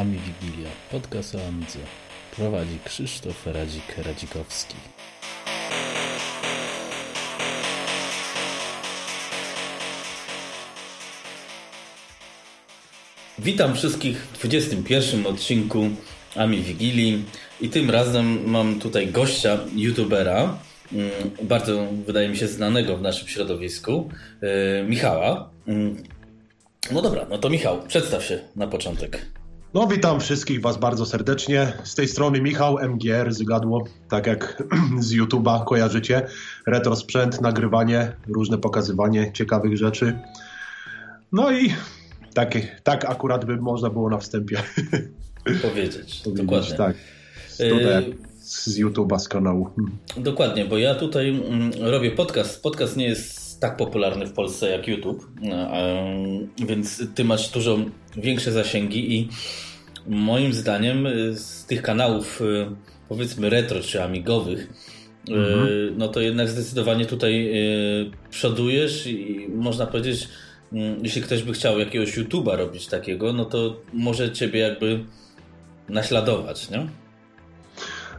Ami Wigilia, podcast o Amidze. Prowadzi Krzysztof Radzik-Radzikowski. Witam wszystkich w 21 odcinku Ami Wigilii i tym razem mam tutaj gościa, youtubera, mm, bardzo wydaje mi się znanego w naszym środowisku, yy, Michała. Mm, no dobra, no to Michał, przedstaw się na początek. No witam wszystkich Was bardzo serdecznie. Z tej strony Michał MGR Zygadło, tak jak z YouTube'a kojarzycie. Retro sprzęt, nagrywanie, różne pokazywanie ciekawych rzeczy. No i tak, tak akurat by można było na wstępie powiedzieć. Dokładnie. Tak. Tutaj y, z YouTube'a, z kanału. Dokładnie, bo ja tutaj mm, robię podcast. Podcast nie jest tak popularny w Polsce jak YouTube, więc ty masz dużo większe zasięgi i moim zdaniem z tych kanałów e, powiedzmy retro czy amigowych e, mhm. no to jednak zdecydowanie tutaj przodujesz i można powiedzieć mm, jeśli ktoś by chciał jakiegoś YouTube'a robić takiego, no to może ciebie jakby naśladować, nie?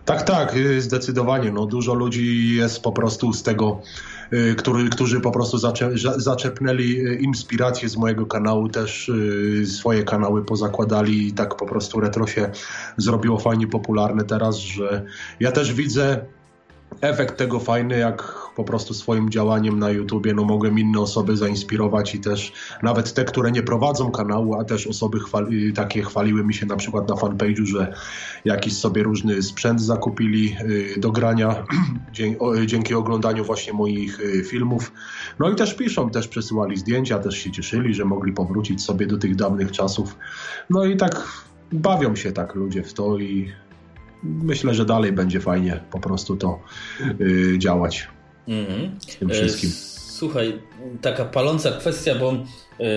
Tak, tak, y, zdecydowanie. No, dużo ludzi jest po prostu z tego, y, który, którzy po prostu zaczep, zaczepnęli y, inspirację z mojego kanału, też swoje kanały pozakładali i tak po prostu retro się zrobiło fajnie popularne teraz, że ja też widzę efekt tego fajny, jak po prostu swoim działaniem na YouTubie no, mogłem inne osoby zainspirować i też nawet te, które nie prowadzą kanału, a też osoby chwali, takie chwaliły mi się na przykład na fanpage'u, że jakiś sobie różny sprzęt zakupili y, do grania dzięki oglądaniu właśnie moich y, filmów. No i też piszą, też przesyłali zdjęcia, też się cieszyli, że mogli powrócić sobie do tych dawnych czasów. No i tak bawią się tak ludzie w to i myślę, że dalej będzie fajnie po prostu to yy, działać mm. z tym wszystkim. E, słuchaj, taka paląca kwestia, bo yy,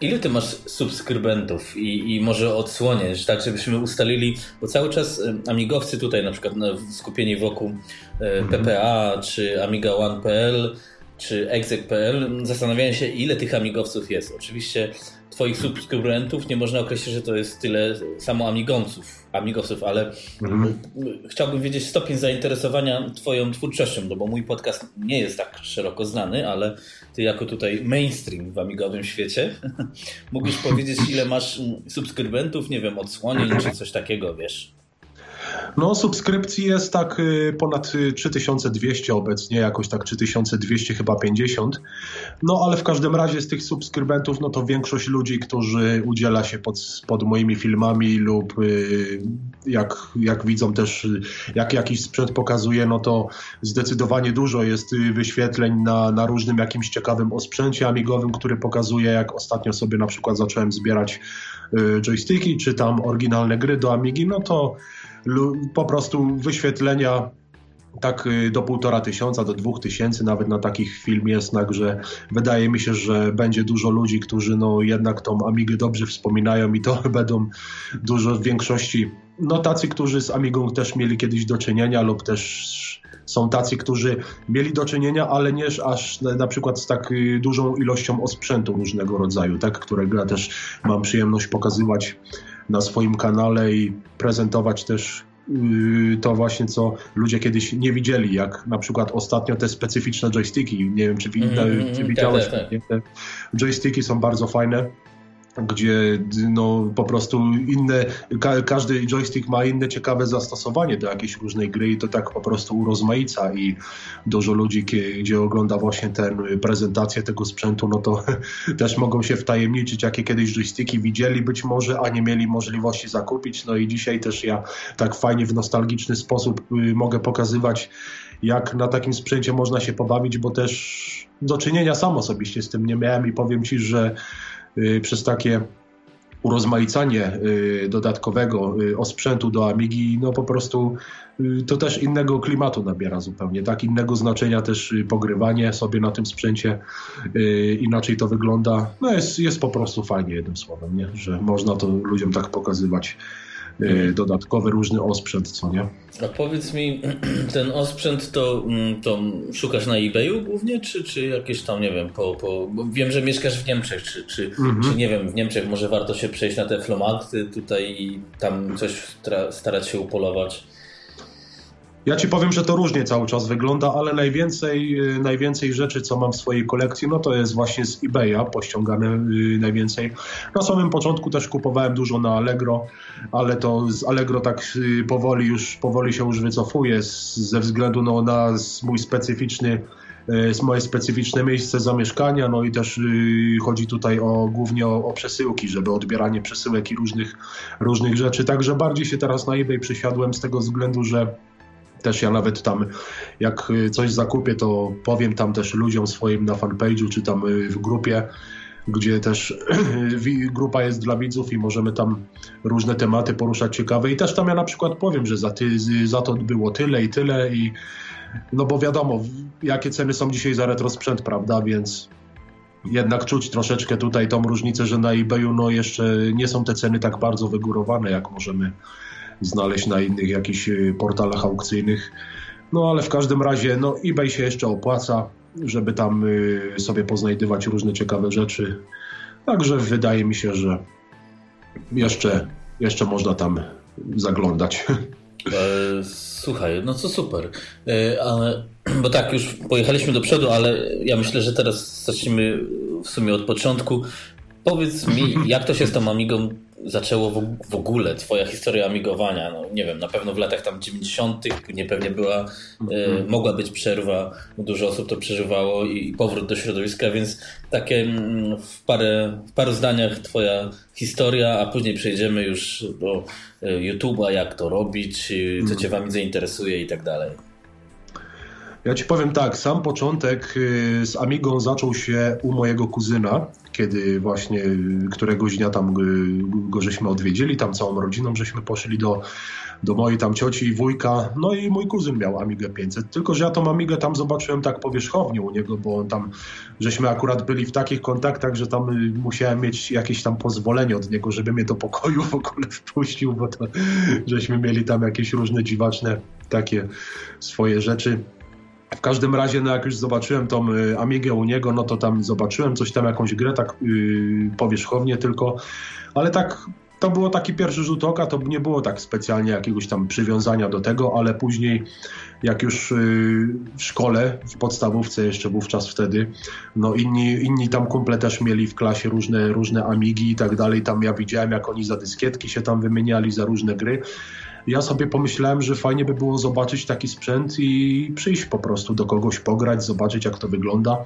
ile ty masz subskrybentów i, i może odsłoniesz, tak żebyśmy ustalili, bo cały czas amigowcy tutaj na przykład no, skupieni wokół yy, PPA czy Amiga One.pl czy exec.pl zastanawiają się ile tych amigowców jest. Oczywiście Twoich subskrybentów nie można określić, że to jest tyle samo amigowców, amigowców ale mhm. chciałbym wiedzieć stopień zainteresowania Twoją twórczością, no bo mój podcast nie jest tak szeroko znany, ale Ty jako tutaj mainstream w amigowym świecie mógłbyś powiedzieć, ile masz subskrybentów, nie wiem, odsłonień czy coś takiego, wiesz? No, subskrypcji jest tak y, ponad 3200 obecnie, jakoś tak 3200 chyba 50. No, ale w każdym razie z tych subskrybentów, no to większość ludzi, którzy udziela się pod, pod moimi filmami lub y, jak, jak widzą też, jak jakiś sprzęt pokazuje, no to zdecydowanie dużo jest y, wyświetleń na, na różnym jakimś ciekawym osprzęcie amigowym, który pokazuje, jak ostatnio sobie na przykład zacząłem zbierać joysticki, czy tam oryginalne gry do Amigi, no to po prostu wyświetlenia tak y, do półtora tysiąca, do dwóch tysięcy. Nawet na takich film jest, także wydaje mi się, że będzie dużo ludzi, którzy no jednak tą Amigę dobrze wspominają i to będą dużo w większości. No tacy, którzy z Amigą też mieli kiedyś do czynienia lub też są tacy, którzy mieli do czynienia, ale nie aż na przykład z tak y, dużą ilością osprzętu różnego rodzaju, tak, którego ja też mam przyjemność pokazywać na swoim kanale i prezentować też yy, to właśnie, co ludzie kiedyś nie widzieli, jak na przykład ostatnio te specyficzne joysticki. Nie wiem, czy, mm, czy tak, widziałeś. Tak, tak. Te joysticki są bardzo fajne gdzie no, po prostu inne, ka każdy joystick ma inne ciekawe zastosowanie do jakiejś różnej gry i to tak po prostu urozmaica i dużo ludzi, gdzie ogląda właśnie tę prezentację tego sprzętu, no to też mogą się wtajemniczyć, jakie kiedyś joysticki widzieli być może, a nie mieli możliwości zakupić. No i dzisiaj też ja tak fajnie w nostalgiczny sposób y, mogę pokazywać, jak na takim sprzęcie można się pobawić, bo też do czynienia sam osobiście z tym nie miałem i powiem Ci, że przez takie urozmaicanie y, dodatkowego y, osprzętu do Amigi, no po prostu to też innego klimatu nabiera zupełnie, tak? Innego znaczenia też pogrywanie sobie na tym sprzęcie, inaczej to wygląda. No jest, jest po prostu fajnie jednym słowem, nie? Że można to ludziom tak pokazywać. Dodatkowy różny osprzęt, co nie? A powiedz mi, ten osprzęt to, mm, to szukasz na eBayu głównie, czy, czy jakieś tam, nie wiem, po, po wiem, że mieszkasz w Niemczech, czy, czy, mhm. czy nie wiem, w Niemczech może warto się przejść na te flomarty tutaj i tam coś starać się upolować? Ja ci powiem, że to różnie cały czas wygląda, ale najwięcej, y, najwięcej rzeczy, co mam w swojej kolekcji, no to jest właśnie z eBaya pościągane y, najwięcej. Na samym początku też kupowałem dużo na Allegro, ale to z Allegro tak y, powoli już powoli się już wycofuje ze względu no, na mój specyficzny moje specyficzne miejsce zamieszkania, no i też chodzi tutaj o, głównie o, o, przesyłki, żeby odbieranie przesyłek i różnych, różnych rzeczy. Także bardziej się teraz na eBay przysiadłem z tego względu, że też ja nawet tam, jak y, coś zakupię, to powiem tam też ludziom swoim na fanpage'u, czy tam y, w grupie, gdzie też grupa jest dla widzów i możemy tam różne tematy poruszać ciekawe. I też tam ja na przykład powiem, że za, ty, za to było tyle i tyle i no bo wiadomo, jakie ceny są dzisiaj za retrosprzęt, prawda, więc jednak czuć troszeczkę tutaj tą różnicę, że na eBayu no jeszcze nie są te ceny tak bardzo wygórowane, jak możemy znaleźć na innych jakichś y, portalach aukcyjnych. No ale w każdym razie no, eBay się jeszcze opłaca, żeby tam y, sobie poznajdywać różne ciekawe rzeczy. Także wydaje mi się, że jeszcze, jeszcze można tam zaglądać. E, słuchaj, no co super. E, ale, bo tak, już pojechaliśmy do przodu, ale ja myślę, że teraz zacznijmy w sumie od początku. Powiedz mi, jak to się z tą Amigą zaczęło w, ogóle twoja historia amigowania? No, nie wiem, na pewno w latach tam 90. niepewnie była, e, mhm. mogła być przerwa, dużo osób to przeżywało i, i powrót do środowiska, więc takie mm, w, parę, w paru zdaniach twoja historia, a później przejdziemy już do e, YouTube'a, jak to robić, co mhm. cię wami zainteresuje i tak dalej. Ja ci powiem tak, sam początek y, z Amigą zaczął się u mojego kuzyna, kiedy właśnie któregoś dnia tam go żeśmy odwiedzili, tam całą rodziną żeśmy poszli do, do mojej tam cioci i wujka, no i mój kuzyn miał Amigę 500, tylko że ja tą Amigę tam zobaczyłem tak powierzchownie u niego, bo on tam, żeśmy akurat byli w takich kontaktach, że tam y, musiałem mieć jakieś tam pozwolenie od niego, żeby mnie do pokoju w ogóle wpuścił, bo to, żeśmy mieli tam jakieś różne dziwaczne takie swoje rzeczy. W każdym razie, no jak już zobaczyłem tą y, Amigę u niego, no to tam zobaczyłem coś tam, jakąś grę tak yy, powierzchownie tylko, ale tak to było taki pierwszy rzut oka, to nie było tak specjalnie jakiegoś tam przywiązania do tego, ale później jak już yy, w szkole, w podstawówce jeszcze wówczas wtedy, no inni, inni tam kumple też mieli w klasie różne, różne Amigi i tak dalej, tam ja widziałem jak oni za dyskietki się tam wymieniali, za różne gry, ja sobie pomyślałem, że fajnie by było zobaczyć taki sprzęt i przyjść po prostu do kogoś pograć, zobaczyć jak to wygląda.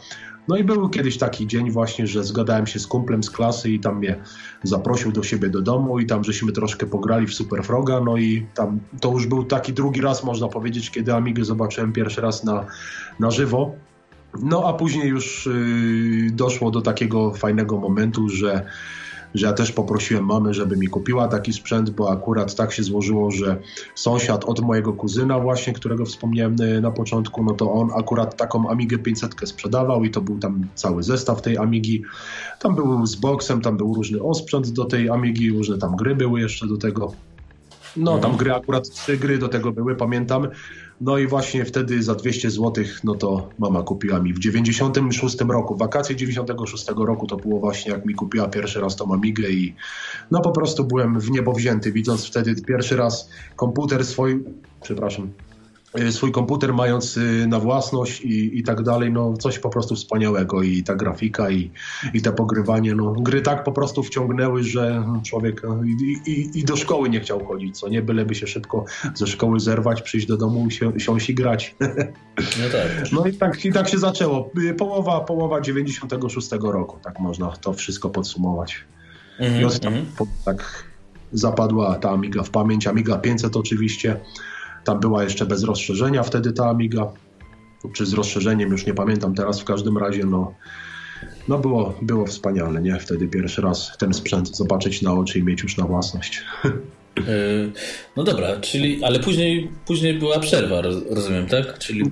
No i był kiedyś taki dzień właśnie, że zgadałem się z kumplem z klasy i tam mnie zaprosił do siebie do domu i tam żeśmy troszkę pograli w Super Froga, no i tam to już był taki drugi raz można powiedzieć, kiedy Amigę zobaczyłem pierwszy raz na, na żywo. No a później już yy, doszło do takiego fajnego momentu, że że ja też poprosiłem mamę, żeby mi kupiła taki sprzęt, bo akurat tak się złożyło, że sąsiad od mojego kuzyna właśnie, którego wspomniałem na początku, no to on akurat taką Amigę 500 sprzedawał i to był tam cały zestaw tej Amigi. Tam był z boksem, tam był różny osprzęt do tej Amigi, różne tam gry były jeszcze do tego. No, tam mhm. gry, akurat trzy gry do tego były, pamiętam. No i właśnie wtedy za 200 zł, no to mama kupiła mi w 96 roku, wakacje 96 roku to było właśnie jak mi kupiła pierwszy raz tą Amigę i no po prostu byłem w niebo wzięty, widząc wtedy pierwszy raz komputer swój, przepraszam, swój komputer mając y, na własność i, i tak dalej, no coś po prostu wspaniałego i ta grafika i, i to pogrywanie, no gry tak po prostu wciągnęły, że człowiek no, i, i, i do szkoły nie chciał chodzić, co nie, byleby się szybko ze szkoły zerwać, przyjść do domu i się, siąść i grać. No, tak. no i, tak, i tak się zaczęło. Y, połowa, połowa 96 roku, tak można to wszystko podsumować. Mm -hmm, mm -hmm. tak zapadła ta Amiga w pamięć, Amiga 500 oczywiście, tam była jeszcze bez rozszerzenia wtedy ta Amiga, czy z rozszerzeniem, już nie pamiętam teraz, w każdym razie no, no było, było wspaniale, nie? Wtedy pierwszy raz ten sprzęt zobaczyć na oczy i mieć już na własność. No dobra, czyli, ale później, później była przerwa, rozumiem, tak? Czyli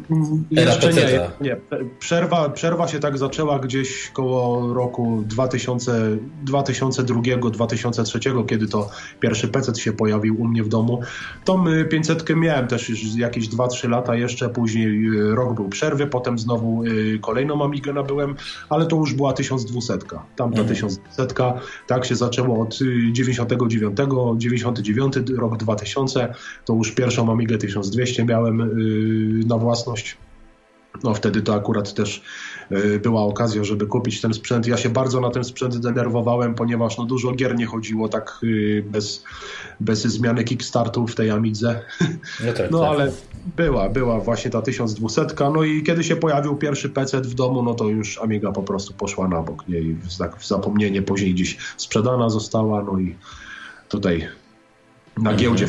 era Jeszcze nie, nie. Przerwa, przerwa się tak zaczęła gdzieś koło roku 2002-2003, kiedy to pierwszy PC się pojawił u mnie w domu. Tą 500 miałem też już jakieś 2-3 lata jeszcze, później y, rok był przerwy, potem znowu y, kolejną Amigę nabyłem, ale to już była 1200. Tamta mhm. 1200, tak się zaczęło od 99, 99 99, rok 2000, to już pierwszą Amigę 1200 miałem y, na własność. No wtedy to akurat też y, była okazja, żeby kupić ten sprzęt. Ja się bardzo na ten sprzęt denerwowałem, ponieważ no dużo gier nie chodziło tak y, bez, bez zmiany kickstartu w tej Amidze. No, tak, no tak. ale była, była właśnie ta 1200. No i kiedy się pojawił pierwszy PC w domu, no to już Amiga po prostu poszła na bok. Nie? I w, tak w zapomnienie później gdzieś sprzedana została. No i tutaj na giełdzie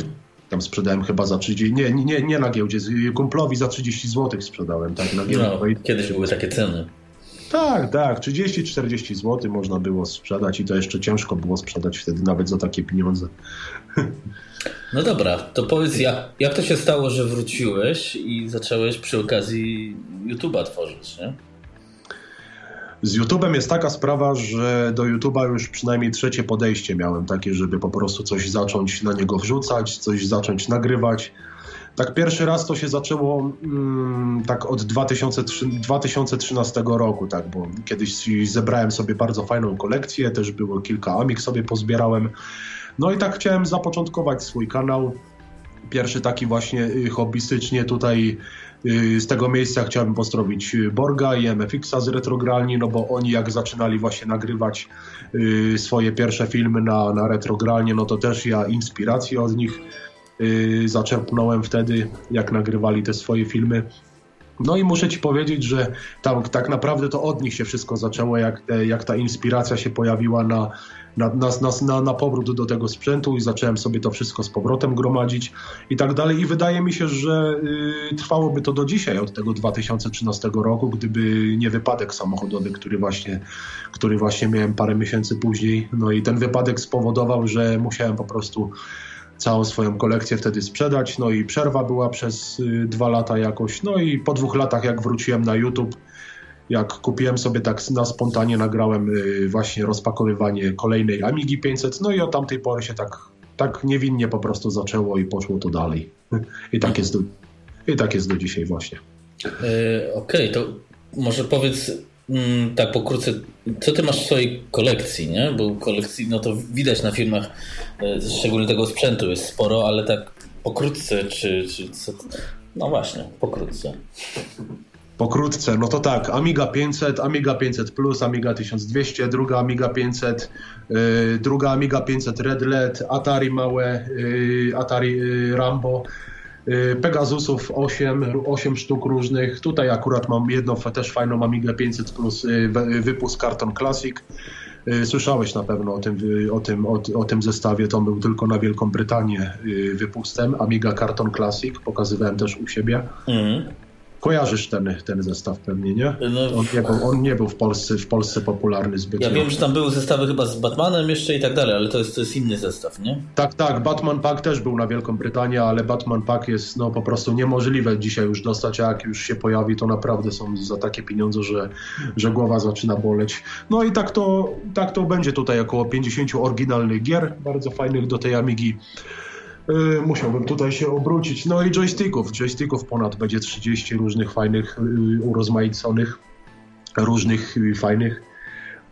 tam sprzedałem chyba za 30, nie, nie, nie na giełdzie, kumplowi za 30 zł sprzedałem, tak, na giełdzie. No, kiedyś były takie ceny. Tak, tak, 30-40 zł można było sprzedać i to jeszcze ciężko było sprzedać wtedy nawet za takie pieniądze. No dobra, to powiedz jak, jak to się stało, że wróciłeś i zacząłeś przy okazji YouTube'a tworzyć, nie? Z YouTube'em jest taka sprawa, że do YouTube'a już przynajmniej trzecie podejście miałem takie, żeby po prostu coś zacząć na niego wrzucać, coś zacząć nagrywać. Tak pierwszy raz to się zaczęło mm, tak od 2003, 2013 roku, tak, bo kiedyś zebrałem sobie bardzo fajną kolekcję, też było kilka amik sobie pozbierałem. No i tak chciałem zapoczątkować swój kanał. Pierwszy taki właśnie y, hobbystycznie tutaj z tego miejsca chciałbym pozdrowić Borga i MFX-a z Retrogralni, no bo oni jak zaczynali właśnie nagrywać y, swoje pierwsze filmy na, na Retrogralnie, no to też ja inspirację od nich y, zaczerpnąłem wtedy, jak nagrywali te swoje filmy. No i muszę Ci powiedzieć, że tam tak naprawdę to od nich się wszystko zaczęło, jak, te, jak ta inspiracja się pojawiła na, na, na, na, na powrót do tego sprzętu i zacząłem sobie to wszystko z powrotem gromadzić i tak dalej. I wydaje mi się, że y, trwałoby to do dzisiaj, od tego 2013 roku, gdyby nie wypadek samochodowy, który właśnie, który właśnie miałem parę miesięcy później. No i ten wypadek spowodował, że musiałem po prostu całą swoją kolekcję wtedy sprzedać. No i przerwa była przez y, dwa lata jakoś. No i po dwóch latach, jak wróciłem na YouTube, jak kupiłem sobie tak na spontanie, nagrałem y, właśnie rozpakowywanie kolejnej Amigi 500. No i od tamtej pory się tak, tak niewinnie po prostu zaczęło i poszło to dalej. I tak jest do, i tak jest do dzisiaj właśnie. Yy, Okej, okay, to może powiedz Mm, tak pokrótce, co ty masz w swojej kolekcji, nie? Bo kolekcji, no to widać na filmach, e, szczególnie tego sprzętu jest sporo, ale tak pokrótce, czy, czy co? No właśnie, pokrótce. Pokrótce, no to tak, Amiga 500, Amiga 500 Plus, Amiga 1200, druga Amiga 500, yy, druga Amiga 500 Red LED, Atari małe, yy, Atari yy, Rambo, Y, Pegasusów 8, 8 sztuk różnych. Tutaj akurat mam jedną też fajną Amigę 500 plus y, wypust Karton Classic. Y, słyszałeś na pewno o tym, o, tym, o, tym zestawie, to był tylko na Wielką Brytanię wypustem. Amiga Karton Classic, pokazywałem też u siebie. Mm. Kojarzysz ten, ten zestaw pewnie, nie? No, on, nie był, on nie był w Polsce, w Polsce popularny zbyt. Ja wiem, że tam były zestawy chyba z Batmanem jeszcze i tak dalej, ale to jest, to jest inny zestaw, nie? Tak, tak. Batman Pack też był na Wielką Brytanię, ale Batman Pack jest no, po prostu niemożliwe dzisiaj już dostać, a jak już się pojawi, to naprawdę są za takie pieniądze, że, że głowa zaczyna boleć. No i tak to, tak to będzie tutaj około 50 oryginalnych gier, bardzo fajnych do tej Amigi. Y, musiałbym tutaj się obrócić. No i joysticków. Joysticków ponad będzie 30 różnych fajnych, y, urozmaiconych, różnych y, fajnych.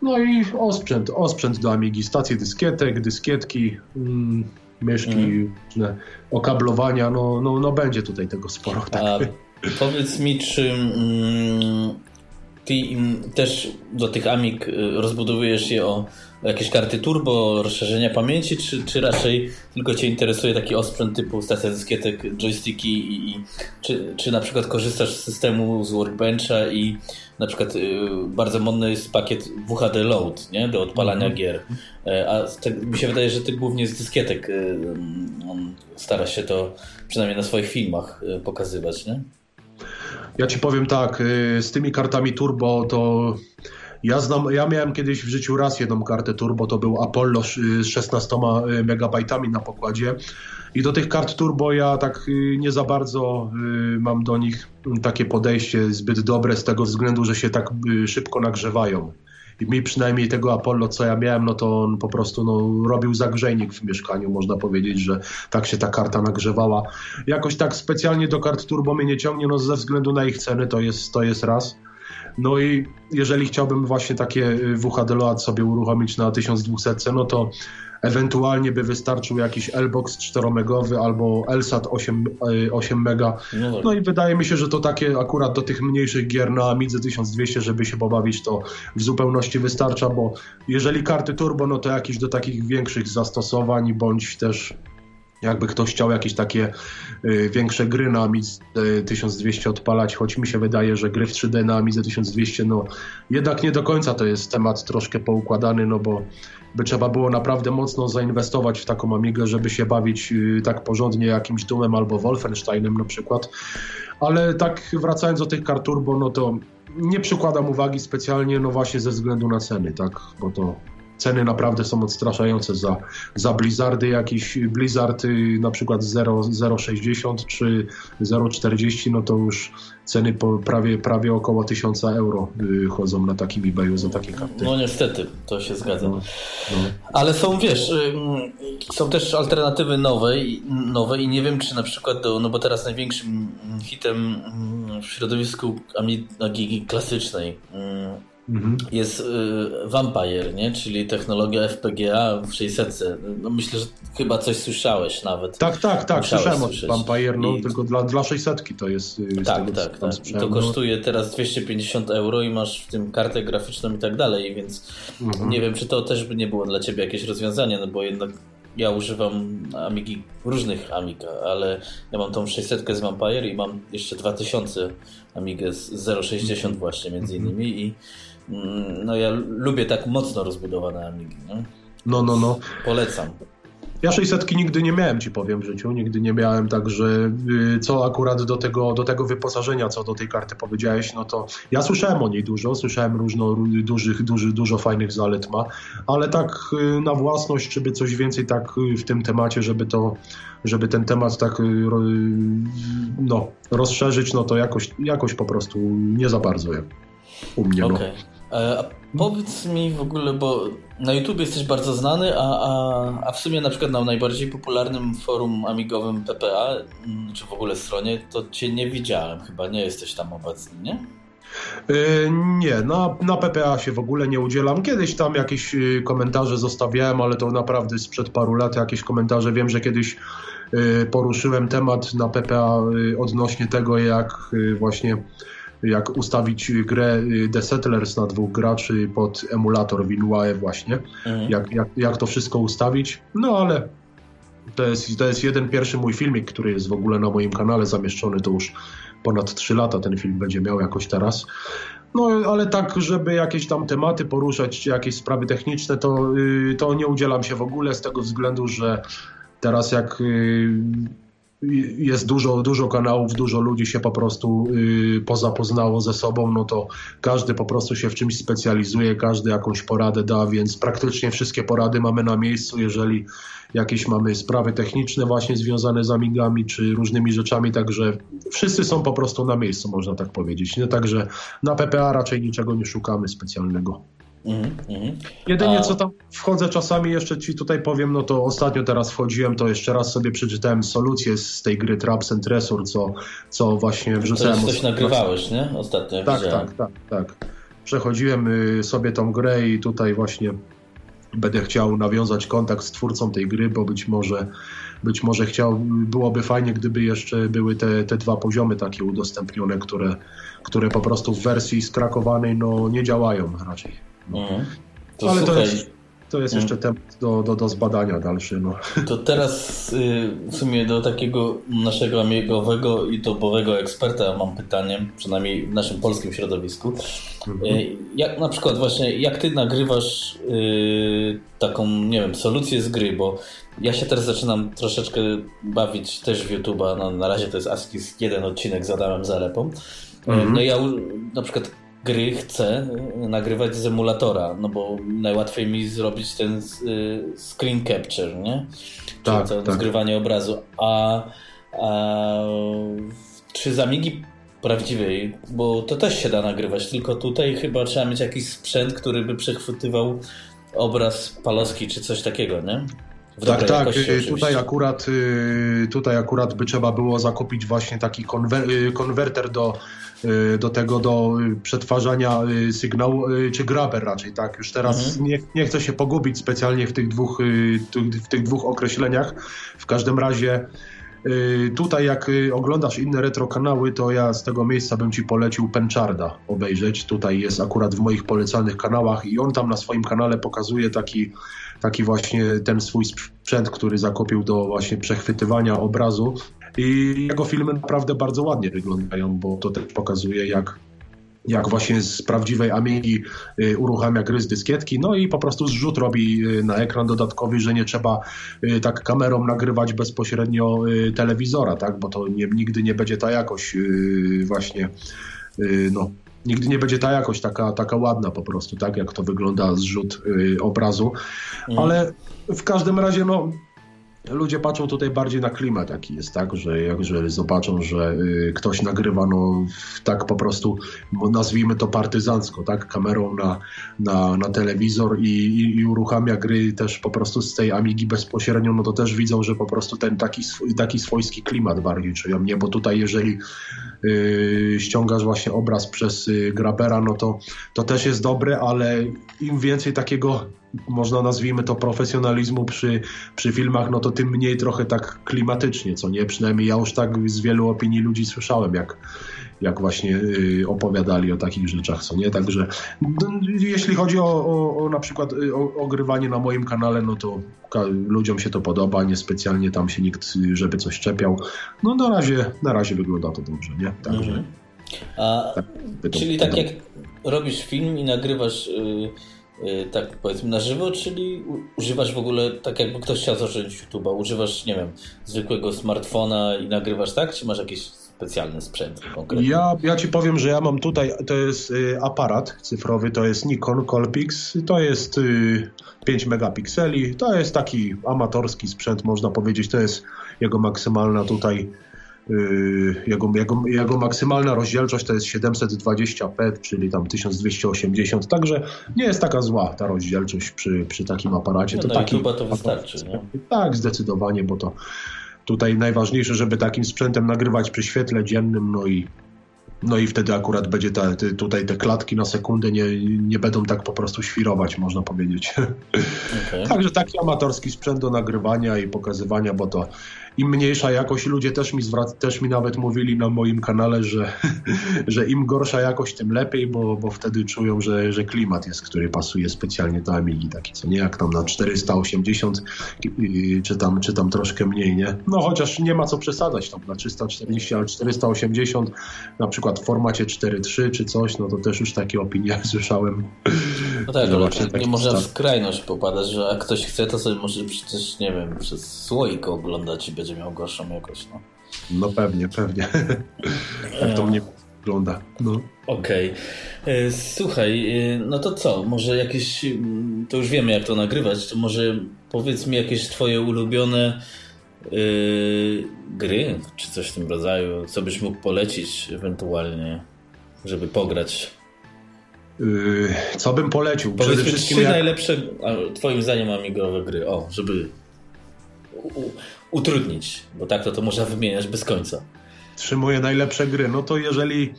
No i osprzęt, osprzęt do Amigi, stacje dyskietek, dyskietki, mm, myszki, mm. okablowania, no, no, no będzie tutaj tego sporo. Tak. A powiedz mi, czy mm, ty też do tych Amig rozbudowujesz je o jakieś karty turbo, rozszerzenia pamięci, czy, czy raczej tylko Cię interesuje taki osprzęt typu stacja dyskietek, joysticki i, i czy, czy na przykład korzystasz z systemu z Workbencha i na przykład y, bardzo modny jest pakiet WHD Load nie? do odpalania mm -hmm. gier, e, a te, mi się wydaje, że Ty głównie z dyskietek y, on stara się to przynajmniej na swoich filmach y, pokazywać, nie? Ja Ci powiem tak, y, z tymi kartami turbo to Ja, znam, ja miałem kiedyś w życiu raz jedną kartę turbo, to był Apollo z 16 megabajtami na pokładzie. I do tych kart turbo ja tak y, nie za bardzo y, mam do nich takie podejście zbyt dobre z tego względu, że się tak y, szybko nagrzewają. I mi przynajmniej tego Apollo, co ja miałem, no to on po prostu no, robił zagrzejnik w mieszkaniu. Można powiedzieć, że tak się ta karta nagrzewała. Jakoś tak specjalnie do kart turbo mnie nie ciągnie, no ze względu na ich ceny, to jest, to jest raz. No i jeżeli chciałbym właśnie takie WHD sobie uruchomić na 1200, no to Ewentualnie by wystarczył jakiś L-Box 4-megowy albo LSAT 8, 8 mega. No, tak. no, i wydaje mi się, że to takie akurat do tych mniejszych gier na Amidze 1200, żeby się pobawić, to w zupełności wystarcza, bo jeżeli karty turbo, no to jakieś do takich większych zastosowań, bądź też jakby ktoś chciał jakieś takie y, większe gry na Amidze 1200 odpalać, choć mi się wydaje, że gry w 3D na Amidze 1200, no jednak nie do końca to jest temat troszkę poukładany, no bo by trzeba było naprawdę mocno zainwestować w taką Amigę, żeby się bawić y, tak porządnie jakimś Doomem albo Wolfensteinem na przykład. Ale tak wracając do tych kart turbo, no to nie przykładam uwagi specjalnie, no właśnie ze względu na ceny, tak, bo to ceny naprawdę są odstraszające za, za Blizzardy. Jakiś Blizzard y, na przykład 0,60 czy 0,40, no to już ceny po prawie, prawie około 1000 euro y, chodzą na takim eBayu za takie karty. No niestety, to się zgadza. No, no. Ale są, wiesz, y, są też alternatywy nowe, nowe i nie wiem, czy na przykład, do, no bo teraz największym hitem w środowisku Amigi klasycznej Mhm. Jest y, Vampire, nie? czyli technologia FPGA w 600. No myślę, że chyba coś słyszałeś nawet. Tak, tak, tak, słyszałem o Vampire, no I... tylko dla, dla 600 to jest. Y, tak, tego, tak, tak. I to kosztuje teraz 250 euro i masz w tym kartę graficzną i tak dalej, więc mhm. nie wiem, czy to też by nie było dla ciebie jakieś rozwiązanie, no bo jednak ja używam Amigi, różnych Amig, ale ja mam tą 600 z Vampire i mam jeszcze 2000 Amigę z 060 właśnie między mhm. innymi i no ja lubię tak mocno rozbudowane Amigi. No, no, no. no. Polecam. Ja 600 nigdy nie miałem, ci powiem w życiu. Nigdy nie miałem, także y, co akurat do tego, do tego wyposażenia, co do tej karty powiedziałeś, no to ja słyszałem o niej dużo, słyszałem różno, dużych, duży, dużo fajnych zalet ma, ale tak y, na własność, żeby coś więcej tak y, w tym temacie, żeby to, żeby ten temat tak no, rozszerzyć, no to jakoś, jakoś po prostu nie za bardzo u mnie. Okay. No. E, a powiedz mi w ogóle, bo na YouTube jesteś bardzo znany, a, a, a w sumie na przykład na najbardziej popularnym forum amigowym PPA, mm, czy w ogóle stronie, to cię nie widziałem chyba, nie jesteś tam obecny, nie? Yy, nie, na, na PPA się w ogóle nie udzielam. Kiedyś tam jakieś y, komentarze zostawiałem, ale to naprawdę sprzed paru lat jakieś komentarze. Wiem, że kiedyś y, poruszyłem temat na PPA y, odnośnie tego, jak właśnie jak ustawić grę y, The Settlers na dwóch graczy pod emulator WinUAE właśnie, mhm. jak, jak, jak to wszystko ustawić, no ale to jest, to jest jeden pierwszy mój filmik, który jest w ogóle na moim kanale zamieszczony, to już ponad 3 lata ten film będzie miał jakoś teraz. No ale tak, żeby jakieś tam tematy poruszać, czy jakieś sprawy techniczne, to, yy, to nie udzielam się w ogóle z tego względu, że teraz jak yy, jest dużo, dużo kanałów, dużo ludzi się po prostu yy, pozapoznało ze sobą, no to każdy po prostu się w czymś specjalizuje, każdy jakąś poradę da, więc praktycznie wszystkie porady mamy na miejscu, jeżeli jakieś mamy sprawy techniczne właśnie związane z Amigami czy różnymi rzeczami, także wszyscy są po prostu na miejscu, można tak powiedzieć. Nie? Także na PPA raczej niczego nie szukamy specjalnego. Mm, mm. Jedynie A... co tam wchodzę czasami, jeszcze ci tutaj powiem, no to ostatnio teraz wchodziłem, to jeszcze raz sobie przeczytałem solucję z tej gry Traps and Tresor, co, co właśnie wrzucałem. To coś nagrywałeś, nie? Ostatnio Tak, tak, tak, tak. Przechodziłem y, sobie tą grę i tutaj właśnie będę chciał nawiązać kontakt z twórcą tej gry, bo być może być może chciał, byłoby fajnie, gdyby jeszcze były te, te dwa poziomy takie udostępnione, które, które po prostu w wersji skrakowanej no, nie działają raczej. Mhm. To Ale słuchaj, to jest, to jest jeszcze mhm. temat do, do, do zbadania dalszy. No. To teraz y, w sumie do takiego naszego amigowego i topowego eksperta mam pytanie, przynajmniej w naszym polskim środowisku. Mhm. Y, jak na przykład właśnie, jak ty nagrywasz y, taką, nie wiem, solucję z gry, bo ja się teraz zaczynam troszeczkę bawić też w YouTube'a, no, na razie to jest ASCII jeden odcinek z Adamem Zalepą. No ja na przykład gry chcę nagrywać z emulatora, no bo najłatwiej mi zrobić ten screen capture, nie? Tak, to tak. zgrywanie obrazu. A, a czy z Amigi prawdziwej, bo to też się da nagrywać, tylko tutaj chyba trzeba mieć jakiś sprzęt, który by przechwytywał obraz paloski czy coś takiego, nie? Tak, tak. Tutaj akurat, y, tutaj akurat by trzeba było zakupić właśnie taki konwer y, konwerter do, y, do tego, do przetwarzania sygnału, czy grabber raczej, tak? Już teraz mhm. nie, nie chcę się pogubić specjalnie w tych dwóch, w tych dwóch określeniach. W każdym razie Y, tutaj jak y, oglądasz inne retro kanały, to ja z tego miejsca bym ci polecił Pencharda obejrzeć. Tutaj jest akurat w moich polecanych kanałach i on tam na swoim kanale pokazuje taki, taki właśnie ten swój sprzęt, który zakupił do właśnie przechwytywania obrazu. I jego filmy naprawdę bardzo ładnie wyglądają, bo to też pokazuje jak jak właśnie z prawdziwej Amigi y, uruchamia gry z dyskietki, no i po prostu zrzut robi y, na ekran dodatkowy, że nie trzeba y, tak kamerą nagrywać bezpośrednio telewizora, tak, bo to nie, nigdy nie będzie ta jakość właśnie, no, nigdy nie będzie ta jakość taka, taka ładna po prostu, tak, jak to wygląda zrzut obrazu, mhm. ale w każdym razie, no, ludzie patrzą tutaj bardziej na klimat, jaki jest, tak, że jak że zobaczą, że y, ktoś nagrywa no, tak po prostu, nazwijmy to partyzancko, tak, kamerą na, na, na telewizor i, i, i, uruchamia gry też po prostu z tej Amigi bezpośrednio, no to też widzą, że po prostu ten taki, taki swojski klimat bardziej czują, nie, bo tutaj jeżeli ściągasz właśnie obraz przez yy, grabera, no to, to też jest dobre, ale im więcej takiego można nazwijmy to profesjonalizmu przy, przy filmach, no to tym mniej trochę tak klimatycznie, co nie? Przynajmniej ja już tak z wielu opinii ludzi słyszałem, jak, jak właśnie y, opowiadali o takich rzeczach, co nie? Także no, jeśli chodzi o, o, o na przykład y, o, ogrywanie na moim kanale, no to ludziom się to podoba, niespecjalnie tam się nikt, żeby coś czepiał. No na razie, na razie wygląda to dobrze, nie? Także... Mhm. A, tak, czyli tak jak robisz film i nagrywasz... Yy Y, tak powiedzmy na żywo, czyli używasz w ogóle, tak jakby ktoś chciał zacząć YouTube'a, używasz, nie wiem, zwykłego smartfona i nagrywasz tak, czy masz jakiś specjalny sprzęt? Ja, ja ci powiem, że ja mam tutaj, to jest y, aparat cyfrowy, to jest Nikon Colpix, to jest y, 5 megapikseli, to jest taki amatorski sprzęt, można powiedzieć, to jest jego maksymalna tutaj Yy, jego, jego, jego maksymalna rozdzielczość to jest 720p, czyli tam 1280, także nie jest taka zła ta rozdzielczość przy, przy takim aparacie. No, to taki, chyba to wystarczy. Nie? Tak, zdecydowanie, bo to tutaj najważniejsze, żeby takim sprzętem nagrywać przy świetle dziennym, no i no i wtedy akurat będzie ta, tutaj te klatki na sekundę nie, nie będą tak po prostu świrować, można powiedzieć. Okay. Także taki amatorski sprzęt do nagrywania i pokazywania, bo to im mniejsza jakość, ludzie też mi, zwrac- też mi nawet mówili na moim kanale, że, że im gorsza jakość, tym lepiej, bo, bo wtedy czują, że, że klimat jest, który pasuje specjalnie do Amigi, taki co nie jak tam na 480 czy tam, czy tam troszkę mniej, nie? No chociaż nie ma co przesadzać tam na 340, ale 480 na przykład w formacie 4.3 czy coś, no to też już takie opinie słyszałem. No tak, ale nie można w skrajność popadać, że jak ktoś chce, to sobie może przecież, nie wiem, przez słoik oglądać i będzie będzie miał gorszą jakość. No, no pewnie, pewnie. tak to mnie wygląda. No. Okej. Okay. E, słuchaj, e, no to co? Może jakieś, mm, to już wiemy jak to nagrywać, to może powiedz mi jakieś twoje ulubione yy, gry, czy coś w tym rodzaju, co byś mógł polecić ewentualnie, żeby pograć. Yy, co bym polecił? Powiedz Przede wszystkim trzy jak... najlepsze, twoim zdaniem, amigowe gry. O, żeby utrudnić, bo tak to, to można wymieniać bez końca. Trzy moje najlepsze gry. No to jeżeli,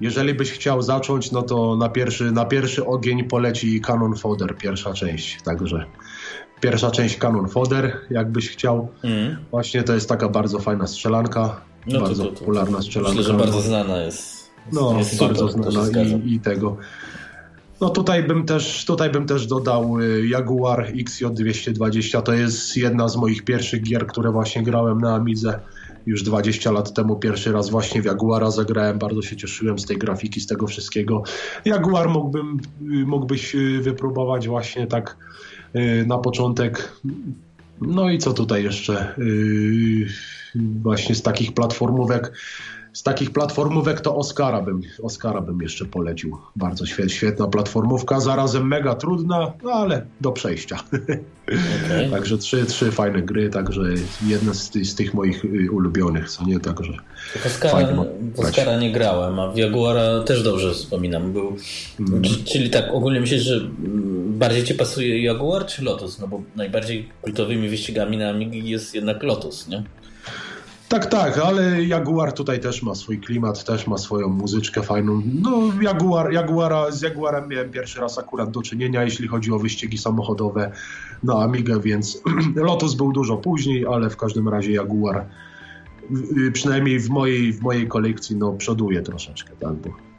jeżeli byś chciał zacząć, no to na pierwszy, na pierwszy ogień poleci Canon Fodder, pierwsza część. Także pierwsza część Canon Fodder, jakbyś chciał. Mm. Właśnie to jest taka bardzo fajna strzelanka. No bardzo to, to, to, popularna strzelanka. Myślę, że bardzo znana jest. No, jest bardzo super, znana i, i tego. No tutaj bym też, tutaj bym też dodał y, Jaguar XJ220. To jest jedna z moich pierwszych gier, które właśnie grałem na Amidze już 20 lat temu. Pierwszy raz właśnie w Jaguara zagrałem. Bardzo się cieszyłem z tej grafiki, z tego wszystkiego. Jaguar mógłbym, y, mógłbyś y, wypróbować właśnie tak na początek. No i co tutaj jeszcze? Właśnie z takich platformówek z takich platformówek to Oscara bym, Oscara bym jeszcze polecił. Bardzo świetna platformówka, zarazem mega trudna, no ale do przejścia. Okay. także trzy, trzy fajne gry, także jedna z, z tych moich y, ulubionych, co nie, także w Oscara, w Oscara nie grałem, a w Jaguara też dobrze wspominam. Był, mm. Czyli tak, ogólnie myślisz, że bardziej ci pasuje Jaguar czy Lotus? No bo najbardziej kultowymi wyścigami na Amigi jest jednak Lotus, nie? Tak, tak, ale Jaguar tutaj też ma swój klimat, też ma swoją muzyczkę fajną. No, Jaguar, Jaguara, z Jaguarem miałem pierwszy raz akurat do czynienia, jeśli chodzi o wyścigi samochodowe na Amigę, więc Lotus był dużo później, ale w każdym razie Jaguar przynajmniej w mojej, w mojej kolekcji no, przoduje troszeczkę, tak, bo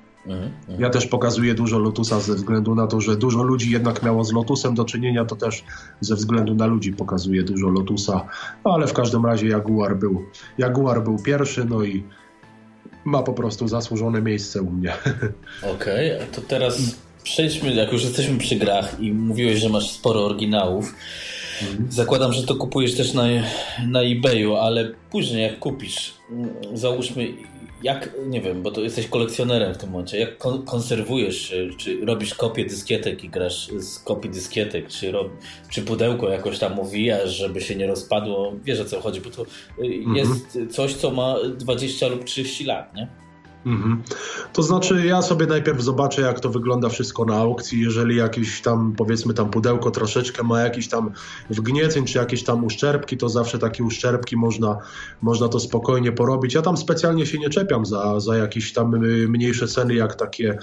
ja też pokazuję dużo Lotusa ze względu na to, że dużo ludzi jednak miało z Lotusem do czynienia, to też ze względu na ludzi pokazuję dużo Lotusa, no, ale w każdym razie Jaguar był, Jaguar był pierwszy, no i ma po prostu zasłużone miejsce u mnie. Okej, okay, to teraz przejdźmy, jak już jesteśmy przy grach i mówiłeś, że masz sporo oryginałów, mhm. Zakładam, że to kupujesz też na, na eBayu, ale później jak kupisz, załóżmy jak, nie wiem, bo to jesteś kolekcjonerem w tym momencie, jak kon konserwujesz, czy robisz kopię dyskietek i grasz z kopii dyskietek, czy, rob, czy pudełko jakoś tam owijasz, żeby się nie rozpadło, wiesz o co chodzi, bo to y, mhm. jest coś, co ma 20 lub 30 lat, nie? Mhm. To znaczy, ja sobie najpierw zobaczę, jak to wygląda wszystko na aukcji. Jeżeli jakieś tam, powiedzmy, tam pudełko troszeczkę ma jakiś tam wgnieceń, czy jakieś tam uszczerbki, to zawsze takie uszczerbki można, można to spokojnie porobić. Ja tam specjalnie się nie czepiam za, za jakieś tam y, mniejsze ceny, jak takie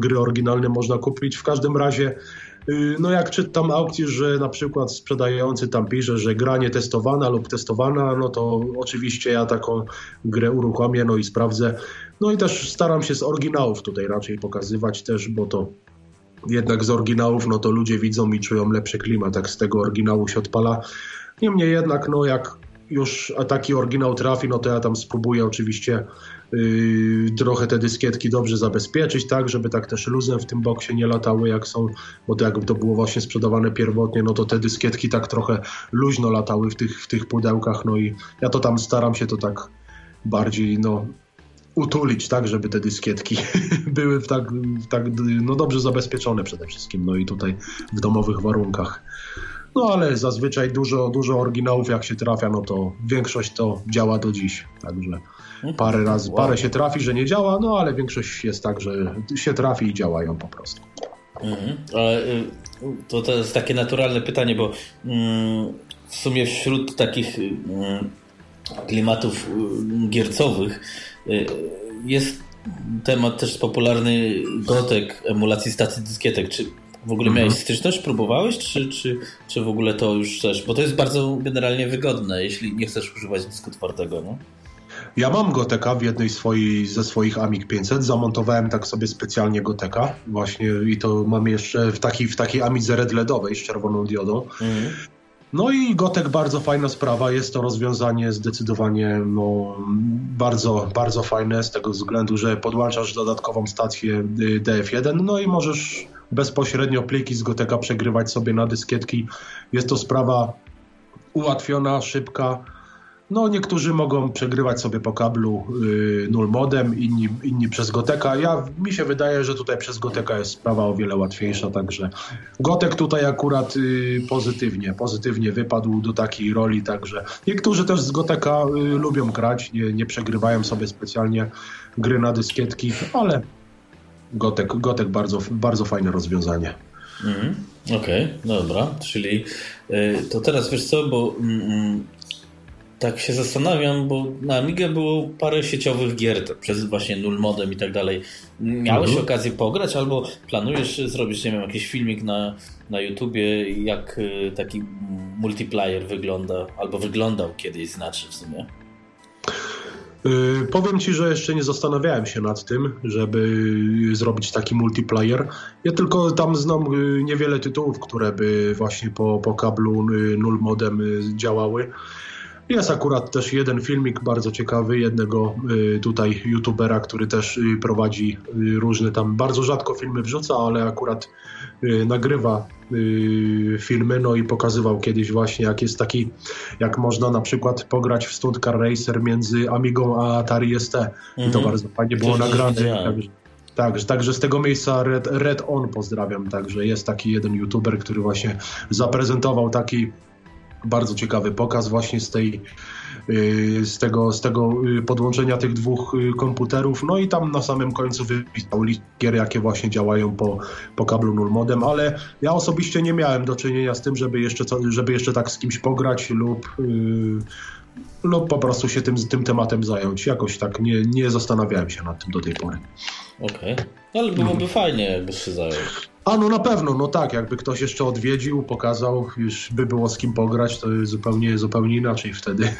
gry oryginalne można kupić. W każdym razie y, no jak czytam aukcję, że na przykład sprzedający tam pisze, że gra nie testowana lub testowana, no to oczywiście ja taką grę uruchomię, no i sprawdzę, no i też staram się z oryginałów tutaj raczej pokazywać też, bo to jednak z oryginałów, no to ludzie widzą i czują lepszy klimat, jak z tego oryginału się odpala. Niemniej jednak, no jak już taki oryginał trafi, no to ja tam spróbuję oczywiście yy, trochę te dyskietki dobrze zabezpieczyć, tak, żeby tak też luzem w tym boksie nie latały jak są, bo to jakby to było właśnie sprzedawane pierwotnie, no to te dyskietki tak trochę luźno latały w tych, w tych pudełkach, no i ja to tam staram się to tak bardziej, no utulić, tak, żeby te dyskietki były w tak, w tak no dobrze zabezpieczone przede wszystkim, no i tutaj w domowych warunkach. No ale zazwyczaj dużo, dużo oryginałów jak się trafia, no to większość to działa do dziś, także parę razy, parę się trafi, że nie działa, no ale większość jest tak, że się trafi i działają po prostu. Mhm. Y, to, to jest takie naturalne pytanie, bo mm, w sumie wśród takich mm, klimatów y, giercowych jest temat też popularny gotek, emulacji stacji dyskietek. Czy w ogóle miałeś mhm. styczność, próbowałeś, czy, czy, czy w ogóle to już też? Bo to jest bardzo generalnie wygodne, jeśli nie chcesz używać dysku twardego, no? Ja mam Goteka w jednej swojej, ze swoich Amig 500. Zamontowałem tak sobie specjalnie Goteka właśnie i to mam jeszcze w takiej, w takiej Amidze Red LEDowej z czerwoną diodą. Mhm. No i Gotek bardzo fajna sprawa, jest to rozwiązanie zdecydowanie no, bardzo, bardzo fajne z tego względu, że podłączasz dodatkową stację y, DF1, no i możesz bezpośrednio pliki z Goteka przegrywać sobie na dyskietki. Jest to sprawa ułatwiona, szybka, no, niektórzy mogą przegrywać sobie po kablu yy, null modem, inni, inni przez Goteka. Ja, mi się wydaje, że tutaj przez Goteka jest sprawa o wiele łatwiejsza, także Gotek tutaj akurat yy, pozytywnie, pozytywnie wypadł do takiej roli, także niektórzy też z Goteka yy, lubią grać, nie, nie przegrywają sobie specjalnie gry na dyskietki, ale Gotek, Gotek bardzo, bardzo fajne rozwiązanie. Mm, Okej, okay, dobra, czyli y, to teraz wiesz co, bo mm, mm tak się zastanawiam, bo na Amigę było parę sieciowych gier przez właśnie null modem i tak dalej. Miałeś mhm. okazję pograć albo planujesz zrobić, nie wiem, jakiś filmik na, na YouTubie, jak y, taki multiplayer wygląda, albo wyglądał kiedyś znaczy w sumie? Yy, powiem Ci, że jeszcze nie zastanawiałem się nad tym, żeby zrobić taki multiplayer. Ja tylko tam znam y, niewiele tytułów, które by właśnie po, po kablu y, null modem działały. Jest akurat też jeden filmik bardzo ciekawy jednego y, tutaj youtubera, który też y, prowadzi y, różne tam, bardzo rzadko filmy wrzuca, ale akurat nagrywa filmy, no i pokazywał kiedyś właśnie jak jest taki, jak można na przykład pograć w Stunt Car Racer między Amigą a Atari ST. I to mhm. bardzo fajnie było nagrane. Także, tak, także z tego miejsca Red, Red On pozdrawiam. Także jest taki jeden youtuber, który właśnie zaprezentował taki bardzo ciekawy pokaz właśnie z tej y, z tego, z tego y, podłączenia tych dwóch y, komputerów. No i tam na samym końcu wypisał gier, jakie właśnie działają po, po kablu null modem, ale ja osobiście nie miałem do czynienia z tym, żeby jeszcze, żeby jeszcze tak z kimś pograć lub lub po prostu się tym, tym tematem zająć. Jakoś tak nie, nie zastanawiałem się nad tym do tej pory. Okej. Okay. Ale byłoby hmm. fajnie, jakbyś się zajął. A no na pewno, no tak, jakby ktoś jeszcze odwiedził, pokazał, już by było z kim pograć, to zupełnie, zupełnie inaczej wtedy.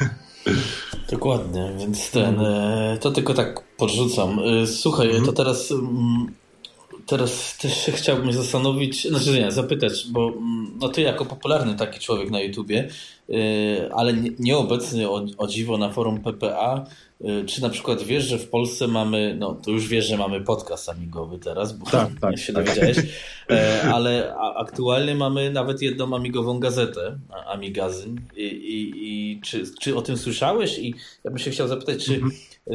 Dokładnie, więc ten, e, to tylko tak podrzucam. E, słuchaj, mhm. to teraz mm, teraz też chciałbym zastanowić, znaczy nie, zapytać, bo mm, no ty jako popularny taki człowiek na YouTubie, yy, ale nieobecny o, o dziwo na forum PPA, czy na przykład wiesz, że w Polsce mamy, no to już wiesz, że mamy podcast amigowy teraz, bo tak, tak, się tak. dowiedziałeś, yy, ale aktualnie mamy nawet jedną amigową gazetę, Amigazyn i, i, i czy, czy o tym słyszałeś? I ja bym się chciał zapytać, czy mhm.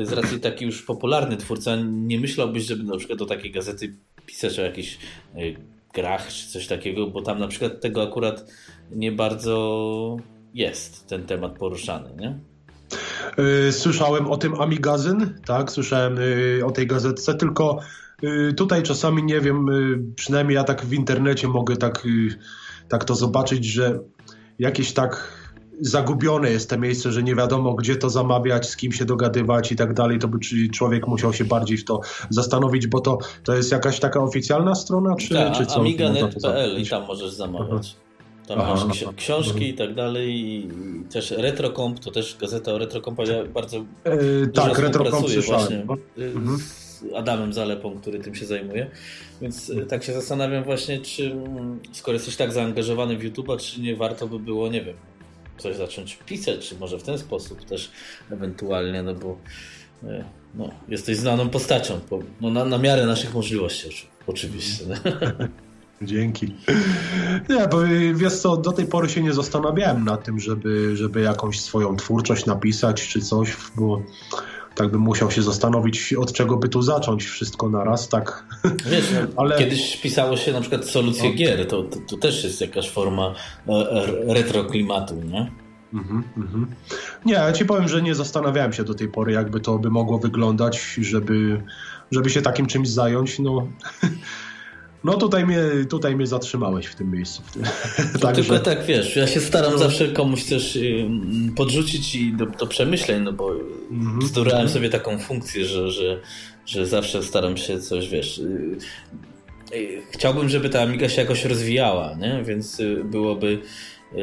z racji taki już popularny twórca, nie myślałbyś, żeby na przykład do takiej gazety pisać o jakichś e, grach czy coś takiego, bo tam na przykład tego akurat nie bardzo jest ten temat poruszany, nie? E, słyszałem o tym Amigazyn, tak, słyszałem e, o tej gazetce, tylko tutaj czasami nie wiem, przynajmniej ja tak w internecie mogę tak, tak to zobaczyć, że jakieś tak zagubione jest to miejsce, że nie wiadomo gdzie to zamawiać, z kim się dogadywać i tak dalej, to by człowiek musiał się bardziej w to zastanowić, bo to, to jest jakaś taka oficjalna strona, czy, Ta, czy co? Amiga.net.pl i tam możesz zamawiać. Tam aha, masz aha, książki aha. i tak dalej i też Retrocomp, to też gazeta o Retrocomp, ja bardzo yy, Tak, Retrocomp. Właśnie, mhm. z Adamem Zalepą, który tym się zajmuje. Więc e, tak się zastanawiam właśnie, czy skoro jesteś tak zaangażowany w YouTube'a, czy nie warto by było, nie wiem, coś zacząć pisać, czy może w ten sposób też ewentualnie, no bo e, no, jesteś znaną postacią, no, na, na miarę naszych możliwości oczywiście. Dzięki. Nie, bo wiesz co, do tej pory się nie zastanawiałem nad tym, żeby, żeby jakąś swoją twórczość napisać czy coś, bo tak bym musiał się zastanowić, od czego by tu zacząć wszystko naraz, tak. Wiesz, no, Ale... kiedyś pisało się na przykład solucje gier, to, to, to, też jest jakaś forma e, retroklimatu, nie? Mm -hmm. Nie, ja ci powiem, że nie zastanawiałem się do tej pory, jakby to by mogło wyglądać, żeby, żeby się takim czymś zająć. No, No tutaj mnie, tutaj mnie zatrzymałeś w tym miejscu. Także... Tylko tak wiesz, ja się staram no. zawsze komuś też y, podrzucić i do, do przemyśleń, no bo mm -hmm. sobie taką funkcję, że, że, że zawsze staram się coś, wiesz... Y, y, chciałbym, żeby ta Amiga się jakoś rozwijała, nie? więc byłoby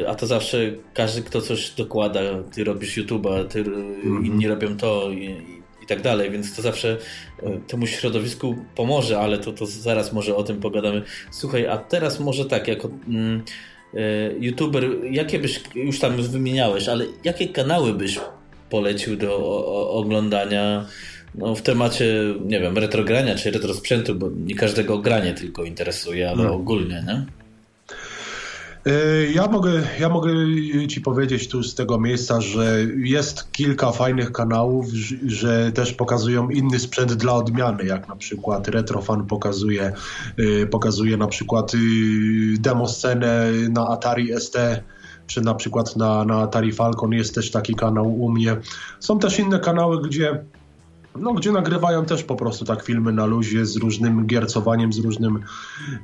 a to zawsze każdy, kto coś dokłada, ty robisz YouTube'a, ty, mm -hmm. inni robią to i, i tak dalej, więc to zawsze e, temu środowisku pomoże, ale to, to zaraz może o tym pogadamy. Słuchaj, a teraz może tak, jako mm, e, youtuber, jakie byś, już tam wymieniałeś, ale jakie kanały byś polecił do o, o, oglądania no, w temacie, nie wiem, retrogrania czy retrosprzętu, bo nie każdego granie tylko interesuje, ale hmm. ogólnie, nie? E, ja mogę, ja mogę Ci powiedzieć tu z tego miejsca, że jest kilka fajnych kanałów, że też pokazują inny sprzęt dla odmiany, jak na przykład Retrofan pokazuje, e, pokazuje na przykład y, demo scenę na Atari ST czy na przykład na, na Atari Falcon jest też taki kanał u mnie. Są też inne kanały, gdzie no, gdzie nagrywają też po prostu tak filmy na luzie z różnym giercowaniem, z różnym,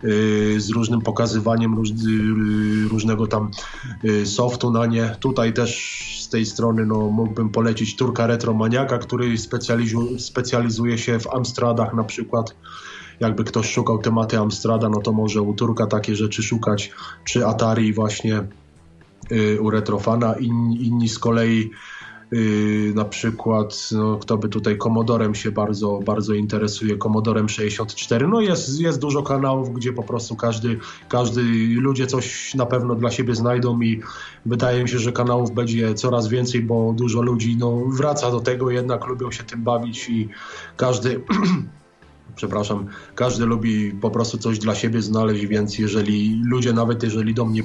yy, z różnym pokazywaniem róż, yy, różnego tam yy, softu na nie. Tutaj też z tej strony no, mógłbym polecić Turka Retromaniaka, który specjalizu, specjalizuje się w Amstradach na przykład. Jakby ktoś szukał tematy Amstrada, no to może u Turka takie rzeczy szukać, czy Atari właśnie yy, u Retrofana. In, inni z kolei na przykład, no, kto by tutaj Commodorem się bardzo, bardzo interesuje, Commodorem 64. No jest, jest dużo kanałów, gdzie po prostu każdy, każdy, ludzie coś na pewno dla siebie znajdą i wydaje mi się, że kanałów będzie coraz więcej, bo dużo ludzi no, wraca do tego, jednak lubią się tym bawić i każdy przepraszam, każdy lubi po prostu coś dla siebie znaleźć, więc jeżeli ludzie, nawet jeżeli do mnie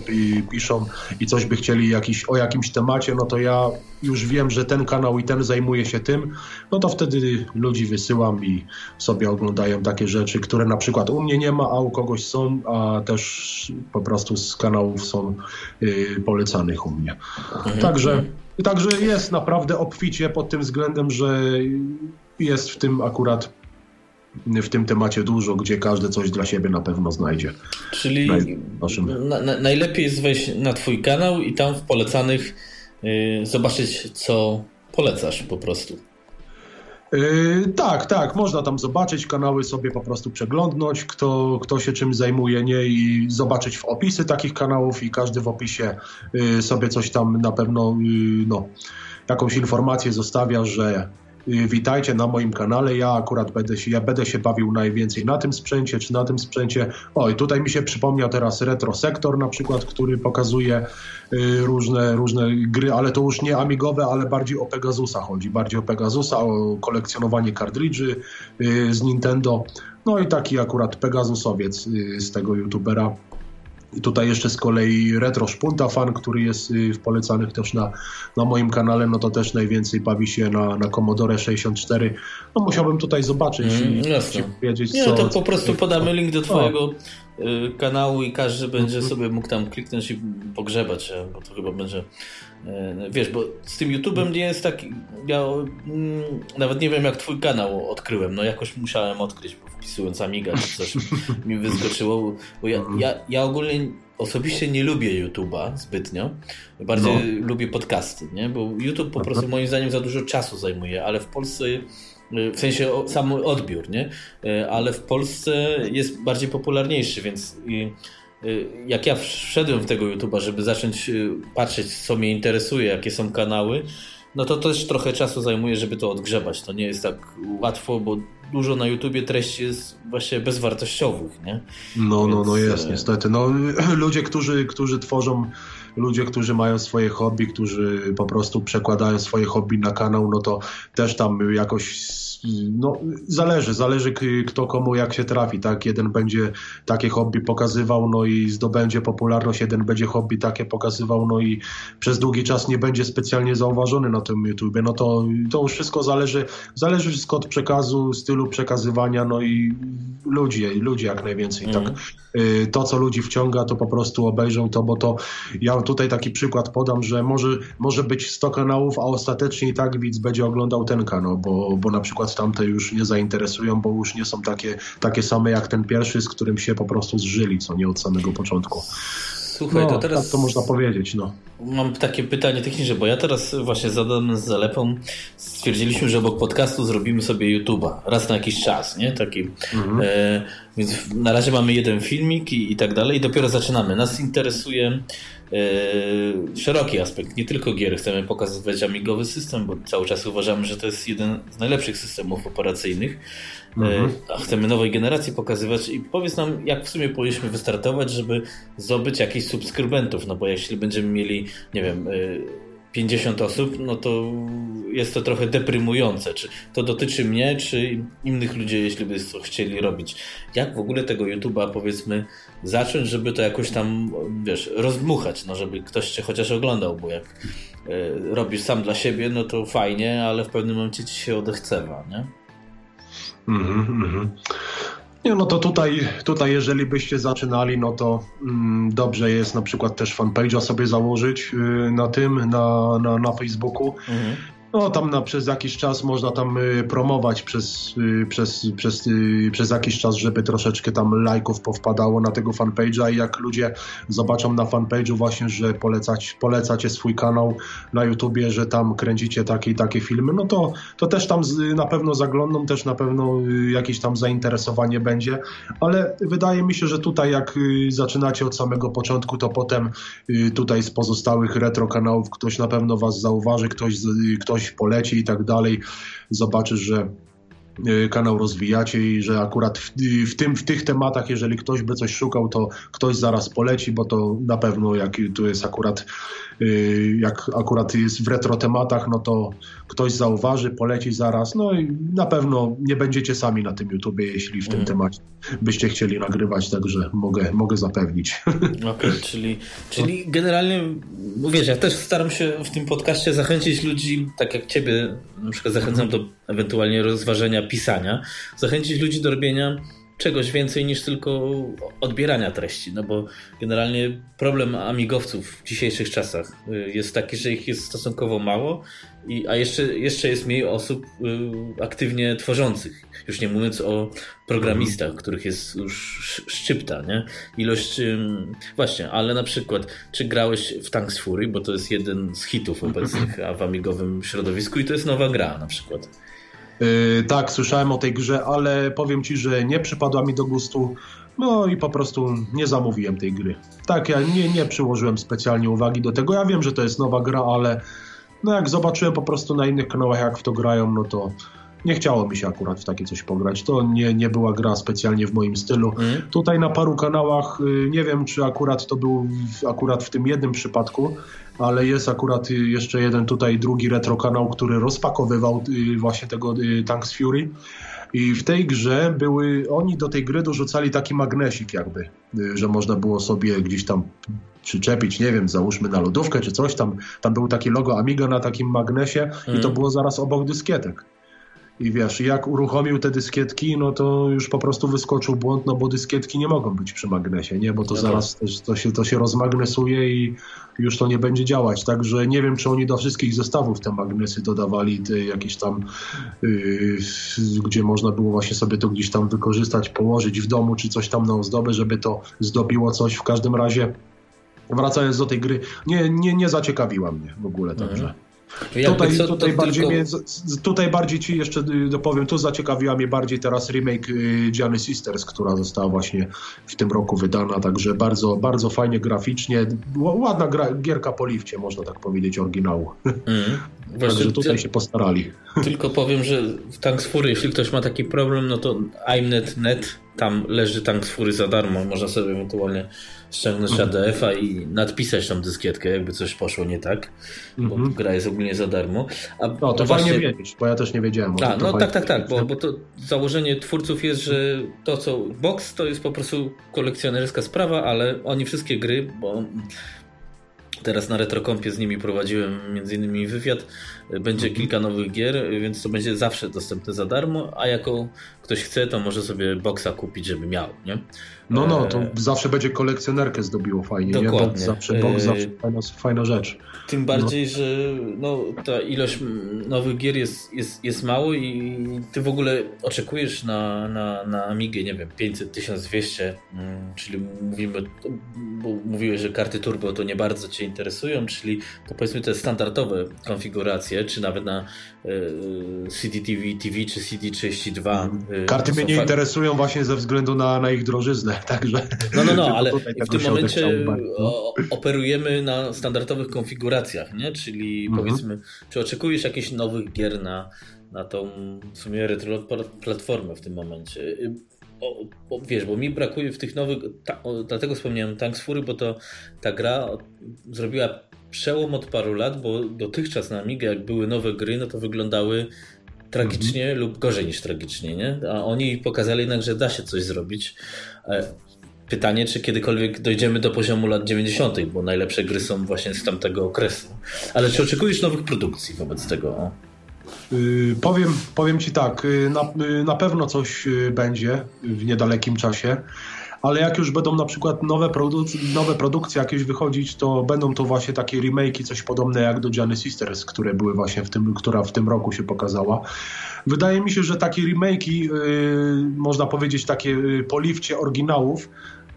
piszą i coś by chcieli jakiś, o jakimś temacie, no to ja już wiem, że ten kanał i ten zajmuje się tym, no to wtedy ludzi wysyłam i sobie oglądają takie rzeczy, które na przykład u mnie nie ma, a u kogoś są, a też po prostu z kanałów są yy, polecanych u mnie. Mhm. Także, także jest naprawdę obficie pod tym względem, że jest w tym akurat w tym temacie dużo, gdzie każdy coś dla siebie na pewno znajdzie. Czyli na, na, najlepiej jest wejść na Twój kanał i tam w polecanych yy, zobaczyć, co polecasz po prostu. Yy, tak, tak, można tam zobaczyć, kanały sobie po prostu przeglądnąć, kto, kto się czym zajmuje, nie i zobaczyć w opisy takich kanałów i każdy w opisie yy, sobie coś tam na pewno, yy, no, jakąś informację zostawia, że Y, witajcie na moim kanale. Ja akurat będę się, ja będę się bawił najwięcej na tym sprzęcie, czy na tym sprzęcie. Oj, tutaj mi się przypomniał teraz Retro Sektor na przykład, który pokazuje y, różne, różne gry, ale to już nie amigowe, ale bardziej o Pegasusa chodzi. Bardziej o Pegasusa, o kolekcjonowanie kartridży y, z Nintendo. No i taki akurat Pegasusowiec z tego youtubera i tutaj jeszcze z kolei Retro Szpunta fan, który jest y, w polecanych też na, na moim kanale, no to też najwięcej bawi się na, na Commodore 64. No musiałbym tutaj zobaczyć mm, i wiedzieć, Nie, co... to po prostu podamy link do twojego. Y, kanału i każdy będzie mhm. sobie mógł tam kliknąć i pogrzebać, bo to chyba będzie y, wiesz, bo z tym YouTube'em nie jest tak ja mm, nawet nie wiem jak twój kanał odkryłem, no jakoś musiałem odkryć, bo wpisując Amiga czy coś mi wyskoczyło, bo ja, ja, ja ogólnie osobiście nie lubię YouTube'a zbytnio, bardziej no. lubię podcasty, nie? bo YouTube po prostu moim zdaniem za dużo czasu zajmuje, ale w Polsce w sensie sam odbiór, nie? Y, ale w Polsce jest bardziej popularniejszy, więc y, jak ja wszedłem w tego YouTube'a, żeby zacząć patrzeć, co mnie interesuje, jakie są kanały, no to też trochę czasu zajmuje, żeby to odgrzebać. To nie jest tak łatwo, bo dużo na YouTubie treści jest właśnie bezwartościowych, nie? No, Więc... no, no jest, niestety. No, ludzie, którzy, którzy tworzą ludzie, którzy mają swoje hobby, którzy po prostu przekładają swoje hobby na kanał, no to też tam jakoś no, zależy, zależy kto komu jak się trafi, tak? Jeden będzie takie hobby pokazywał, no i zdobędzie popularność, jeden będzie hobby takie pokazywał, no i przez długi czas nie będzie specjalnie zauważony na tym YouTubie, no to, to już wszystko zależy, zależy wszystko od przekazu, stylu przekazywania, no i ludzi, ludzi jak najwięcej, mm. tak? Mhm. Y, to, co ludzi wciąga, to po prostu obejrzą to, bo to ja tutaj taki przykład podam, że może, może być 100 kanałów, a ostatecznie i tak widz będzie oglądał ten kanał, bo, bo na przykład tamte już nie zainteresują, bo już nie są takie, takie same jak ten pierwszy, z którym się po prostu zżyli, co nie od samego początku. Słuchaj, no, to teraz. Tak to można powiedzieć, no. Mam takie pytanie techniczne, bo ja teraz właśnie zadam z zalepą. Stwierdziliśmy, że obok podcastu zrobimy sobie YouTube'a raz na jakiś czas, nie? Taki. Mhm. E, więc na razie mamy jeden filmik i, i tak dalej, i dopiero zaczynamy. Nas interesuje e, szeroki aspekt, nie tylko gier. Chcemy pokazywać amigowy system, bo cały czas uważamy, że to jest jeden z najlepszych systemów operacyjnych. Mhm. A chcemy nowej generacji pokazywać i powiedz nam, jak w sumie powinniśmy wystartować, żeby zdobyć jakichś subskrybentów, no bo jeśli będziemy mieli, nie wiem, 50 osób, no to jest to trochę deprymujące. Czy to dotyczy mnie, czy innych ludzi, jeśli by chcieli robić. Jak w ogóle tego YouTube'a powiedzmy zacząć, żeby to jakoś tam, wiesz, rozdmuchać, no żeby ktoś cię chociaż oglądał, bo jak y, robisz sam dla siebie, no to fajnie, ale w pewnym momencie ci się odechcewa, nie? Mhm, mhm. Nie, no to tutaj, tutaj jeżeli byście zaczynali, no to mm, dobrze jest na przykład też fanpage'a sobie założyć y, na tym, na, na, na Facebooku. Mhm. No tam na, przez jakiś czas można tam y, promować przez, y, przez, przez, y, przez jakiś czas, żeby troszeczkę tam lajków powpadało na tego fanpage'a i jak ludzie zobaczą na fanpage'u właśnie, że polecać, polecacie swój kanał na YouTubie, że tam kręcicie takie i takie filmy, no to, to też tam na pewno zaglądną, też na pewno jakieś tam zainteresowanie będzie, ale wydaje mi się, że tutaj jak zaczynacie od samego początku, to potem tutaj z pozostałych retro kanałów ktoś na pewno was zauważy, ktoś, ktoś coś poleci i tak dalej, zobaczysz, że Y, kanał rozwijacie i że akurat w, w, tym, w tych tematach, jeżeli ktoś by coś szukał, to ktoś zaraz poleci, bo to na pewno jak tu jest akurat y, jak akurat jest w retro tematach, no to ktoś zauważy, poleci zaraz, no i na pewno nie będziecie sami na tym YouTubie, jeśli w tym mm. temacie byście chcieli nagrywać, także mogę, mogę zapewnić. Okej, okay, czyli, czyli generalnie, wiesz, ja też staram się w tym podcaście zachęcić ludzi, tak jak ciebie na przykład zachęcam do ewentualnie rozważenia pisania, zachęcić ludzi do robienia czegoś więcej niż tylko odbierania treści, no bo generalnie problem amigowców w dzisiejszych czasach y, jest taki, że ich jest stosunkowo mało, i, a jeszcze, jeszcze jest mniej osób y, aktywnie tworzących, już nie mówiąc o programistach, których jest już szczypta, nie? Ilość, właśnie, ale na przykład, czy grałeś w Tanks Fury, bo to jest jeden z hitów obecnych w amigowym środowisku i to jest nowa gra na przykład. Yy, tak, słyszałem o tej grze, ale powiem ci, że nie przypadła mi do gustu. No i po prostu nie zamówiłem tej gry. Tak, ja nie, nie przyłożyłem specjalnie uwagi do tego. Ja wiem, że to jest nowa gra, ale no jak zobaczyłem po prostu na innych kanałach, jak w to grają, no to nie chciało mi się akurat w takie coś pograć. To nie, nie była gra specjalnie w moim stylu. Mm. Tutaj na paru kanałach, y, nie wiem czy akurat to był w, akurat w tym jednym przypadku, ale jest akurat jeszcze jeden tutaj drugi retro kanał, który rozpakowywał y, właśnie tego y, Tanks Fury. I w tej grze były, oni do tej gry dorzucali taki magnesik jakby, że można było sobie gdzieś tam przyczepić, nie wiem, załóżmy na lodówkę czy coś tam. Tam był taki logo Amiga na takim magnesie mm. i to mhm. było zaraz obok dyskietek. I wiesz, jak uruchomił te dyskietki, no to już po prostu wyskoczył błąd, no bo dyskietki nie mogą być przy magnesie, nie? Bo to no zaraz też to się, to się rozmagnesuje i już to nie będzie działać. Także nie wiem, czy oni do wszystkich zestawów te magnesy dodawali, te jakieś tam, yy, gdzie można było właśnie sobie to gdzieś tam wykorzystać, położyć w domu, czy coś tam na ozdobę, żeby to zdobiło coś. W każdym razie, wracając do tej gry, nie, nie, nie zaciekawiła mnie w ogóle, także. Mhm. Tutaj, co, tutaj, bardziej tylko... mnie, tutaj bardziej ci jeszcze y, dopowiem, tu zaciekawiła mnie bardziej teraz remake y, Gianni Sisters, która została właśnie w tym roku wydana, także bardzo, bardzo fajnie graficznie, ładna gra, gierka po lifcie, można tak powiedzieć, oryginału. Mm. Właśnie, Także tutaj się postarali. Tylko powiem, że w Tanks Fury, jeśli ktoś ma taki problem, no to IMNet.net, tam leży Tanks Fury za darmo, można sobie ewentualnie ściągnąć mhm. ADF-a i nadpisać tą dyskietkę, jakby coś poszło nie tak, bo mhm. gra jest ogólnie za darmo. A, no to właśnie... fajnie wiedzieć, bo ja też nie wiedziałem. A, no tak, tak, tak, bo, bo to założenie twórców jest, że to co box to jest po prostu kolekcjonerska sprawa, ale oni wszystkie gry, bo Teraz na Retrokompie z nimi prowadziłem między innymi wywiad. Będzie kilka nowych gier, więc to będzie zawsze dostępne za darmo, a jako ktoś chce, to może sobie boksa kupić, żeby miał, nie? No, no, to e, zawsze będzie kolekcjonerkę zdobiło fajnie, Dokładnie. nie? Zawsze, box zawsze e, fajna, fajna rzecz. Tym bardziej, no. że no, ta ilość nowych gier jest, jest, jest mało i ty w ogóle oczekujesz na, na, na Amigę, nie wiem, 500, 1200, mm, czyli mówimy, bo mówiłeś, że karty turbo to nie bardzo cię interesują, czyli to powiedzmy te standardowe konfiguracje, czy nawet na e, CDTV TV czy CD32. Mhm. Karty mnie nie interesują właśnie ze względu na, na ich drożyznę, także... No, no, no, ale w tym momencie operujemy na standardowych konfiguracjach, nie? Czyli mhm. powiedzmy, czy oczekujesz jakichś nowych gier na, na tą w sumie retro platformę w tym momencie? O, o, wiesz, bo mi brakuje w tych nowych, ta, o, dlatego wspomniałem Tanks Fury, bo to ta gra zrobiła przełom od paru lat, bo dotychczas na Amigę jak były nowe gry, no to wyglądały tragicznie mhm. lub gorzej niż tragicznie, nie? A oni pokazali jednak, że da się coś zrobić. E, pytanie, czy kiedykolwiek dojdziemy do poziomu lat 90., bo najlepsze gry są właśnie z tamtego okresu. Ale czy oczekujesz nowych produkcji wobec tego? Yy, powiem, powiem Ci tak, yy, na, yy, na pewno coś yy, będzie w niedalekim czasie ale jak już będą na przykład nowe, produc- nowe produkcje jakieś wychodzić, to będą to właśnie takie remake'i, coś podobne jak do Gianni Sisters, które były właśnie w tym, która w tym roku się pokazała. Wydaje mi się, że takie remake'i, yy, można powiedzieć takie yy, poliwcie oryginałów,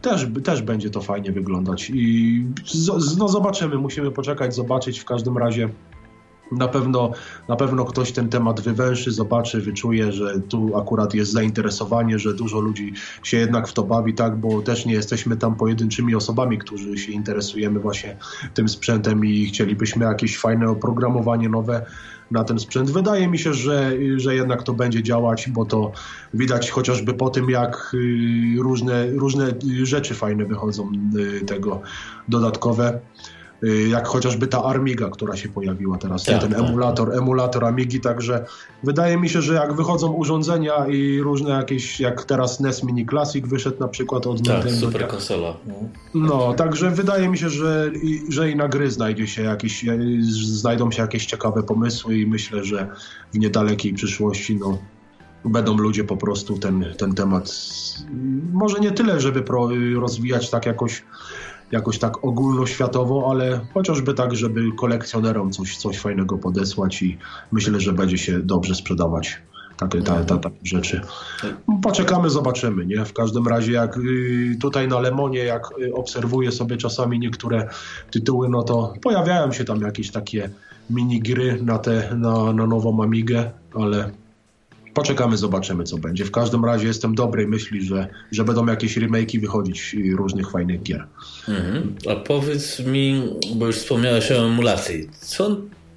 też, też będzie to fajnie wyglądać i z, no zobaczymy, musimy poczekać, zobaczyć w każdym razie na pewno, na pewno ktoś ten temat wywęszy, zobaczy, wyczuje, że tu akurat jest zainteresowanie, że dużo ludzi się jednak w to bawi, tak, bo też nie jesteśmy tam pojedynczymi osobami, którzy się interesujemy właśnie tym sprzętem i chcielibyśmy jakieś fajne oprogramowanie nowe na ten sprzęt. Wydaje mi się, że, że jednak to będzie działać, bo to widać chociażby po tym, jak y, różne, różne rzeczy fajne wychodzą y, tego dodatkowe. Y, jak chociażby ta Armiga, która się pojawiła teraz, tak, ten tak. emulator, emulator Amigi, także wydaje mi się, że jak wychodzą urządzenia i różne jakieś, jak teraz NES Mini Classic wyszedł na przykład od tak, Nintendo. super konsola. No. także wydaje mi się, że, że i na gry znajdzie się jakieś, znajdą się jakieś ciekawe pomysły i myślę, że w niedalekiej przyszłości no, będą ludzie po prostu ten, ten temat może nie tyle, żeby pro, rozwijać tak jakoś jakoś tak ogólnoświatowo, ale chociażby tak, żeby kolekcjonerom coś, coś fajnego podesłać i myślę, że będzie się dobrze sprzedawać takie, ta, ta, takie rzeczy. Poczekamy, zobaczymy. Nie? W każdym razie, jak y, tutaj na Lemonie, jak y, obserwuję sobie czasami niektóre tytuły, no to pojawiają się tam jakieś takie minigry na, te, na, na nową Amigę, ale Poczekamy, zobaczymy, co będzie. W każdym razie jestem dobrej myśli, że, że będą jakieś remake'i wychodzić różnych fajnych gier. Mhm. A powiedz mi, bo już wspomniałeś o emulacji, co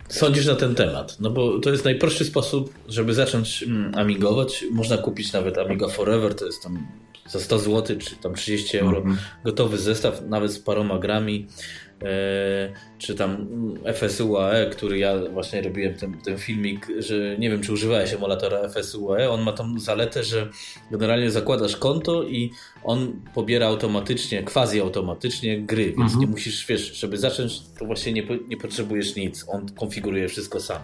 sądzisz na ten temat? No bo to jest najprostszy sposób, żeby zacząć mm, amigować. Można kupić nawet Amiga Forever, to jest tam za 100 zł, czy tam 30 euro, mhm. gotowy zestaw, nawet z paroma grami. E, czy tam FSUAE, który ja właśnie robiłem ten, ten filmik, że nie wiem, czy używałeś emulatora FSUAE, on ma tą zaletę, że generalnie zakładasz konto i on pobiera automatycznie, quasi automatycznie gry, więc mhm. nie musisz, wiesz, żeby zacząć, to właśnie nie, nie potrzebujesz nic, on konfiguruje wszystko sam.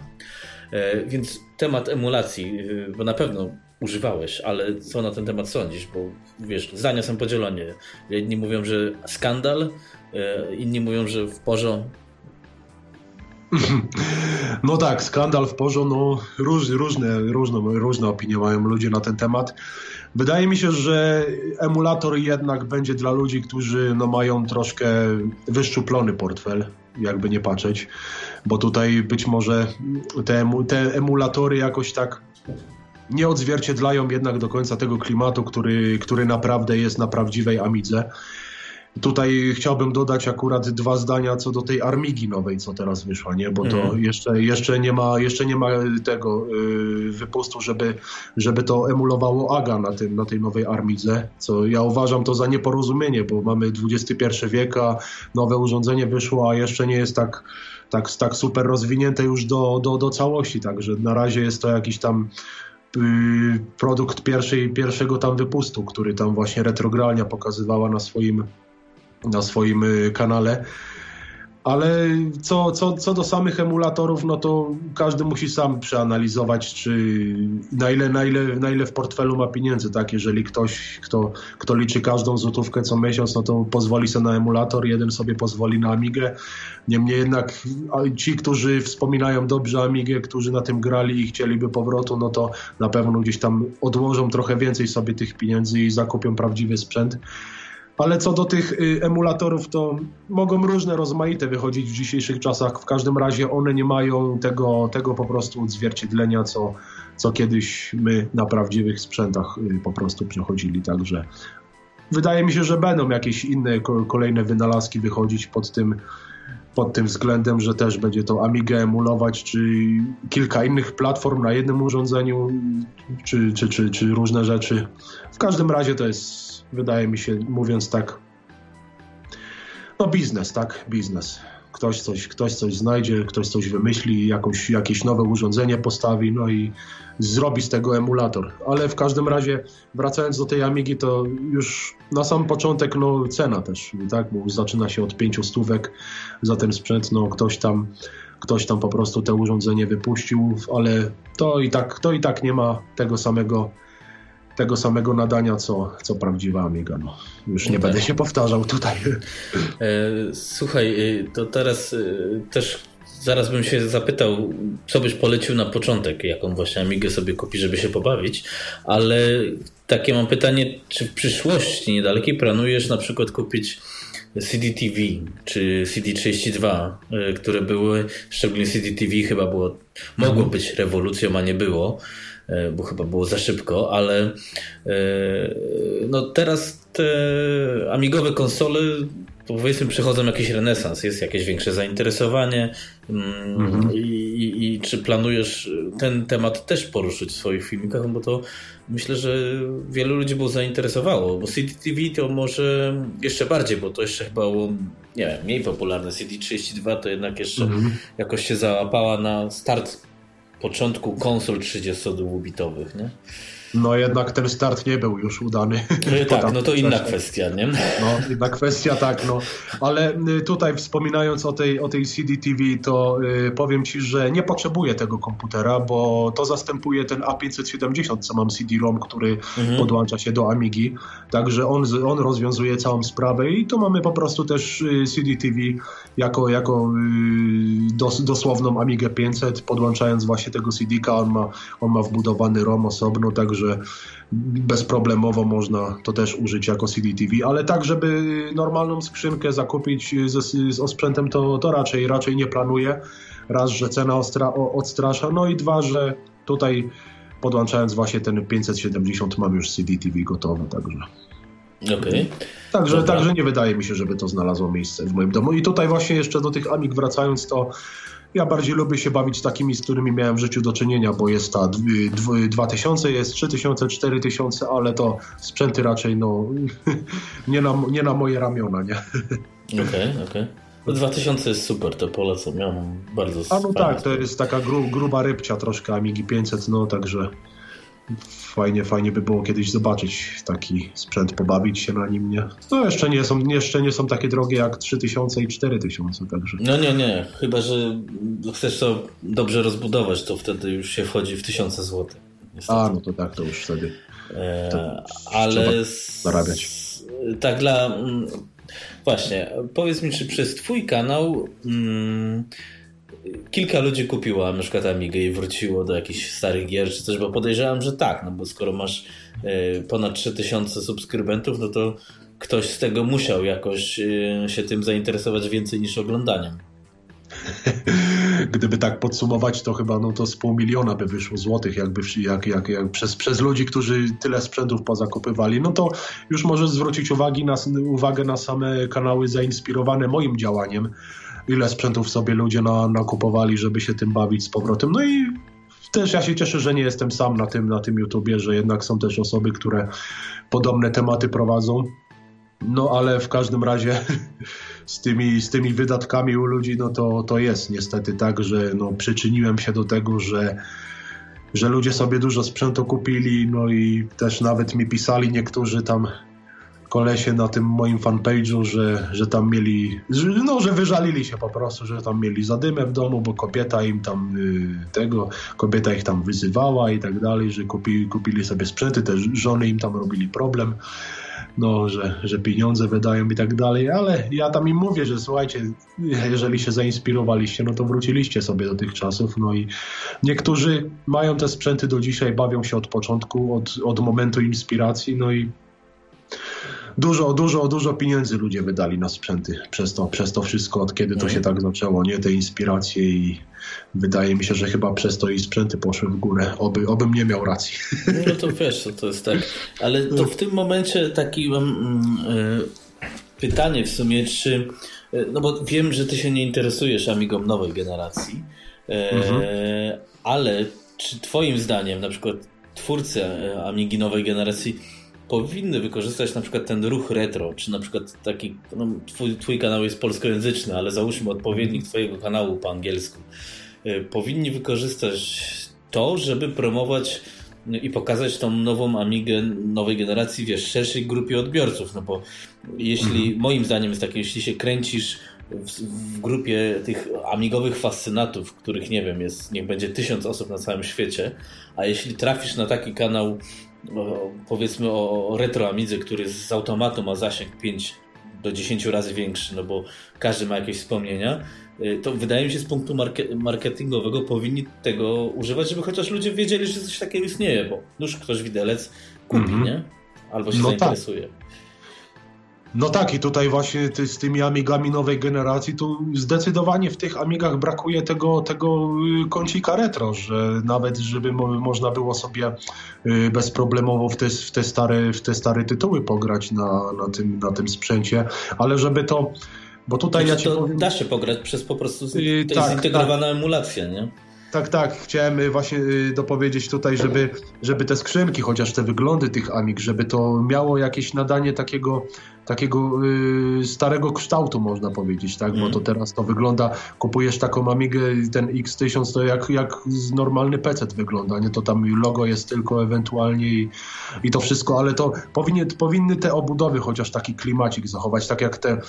E, więc temat emulacji, e, bo na pewno używałeś, ale co na ten temat sądzisz? Bo wiesz, zdania są podzielone. Jedni mówią, że skandal, inni mówią, że w porządku. No tak, skandal w porządku, no róż, różne, różne, różne opinie mają ludzie na ten temat. Wydaje mi się, że emulator jednak będzie dla ludzi, którzy no, mają troszkę wyszczuplony portfel, jakby nie patrzeć, bo tutaj być może te, te emulatory jakoś tak nie odzwierciedlają jednak do końca tego klimatu, który, który naprawdę jest na prawdziwej Amidze. Tutaj chciałbym dodać akurat dwa zdania co do tej Armigi nowej, co teraz wyszła, nie? Bo to mm. jeszcze, jeszcze, nie ma, jeszcze nie ma tego yy, wypustu, żeby, żeby to emulowało AGA na, tym, na tej nowej Armidze, co ja uważam to za nieporozumienie, bo mamy XXI wiek, a nowe urządzenie wyszło, a jeszcze nie jest tak, tak, tak super rozwinięte już do, do, do całości, także na razie jest to jakiś tam y, produkt pierwszej, pierwszego tam wypustu, który tam właśnie retrogralnia pokazywała na swoim na swoim y, kanale. Ale co, co, co do samych emulatorów, no to każdy musi sam przeanalizować, czy na ile, na ile, na ile w portfelu ma pieniędzy, tak? Jeżeli ktoś, kto, kto liczy każdą złotówkę co miesiąc, no to pozwoli sobie na emulator, jeden sobie pozwoli na Amigę. Niemniej jednak ci, którzy wspominają dobrze Amigę, którzy na tym grali i chcieliby powrotu, no to na pewno gdzieś tam odłożą trochę więcej sobie tych pieniędzy i zakupią prawdziwy sprzęt. Ale co do tych y, emulatorów, to mogą różne, rozmaite wychodzić w dzisiejszych czasach. W każdym razie one nie mają tego, tego po prostu odzwierciedlenia, co, co kiedyś my na prawdziwych sprzętach y, po prostu przechodzili. Także wydaje mi się, że będą jakieś inne kolejne wynalazki wychodzić pod tym, pod tym względem, że też będzie to Amiga emulować, czy kilka innych platform na jednym urządzeniu, czy, czy, czy, czy różne rzeczy. W każdym razie to jest wydaje mi się, mówiąc tak, no biznes, tak? Biznes. Ktoś coś, ktoś coś znajdzie, ktoś coś wymyśli, jakąś, jakieś nowe urządzenie postawi, no i zrobi z tego emulator. Ale w każdym razie, wracając do tej Amigi, to już na sam początek no, cena też, tak? Bo zaczyna się od pięciu stówek za ten sprzęt, no ktoś tam ktoś tam po prostu te urządzenie wypuścił, ale to i tak, to i tak nie ma tego samego tego samego nadania, co, co prawdziwa Amiga. No, już nie no będę tak. się powtarzał tutaj. E, słuchaj, e, to teraz e, też zaraz bym się zapytał, co byś polecił na początek, jaką właśnie Amigę sobie kupi, żeby się pobawić, ale takie mam pytanie, czy w przyszłości niedalekiej planujesz na przykład kupić CD-TV czy CD32, y, które były, szczególnie CD-TV chyba było, mogło być rewolucją, a nie było, bo chyba było za szybko, ale no teraz te amigowe konsole powiedzmy przechodzą jakiś renesans, jest jakieś większe zainteresowanie mm, mhm. I, i, i, czy planujesz ten temat też poruszyć w swoich filmikach, bo to myślę, że wielu ludzi było zainteresowało, bo CDTV to może jeszcze bardziej, bo to jeszcze chyba było, nie wiem, mniej popularne. CD32 to jednak jeszcze mhm. jakoś się załapała na start początku konsol 32-bitowych, nie? No jednak ten start nie był już udany. No tak, no to inna kwestia, nie? No, inna kwestia, tak, no. Ale y, tutaj wspominając o tej, o tej CDTV, to y, powiem Ci, że nie potrzebuję tego komputera, bo to zastępuje ten A570, co mam CD-ROM, który mhm. podłącza się do Amigi. Także on, on rozwiązuje całą sprawę i tu mamy po prostu też y, CDTV jako, jako y, dos, dosłowną Amigę 500, podłączając właśnie tego CD-ka, on ma, on ma wbudowany ROM osobno, także bezproblemowo można to też użyć jako CD-TV, ale tak, żeby normalną skrzynkę zakupić z, z osprzętem, to, to raczej, raczej nie planuję. Raz, że cena ostra, odstrasza, no i dwa, że tutaj podłączając właśnie ten 570 mam już CD-TV gotowe, także... Okay. Także, także nie wydaje mi się, żeby to znalazło miejsce w moim domu. I tutaj właśnie jeszcze do tych Amig wracając, to ja bardziej lubię się bawić takimi, z którymi miałem w życiu do czynienia, bo jest ta 2000, jest 3000, 4000, ale to sprzęty raczej no, nie, na, nie na moje ramiona, nie? Okej, okay, okej. Okay. No 2000 jest super, to polecam. Ja mam bardzo A no tak, to jest taka gru, gruba rybcia troszkę Amigi 500, no także fajnie, fajnie by było kiedyś zobaczyć taki sprzęt, pobawić się na nim, nie? No jeszcze nie są, jeszcze nie są takie drogie jak 3000 i 4000, także. No nie, nie, chyba, że chcesz to dobrze rozbudować, to wtedy już się wchodzi w tysiące złotych. A, no to tak, to już wtedy. E, ale zarabiać. Tak dla... Mm, właśnie, powiedz mi, czy przez twój kanał... Mm, kilka ludzi kupiło na przykład Amigę i wróciło do jakichś starych gier czy coś, bo podejrzewam, że tak, no bo skoro masz e, ponad 3000 subskrybentów, no to ktoś z tego musiał jakoś e, się tym zainteresować więcej niż oglądaniem. Gdyby tak podsumować, to chyba no to z pół miliona by wyszło złotych, jakby jak, jak, jak przez, przez ludzi, którzy tyle sprzętów pozakupywali. No to już możesz zwrócić uwagi na, uwagę na same kanały zainspirowane moim działaniem ile sprzętów sobie ludzie na, nakupowali, żeby się tym bawić z powrotem. No i też ja się cieszę, że nie jestem sam na tym, na tym YouTubie, że jednak są też osoby, które podobne tematy prowadzą. No ale w każdym razie z tymi, z tymi wydatkami u ludzi, no to, to jest niestety tak, że no, przyczyniłem się do tego, że, że ludzie sobie dużo sprzętu kupili, no i też nawet mi pisali niektórzy tam kolesie na tym moim fanpage'u, że, że tam mieli, że, no, że wyżalili się po prostu, że tam mieli zadymę w domu, bo kobieta im tam y, tego, kobieta ich tam wyzywała i tak dalej, że kupili, kupili sobie sprzęty, też żony im tam robili problem, no, że, że pieniądze wydają i tak dalej, ale ja tam im mówię, że słuchajcie, jeżeli się zainspirowaliście, no to wróciliście sobie do tych czasów, no i niektórzy mają te sprzęty do dzisiaj, bawią się od początku, od, od momentu inspiracji, no i dużo, dużo, dużo pieniędzy ludzie wydali na sprzęty przez to, przez to wszystko, od kiedy to się tak zaczęło, nie? Te inspiracje i wydaje mi się, że chyba przez to i sprzęty poszły w górę, oby, obym nie miał racji. No to wiesz, to, jest tak, ale to w tym momencie taki mam mm, y, pytanie w sumie, czy, y, no bo wiem, że ty się nie interesujesz Amigą nowej generacji, y, mhm. ale czy twoim zdaniem na przykład twórcy Amigi nowej generacji powinny wykorzystać na przykład ten ruch retro, czy na przykład taki, no, twój, twój kanał jest polskojęzyczny, ale załóżmy odpowiednik twojego kanału po angielsku. Y, powinni wykorzystać to, żeby promować i pokazać tą nową Amigę nowej generacji, wiesz, szerszej grupie odbiorców, no bo jeśli, mhm. moim zdaniem jest takie, jeśli się kręcisz w, w, grupie tych amigowych fascynatów, których nie wiem, jest, niech będzie tysiąc osób na całym świecie, a jeśli trafisz na taki kanał powiedzmy o retro Amidze, który z automatu ma zasięg 5 do 10 razy większy, no bo każdy ma jakieś wspomnienia, y, to wydaje mi się z punktu marketingowego powinni tego używać, żeby chociaż ludzie wiedzieli, że coś takiego istnieje, bo już ktoś widelec kupi, mm -hmm. nie? Albo się no tak. zainteresuje. Tak. No tak, i tutaj właśnie ty, z tymi Amigami nowej generacji, tu zdecydowanie w tych Amigach brakuje tego, tego y, kącika retro, że nawet żeby mo można było sobie y, bezproblemowo w te, w te, stare, w te stare tytuły pograć na, na, tym, na tym sprzęcie, ale żeby to bo tutaj znaczy, ja ci to powiem... da się pograć przez po prostu z... yy, tak, zintegrowana tak. emulacja, nie? Tak, tak. Chciałem y, właśnie y, dopowiedzieć tutaj, żeby, żeby te skrzynki, chociaż te wyglądy tych Amig, żeby to miało jakieś nadanie takiego, takiego yy, starego kształtu, można powiedzieć, tak? Mm. Bo to mhm. teraz to wygląda, kupujesz taką Amigę, ten X1000 to jak, jak normalny PC wygląda, nie? To tam logo jest tylko ewentualnie i, i to wszystko, ale to powinny, powinny te obudowy chociaż taki klimacik zachować, tak jak te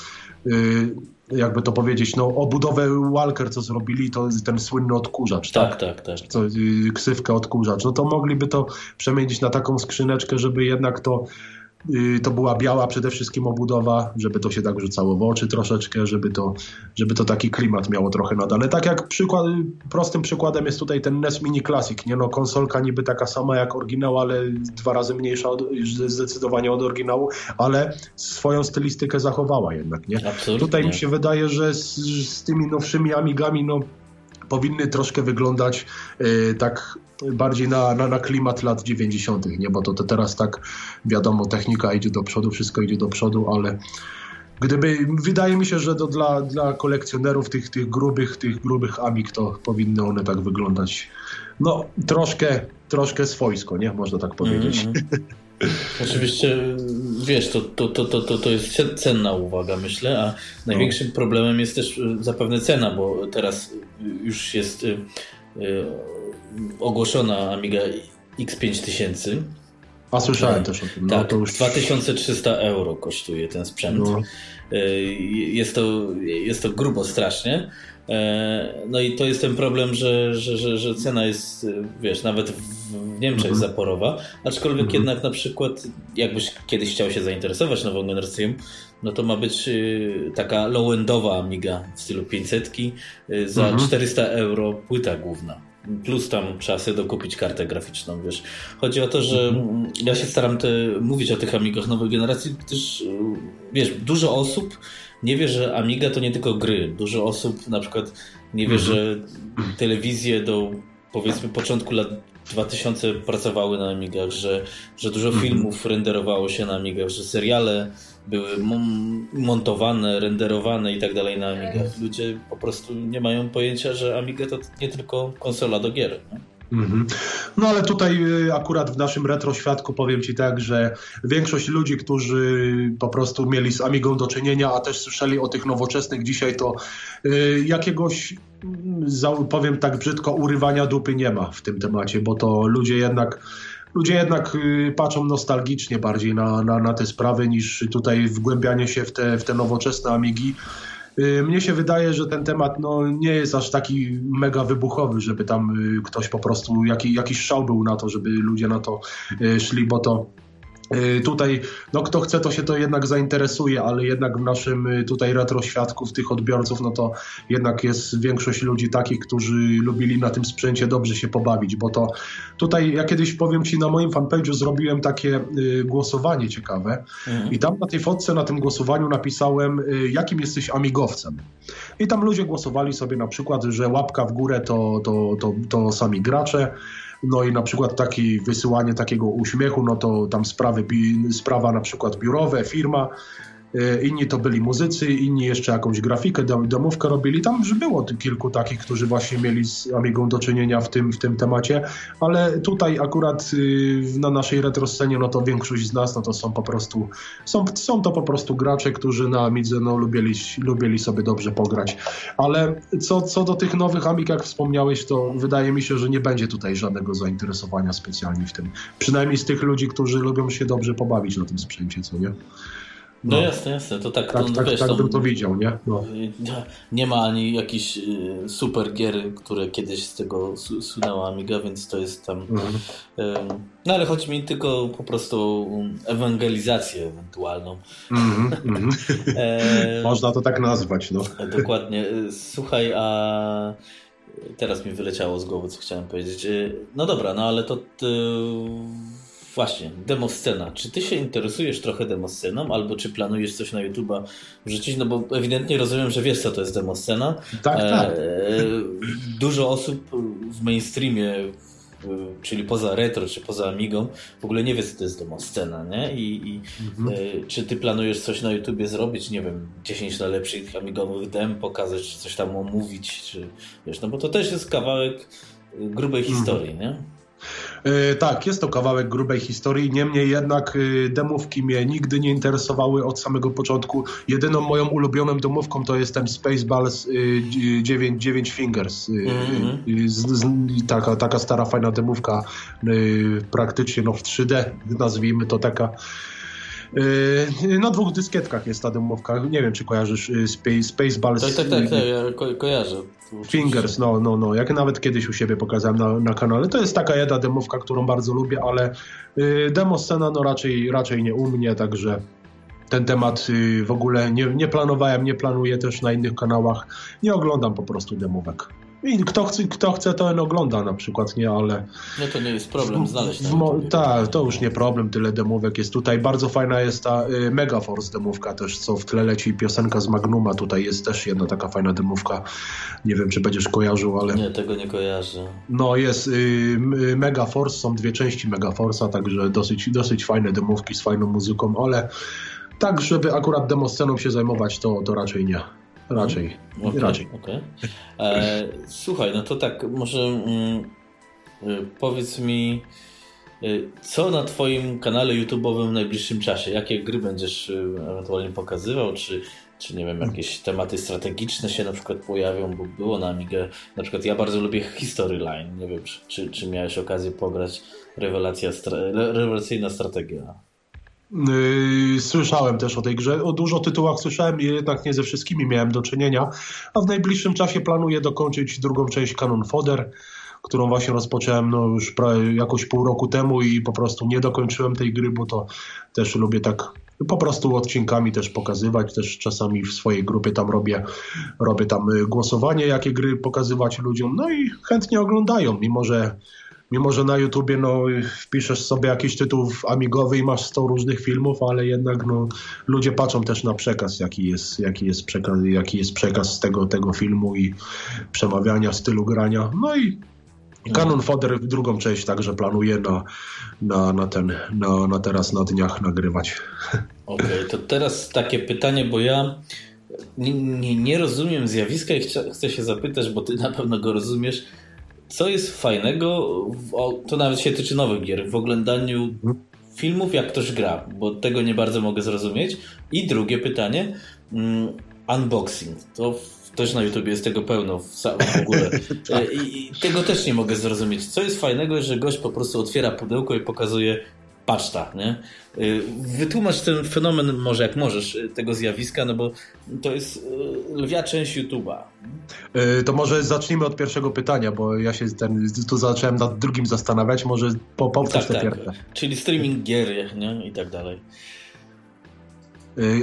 jakby to powiedzieć, no obudowę Walker, co zrobili, to ten słynny odkurzacz, tak? Tak, tak, tak. Co, yy, ksywka odkurzacz. No to mogliby to przemienić na taką skrzyneczkę, żeby jednak to to była biała przede wszystkim obudowa, żeby to się tak rzucało w oczy troszeczkę, żeby to, żeby to taki klimat miało trochę nadal. Ale tak jak przykład, prostym przykładem jest tutaj ten NES Mini Classic, nie no, konsolka niby taka sama jak oryginał, ale dwa razy mniejsza od, zdecydowanie od oryginału, ale swoją stylistykę zachowała jednak, nie? Absolutnie. Tutaj mi się wydaje, że z, z tymi nowszymi Amigami, no powinny troszkę wyglądać yy, tak bardziej na, na, na, klimat lat 90., nie? Bo to, to teraz tak wiadomo, technika idzie do przodu, wszystko idzie do przodu, ale gdyby, wydaje mi się, że to dla, dla kolekcjonerów tych, tych grubych, tych grubych Amig to powinny one tak wyglądać. No, troszkę, troszkę swojsko, nie? Można tak powiedzieć. Mm -hmm. Oczywiście, wiesz, to, to, to, to, to jest cenna uwaga, myślę, a największym no. problemem jest też e, zapewne cena, bo teraz już jest e, ogłoszona Amiga X5000. A słyszałem też o tym. No, tak, to już... 2300 euro kosztuje ten sprzęt. No. Jest, to, jest to grubo strasznie. E, no i to jest ten problem, że, że, że, że cena jest, wiesz, nawet w Niemczech mhm. zaporowa, aczkolwiek mhm. jednak na przykład, jakbyś kiedyś chciał się zainteresować nową generacją, no to ma być y, taka low-endowa Amiga w stylu 500 y, za mhm. 400 euro płyta główna. Plus tam trzeba sobie dokupić kartę graficzną, wiesz. Chodzi o to, że mhm. ja się staram te, mówić o tych Amigach nowej generacji, gdyż, y, wiesz, dużo osób nie wie, że Amiga to nie tylko gry. Dużo osób na przykład nie wie, że telewizje do powiedzmy początku lat 2000 pracowały na Amigach, że, że dużo mhm. filmów renderowało się na Amigach, że seriale były montowane, renderowane i tak dalej na Amigach. Ludzie po prostu nie mają pojęcia, że Amiga to nie tylko konsola do gier. Nie? Mhm. No ale tutaj y, akurat w naszym retro świadku powiem Ci tak, że większość ludzi, którzy po prostu mieli z Amigą do czynienia, a też słyszeli o tych nowoczesnych dzisiaj, to y, jakiegoś, mm, powiem tak brzydko, urywania dupy nie ma w tym temacie, bo to ludzie jednak ludzie jednak y, patrzą nostalgicznie bardziej na, na, na te sprawy niż tutaj wgłębianie się w te, w te nowoczesne Amigi. Y, mnie się wydaje, że ten temat no, nie jest aż taki mega wybuchowy, żeby tam y, ktoś po prostu, jaki, jakiś szał był na to, żeby ludzie na to y, szli, bo to tutaj, no kto chce, to się to jednak zainteresuje, ale jednak w naszym y, tutaj retro świadków, tych odbiorców, no to jednak jest większość ludzi takich, którzy lubili na tym sprzęcie dobrze się pobawić, bo to tutaj, ja kiedyś powiem Ci, na moim fanpage'u zrobiłem takie y, głosowanie ciekawe mhm. i tam na tej fotce, na tym głosowaniu napisałem, jakim jesteś amigowcem. I tam ludzie głosowali sobie na przykład, że łapka w górę to, to, to, to sami gracze, no i na przykład takie wysyłanie takiego uśmiechu, no to tam sprawy, sprawa na przykład biurowe, firma, inni to byli muzycy, inni jeszcze jakąś grafikę, domówkę robili. Tam już było kilku takich, którzy właśnie mieli z Amigą do czynienia w tym, w tym temacie, ale tutaj akurat y, na naszej retroscenie, no to większość z nas, no to są po prostu, są, są to po prostu gracze, którzy na Amidze, no lubili, lubili sobie dobrze pograć. Ale co, co do tych nowych Amig, jak wspomniałeś, to wydaje mi się, że nie będzie tutaj żadnego zainteresowania specjalnie w tym. Przynajmniej z tych ludzi, którzy lubią się dobrze pobawić na tym sprzęcie, co nie? No, no, jasne, jasne, to tak, tak, to, tak, wiesz, tak bym to widział, nie? No. Nie ma ani jakichś y, super gier, które kiedyś z tego sunęła Amiga, więc to jest tam... Mhm. No ale chodzi mi tylko po prostu o ewangelizację ewentualną. Mhm, mhm. e... Można to tak nazwać, no. Dokładnie. Słuchaj, a teraz mi wyleciało z głowy, co chciałem powiedzieć. No dobra, no ale to... Ty właśnie, demoscena. Czy ty się interesujesz trochę demosceną, albo czy planujesz coś na YouTube'a wrzucić? No bo ewidentnie rozumiem, że wiesz, co to jest demoscena. Tak, tak. E, dużo osób w mainstreamie czyli poza retro, czy poza Amigą, w ogóle nie wie, co to jest demoscena, nie? I, i mhm. y, czy ty planujesz coś na YouTubie zrobić, nie wiem, 10 najlepszych amigowych dem pokazać, czy coś tam omówić, czy wiesz, no bo to też jest kawałek grubej mhm. historii, nie? E, tak, jest to kawałek grubej historii, niemniej jednak e, demówki mnie nigdy nie interesowały od samego początku. Jedyną moją ulubioną demówką to jest ten Spaceballs 9, 9 Fingers. Z, z, taka, taka stara, fajna demówka, praktycznie no, w 3D, nazwijmy to taka na dwóch dyskietkach jest ta demówka. Nie wiem, czy kojarzysz Space, Spaceballs. Tak, tak, tak, tak ja ko kojarzę. Fingers, no, no, no. Jak nawet kiedyś u siebie pokazałem na, na kanale. To jest taka jedna demówka, którą bardzo lubię, ale y, demo scena no raczej, raczej nie u mnie, także ten temat y, w ogóle nie, nie planowałem, nie planuję też na innych kanałach. Nie oglądam po prostu demówek. I kto chce, kto chce, to ogląda na przykład, nie, ale... No to nie jest problem znaleźć. Tak, to już nie problem, tyle demówek jest tutaj. Bardzo fajna jest ta y, Megaforce demówka też, co w tle leci piosenka z Magnuma, tutaj jest też jedna taka fajna demówka. Nie wiem, czy będziesz kojarzył, ale... Nie, tego nie kojarzę. No jest y, y, Megaforce, są dwie części Megaforce'a, także dosyć, dosyć fajne demówki z fajną muzyką, ale tak, żeby akurat demosceną się zajmować, to, to raczej nie. Raczej. Okay, raczej. Okay. E, słuchaj, no to tak, może mm, y, powiedz mi, y, co na Twoim kanale YouTube'owym w najbliższym czasie? Jakie gry będziesz y, ewentualnie pokazywał? Czy, czy nie wiem, jakieś tematy strategiczne się na przykład pojawią, bo było na Amigę. Na przykład ja bardzo lubię History Line. Nie wiem, czy, czy miałeś okazję pograć rewelacja, rewelacyjna strategia. Yy, słyszałem też o tej grze, o dużo tytułach słyszałem i jednak nie ze wszystkimi miałem do czynienia, a w najbliższym czasie planuję dokończyć drugą część Canon Fodder, którą właśnie rozpocząłem no, już jakoś pół roku temu i po prostu nie dokończyłem tej gry, bo to też lubię tak po prostu odcinkami też pokazywać, też czasami w swojej grupie tam robię, robię tam głosowanie, jakie gry pokazywać ludziom, no i chętnie oglądają, mimo że mimo że na YouTubie no, wpiszesz sobie jakiś tytuł amigowy i masz 100 różnych filmów, ale jednak no, ludzie patrzą też na przekaz, jaki jest, jaki jest, przekaz, jaki jest przekaz tego, tego filmu i przemawiania, stylu grania. No i Canon Fodder drugą część także planuję na, na, na ten, na, na teraz na dniach nagrywać. Okej, okay, to teraz takie pytanie, bo ja nie, nie, nie rozumiem zjawiska i chcę się zapytać, bo ty na pewno go rozumiesz co jest fajnego, to nawet się tyczy nowych gier, w oglądaniu filmów, jak ktoś gra, bo tego nie bardzo mogę zrozumieć. I drugie pytanie, mm, unboxing. To też na YouTube jest tego pełno w, w ogóle. tak. I, I, tego też nie mogę zrozumieć. Co jest fajnego, że gość po prostu otwiera pudełko i pokazuje paczta, nie? Y, wytłumacz ten fenomen może jak możesz y, tego zjawiska, no bo to jest y, lwia część YouTube'a. To może zacznijmy od pierwszego pytania, bo ja się ten, tu zacząłem nad drugim zastanawiać, może po, powtórz tak, tak. Czyli streaming gier, nie? I tak dalej.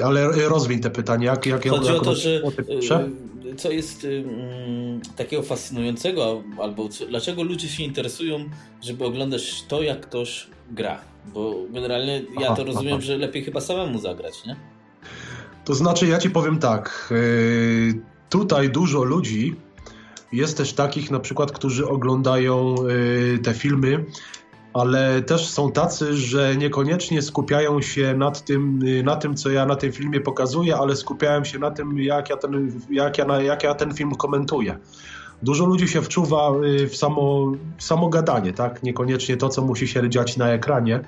Ale rozwiń te pytania. Jak, jak Chodzi jak, o to, że co jest um, takiego fascynującego, albo co, dlaczego ludzie się interesują, żeby oglądać to, jak ktoś gra? Bo generalnie ja to rozumiem, aha. że lepiej chyba samemu zagrać, nie? To znaczy, ja ci powiem tak. Yy, tutaj dużo ludzi jest też takich, na przykład, którzy oglądają yy, te filmy, ale też są tacy, że niekoniecznie skupiają się nad tym, yy, na tym, co ja na tym filmie pokazuję, ale skupiają się na tym, jak ja ten, jak ja, jak ja ten film komentuję dużo ludzi się wczuwa y, w samo, w samo gadanie, tak? Niekoniecznie to, co musi się dziać na ekranie.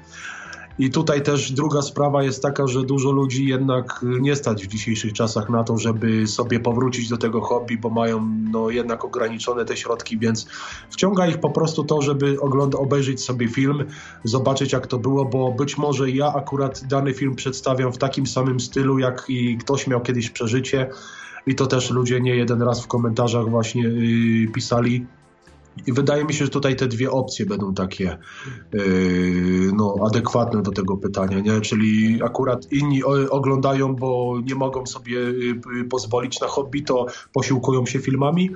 I tutaj też druga sprawa jest taka, że dużo ludzi jednak nie stać w dzisiejszych czasach na to, żeby sobie powrócić do tego hobby, bo mają no, jednak ograniczone te środki, więc wciąga ich po prostu to, żeby ogląd- obejrzeć sobie film, zobaczyć jak to było, bo być może ja akurat dany film przedstawiam w takim samym stylu, jak i ktoś miał kiedyś przeżycie i to też ludzie nie jeden raz w komentarzach właśnie yy, pisali. I wydaje mi się, że tutaj te dwie opcje będą takie yy, no, adekwatne do tego pytania, nie? czyli akurat inni oglądają, bo nie mogą sobie yy, pozwolić na hobby, to posiłkują się filmami,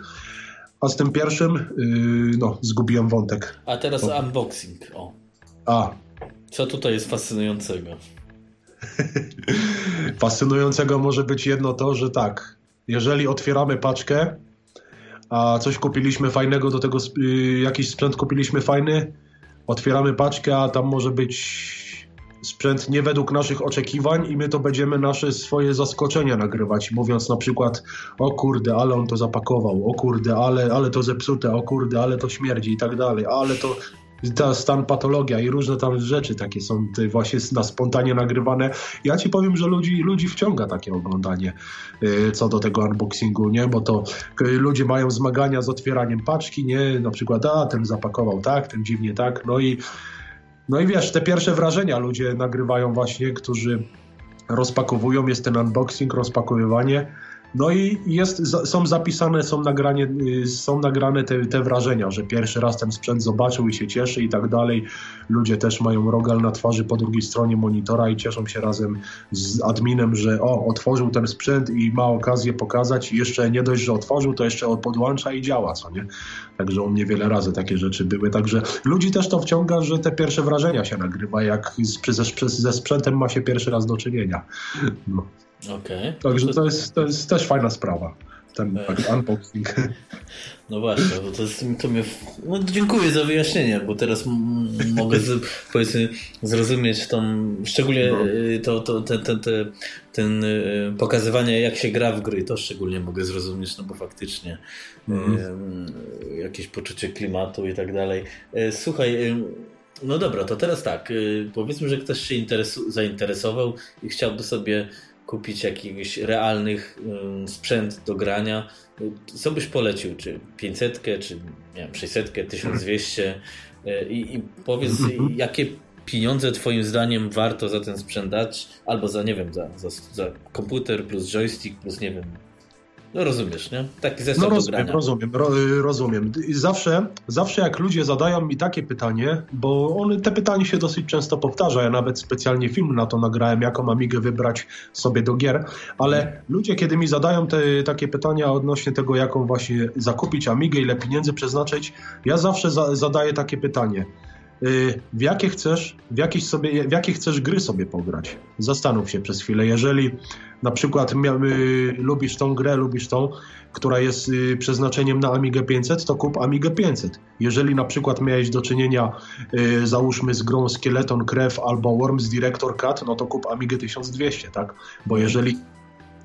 a z tym pierwszym yy, no, zgubiłem wątek. A teraz o. unboxing. O. A, Co tutaj jest fascynującego? fascynującego może być jedno to, że tak, jeżeli otwieramy paczkę, a coś kupiliśmy fajnego do tego, y, jakiś sprzęt kupiliśmy fajny, otwieramy paczkę, a tam może być sprzęt nie według naszych oczekiwań i my to będziemy nasze swoje zaskoczenia nagrywać, mówiąc na przykład o kurde, ale on to zapakował, o kurde, ale, ale to zepsute, o kurde, ale to śmierdzi i tak dalej, ale to ta stan patologia i różne tam rzeczy takie są właśnie na spontanie nagrywane. Ja ci powiem, że ludzi, ludzi wciąga takie oglądanie y, co do tego unboxingu, nie? Bo to y, ludzie mają zmagania z otwieraniem paczki, nie? Na przykład, a ten zapakował tak, ten dziwnie tak, no i no i wiesz, te pierwsze wrażenia ludzie nagrywają właśnie, którzy rozpakowują, jest ten unboxing, rozpakowywanie no i jest, są zapisane, są, nagranie, y, są nagrane te, te wrażenia, że pierwszy raz ten sprzęt zobaczył i się cieszy i tak dalej. Ludzie też mają rogal na twarzy po drugiej stronie monitora i cieszą się razem z adminem, że o, otworzył ten sprzęt i ma okazję pokazać. I jeszcze nie dość, że otworzył, to jeszcze podłącza i działa, co nie? Także u mnie wiele razy takie rzeczy były. Także ludzi też to wciąga, że te pierwsze wrażenia się nagrywa, jak z, ze, ze sprzętem ma się pierwszy raz do czynienia. No. Okay. Także to jest, to jest też fajna sprawa. Ten tak, unboxing. No właśnie, bo to, jest, to mnie. No, dziękuję za wyjaśnienie, bo teraz mogę z, powiedzmy zrozumieć tą. Szczególnie no. Y, to, to, ten, ten, ten, ten pokazywanie, jak się gra w gry, to szczególnie mogę zrozumieć, no bo faktycznie mm. y, jakieś poczucie klimatu i tak dalej. Y, słuchaj. No dobra, to teraz tak. Powiedzmy, że ktoś się zainteresował i chciałby sobie kupić jakiś realnych sprzęt do grania, co byś polecił? Czy 500, czy nie wiem, 600, 1200? I, i powiedz, jakie pieniądze Twoim zdaniem warto za ten sprzęt dać? Albo za, nie wiem, za, za, za komputer plus joystick plus, nie wiem, no rozumiesz, nie? Taki zestaw no rozumiem, rozumiem, ro, rozumiem. Zawsze, zawsze jak ludzie zadają mi takie pytanie, bo on, te pytanie się dosyć często powtarza, ja nawet specjalnie film na to nagrałem, jaką Amigę wybrać sobie do gier, ale ludzie kiedy mi zadają te, takie pytania odnośnie tego, jaką właśnie zakupić Amigę, ile pieniędzy przeznaczyć, ja zawsze za, zadaję takie pytanie – w jakie chcesz, w jakieś sobie, w jakie chcesz gry sobie pograć. Zastanów się przez chwilę. Jeżeli na przykład y, lubisz tą grę, lubisz tą, która jest y, przeznaczeniem na Amigę 500, to kup Amigę 500. Jeżeli na przykład miałeś do czynienia załóżmy z grą Skeleton Krew albo Worms Director Cut, no to kup Amigę 1200, tak? Bo jeżeli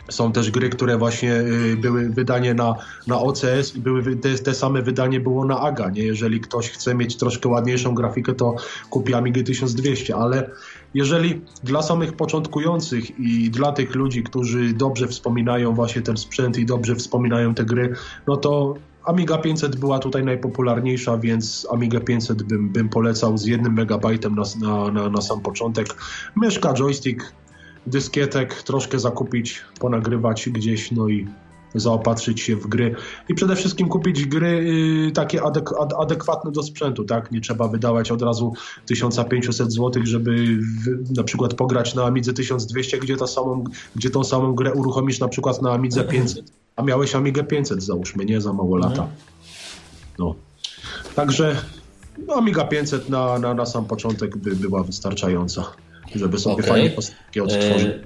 są też gry, które właśnie y, były wydanie na, na OCS i były te, te same wydanie było na AGA. Nie? Jeżeli ktoś chce mieć troszkę ładniejszą grafikę, to kupi Amigę 1200, ale jeżeli dla samych początkujących i dla tych ludzi, którzy dobrze wspominają właśnie ten sprzęt i dobrze wspominają te gry, no to Amiga 500 była tutaj najpopularniejsza, więc Amiga 500 bym, bym polecał z jednym megabajtem na, na, na, na sam początek. Myszka, joystick, dyskietek, troszkę zakupić, ponagrywać gdzieś, no i zaopatrzyć się w gry i przede wszystkim kupić gry y, takie adek ad adekwatne do sprzętu, tak? Nie trzeba wydawać od razu 1500 zł, żeby w, na przykład pograć na Amidze 1200, gdzie, ta samą, gdzie tą samą grę uruchomisz na przykład na Amidze 500, a miałeś Amigę 500 załóżmy, nie za mało lata. No. Także no, Amiga 500 na, na, na sam początek by była wystarczająca żeby sobie okay. fajnie postacie odtworzyć. E,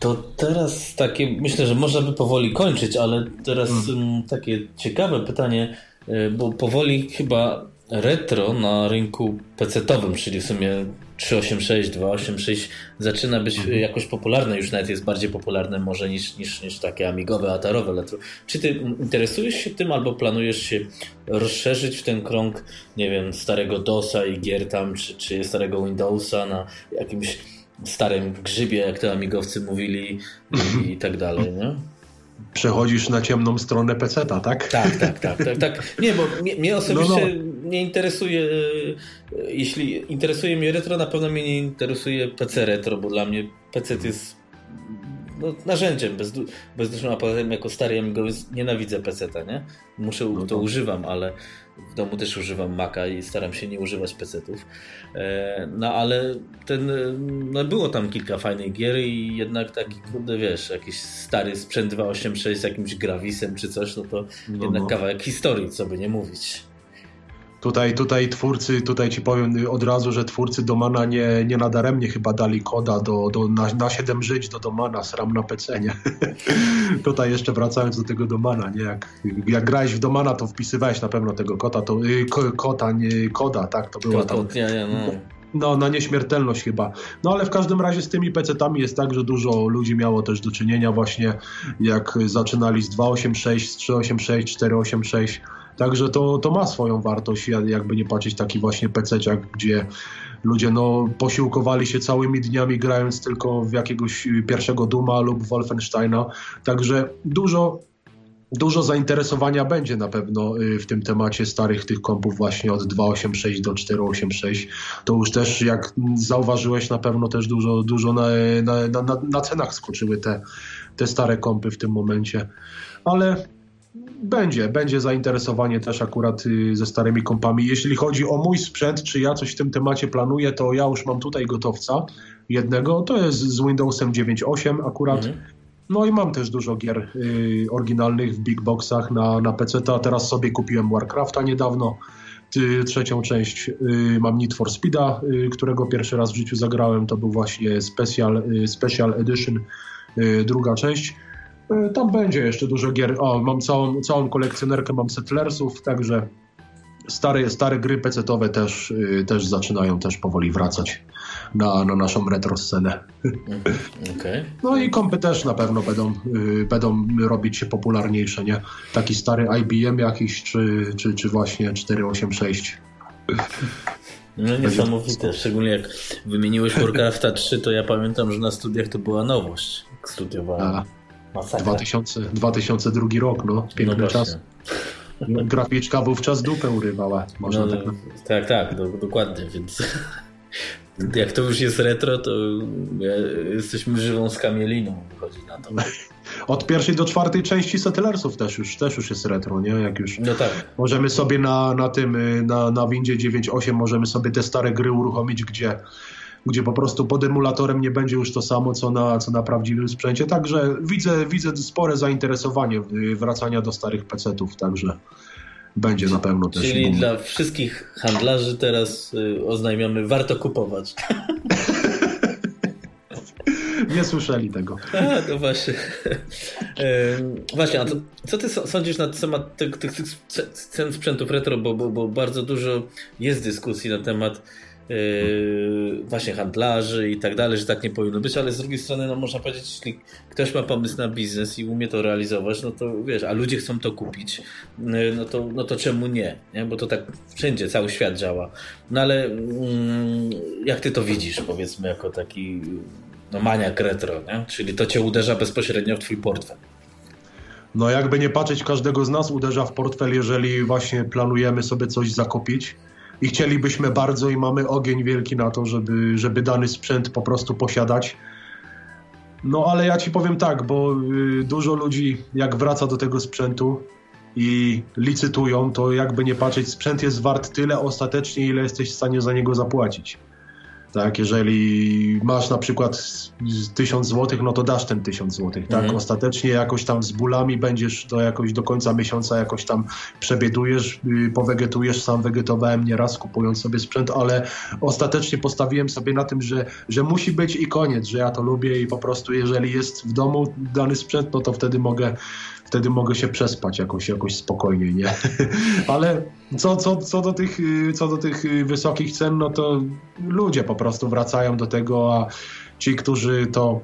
to teraz takie, myślę, że można by powoli kończyć, ale teraz hmm. takie ciekawe pytanie, e, bo powoli chyba retro na rynku PC-owym, czyli w sumie 386, 286 zaczyna być mhm. jakoś popularne, już nawet jest bardziej popularne może niż, niż, niż takie amigowe, atarowe retro. Czy ty interesujesz się tym albo planujesz się rozszerzyć w ten krąg, nie wiem, starego DOSa i gier tam, czy, czy starego Windowsa na jakimś starym grzybie, jak to amigowcy mówili i, i tak dalej, nie? Przechodzisz na ciemną stronę peceta, tak? Tak, tak, tak, tak, tak. Nie, bo mnie, mnie osobiście no, no. nie interesuje, e, jeśli interesuje mnie retro, na pewno mnie nie interesuje PC retro, bo dla mnie PC jest no, narzędziem bez, bezdusznym, a poza tym jako stary amigowiec nienawidzę PC-ta, nie? Muszę, no to, to używam, ale w domu też używam Maca i staram się nie używać PC-ów. E, no ale ten, no było tam kilka fajnych gier i jednak taki, kurde, wiesz, jakiś stary sprzęt 286 z jakimś grawisem czy coś, no to no, jednak no. kawałek historii, co by nie mówić. Tutaj, tutaj twórcy, tutaj ci powiem od razu, że twórcy Domana nie, nie nadaremnie chyba dali koda do, do, na, na 7 żyć do Domana, sram na PC, nie? tutaj jeszcze wracając do tego Domana, nie? Jak, jak grałeś w Domana, to wpisywałeś na pewno tego kota, to, y, kota, nie, koda, tak? To była tam... Ja, ja, no. No, na nieśmiertelność chyba. No ale w każdym razie z tymi PC-tami jest tak, że dużo ludzi miało też do czynienia właśnie jak zaczynali z 286, z 386, 486 Także to, to ma swoją wartość, jakby nie patrzeć taki właśnie pececiak, gdzie ludzie no, posiłkowali się całymi dniami grając tylko w jakiegoś pierwszego Duma lub Wolfensteina. Także dużo dużo zainteresowania będzie na pewno y, w tym temacie starych tych kompów właśnie od 286 do 486. To już też jak zauważyłeś na pewno też dużo, dużo na, na, na, na cenach skoczyły te, te stare kompy w tym momencie. Ale będzie, będzie zainteresowanie też akurat y, ze starymi kompami. Jeśli chodzi o mój sprzęt, czy ja coś w tym temacie planuję, to ja już mam tutaj gotowca jednego, to jest z Windowsem 9.8 akurat. Mhm. No i mam też dużo gier y, oryginalnych w big boxach na, na PC. A teraz sobie kupiłem Warcrafta niedawno. Y, trzecią część y, mam Need for Speeda, y, którego pierwszy raz w życiu zagrałem. To był właśnie Special, y, special Edition, druga część. E, tam będzie jeszcze dużo gier. O, mam całą, całą kolekcjonerkę, mam Settlersów, także stare, stare gry pecetowe też, y, też zaczynają też powoli wracać na, na naszą retro scenę. Okay. No i kompy też na pewno będą, y, będą robić się popularniejsze, nie? Taki stary IBM jakiś, czy, czy, czy właśnie 486. No niesamowite, szczególnie jak wymieniłeś Warcrafta 3, to ja pamiętam, że na studiach to była nowość. Studiowałem. A. 2000, 2002 rok, no, piękny no czas. Graficzka wówczas dupę urywała, można no, tak... Tak, tak, do, dokładnie, więc jak to już jest retro, to jesteśmy żywą skamieliną, wychodzi na to. Od pierwszej do czwartej części Settlersów też już, też już jest retro, nie? Jak już no tak. możemy sobie na, na tym, na, na Windzie 9.8 możemy sobie te stare gry uruchomić, gdzie gdzie po prostu pod emulatorem nie będzie już to samo, co na, co na prawdziwym sprzęcie. Także widzę, widzę spore zainteresowanie wracania do starych PC-ów, także będzie na pewno też. Czyli boom. dla wszystkich handlarzy teraz y, oznajmiamy, warto kupować. Nie słyszeli tego. A, to właśnie. właśnie, a to, co ty sądzisz na temat tych, tych, tych cen sprzętów retro, bo, bo, bo bardzo dużo jest dyskusji na temat Yy, właśnie handlarzy i tak dalej, że tak nie powinno być, ale z drugiej strony, no można powiedzieć, jeśli ktoś ma pomysł na biznes i umie to realizować, no to wiesz, a ludzie chcą to kupić, yy, no to, no to czemu nie? nie? Bo to tak wszędzie, cały świat działa. No ale mm, jak ty to widzisz, powiedzmy, jako taki no, maniak retro, nie? czyli to cię uderza bezpośrednio w twój portfel. No jakby nie patrzeć, każdego z nas uderza w portfel, jeżeli właśnie planujemy sobie coś zakupić i chcielibyśmy bardzo i mamy ogień wielki na to, żeby, żeby dany sprzęt po prostu posiadać. No ale ja ci powiem tak, bo y, dużo ludzi jak wraca do tego sprzętu i licytują, to jakby nie patrzeć, sprzęt jest wart tyle ostatecznie, ile jesteś w stanie za niego zapłacić. Tak, jeżeli masz na przykład 1000 zł, no to dasz ten 1000 zł. Tak, mhm. ostatecznie jakoś tam z bólami będziesz do jakoś do końca miesiąca jakoś tam przebiedujesz, y, powegetujesz. Sam wegetowałem nieraz kupując sobie sprzęt, ale ostatecznie postawiłem sobie na tym, że, że musi być i koniec, że ja to lubię i po prostu jeżeli jest w domu dany sprzęt, no to wtedy mogę wtedy mogę się przespać jakoś, jakoś spokojniej, nie? Ale co, co, co, do tych, co do tych wysokich cen, no to ludzie po prostu wracają do tego, a ci, którzy to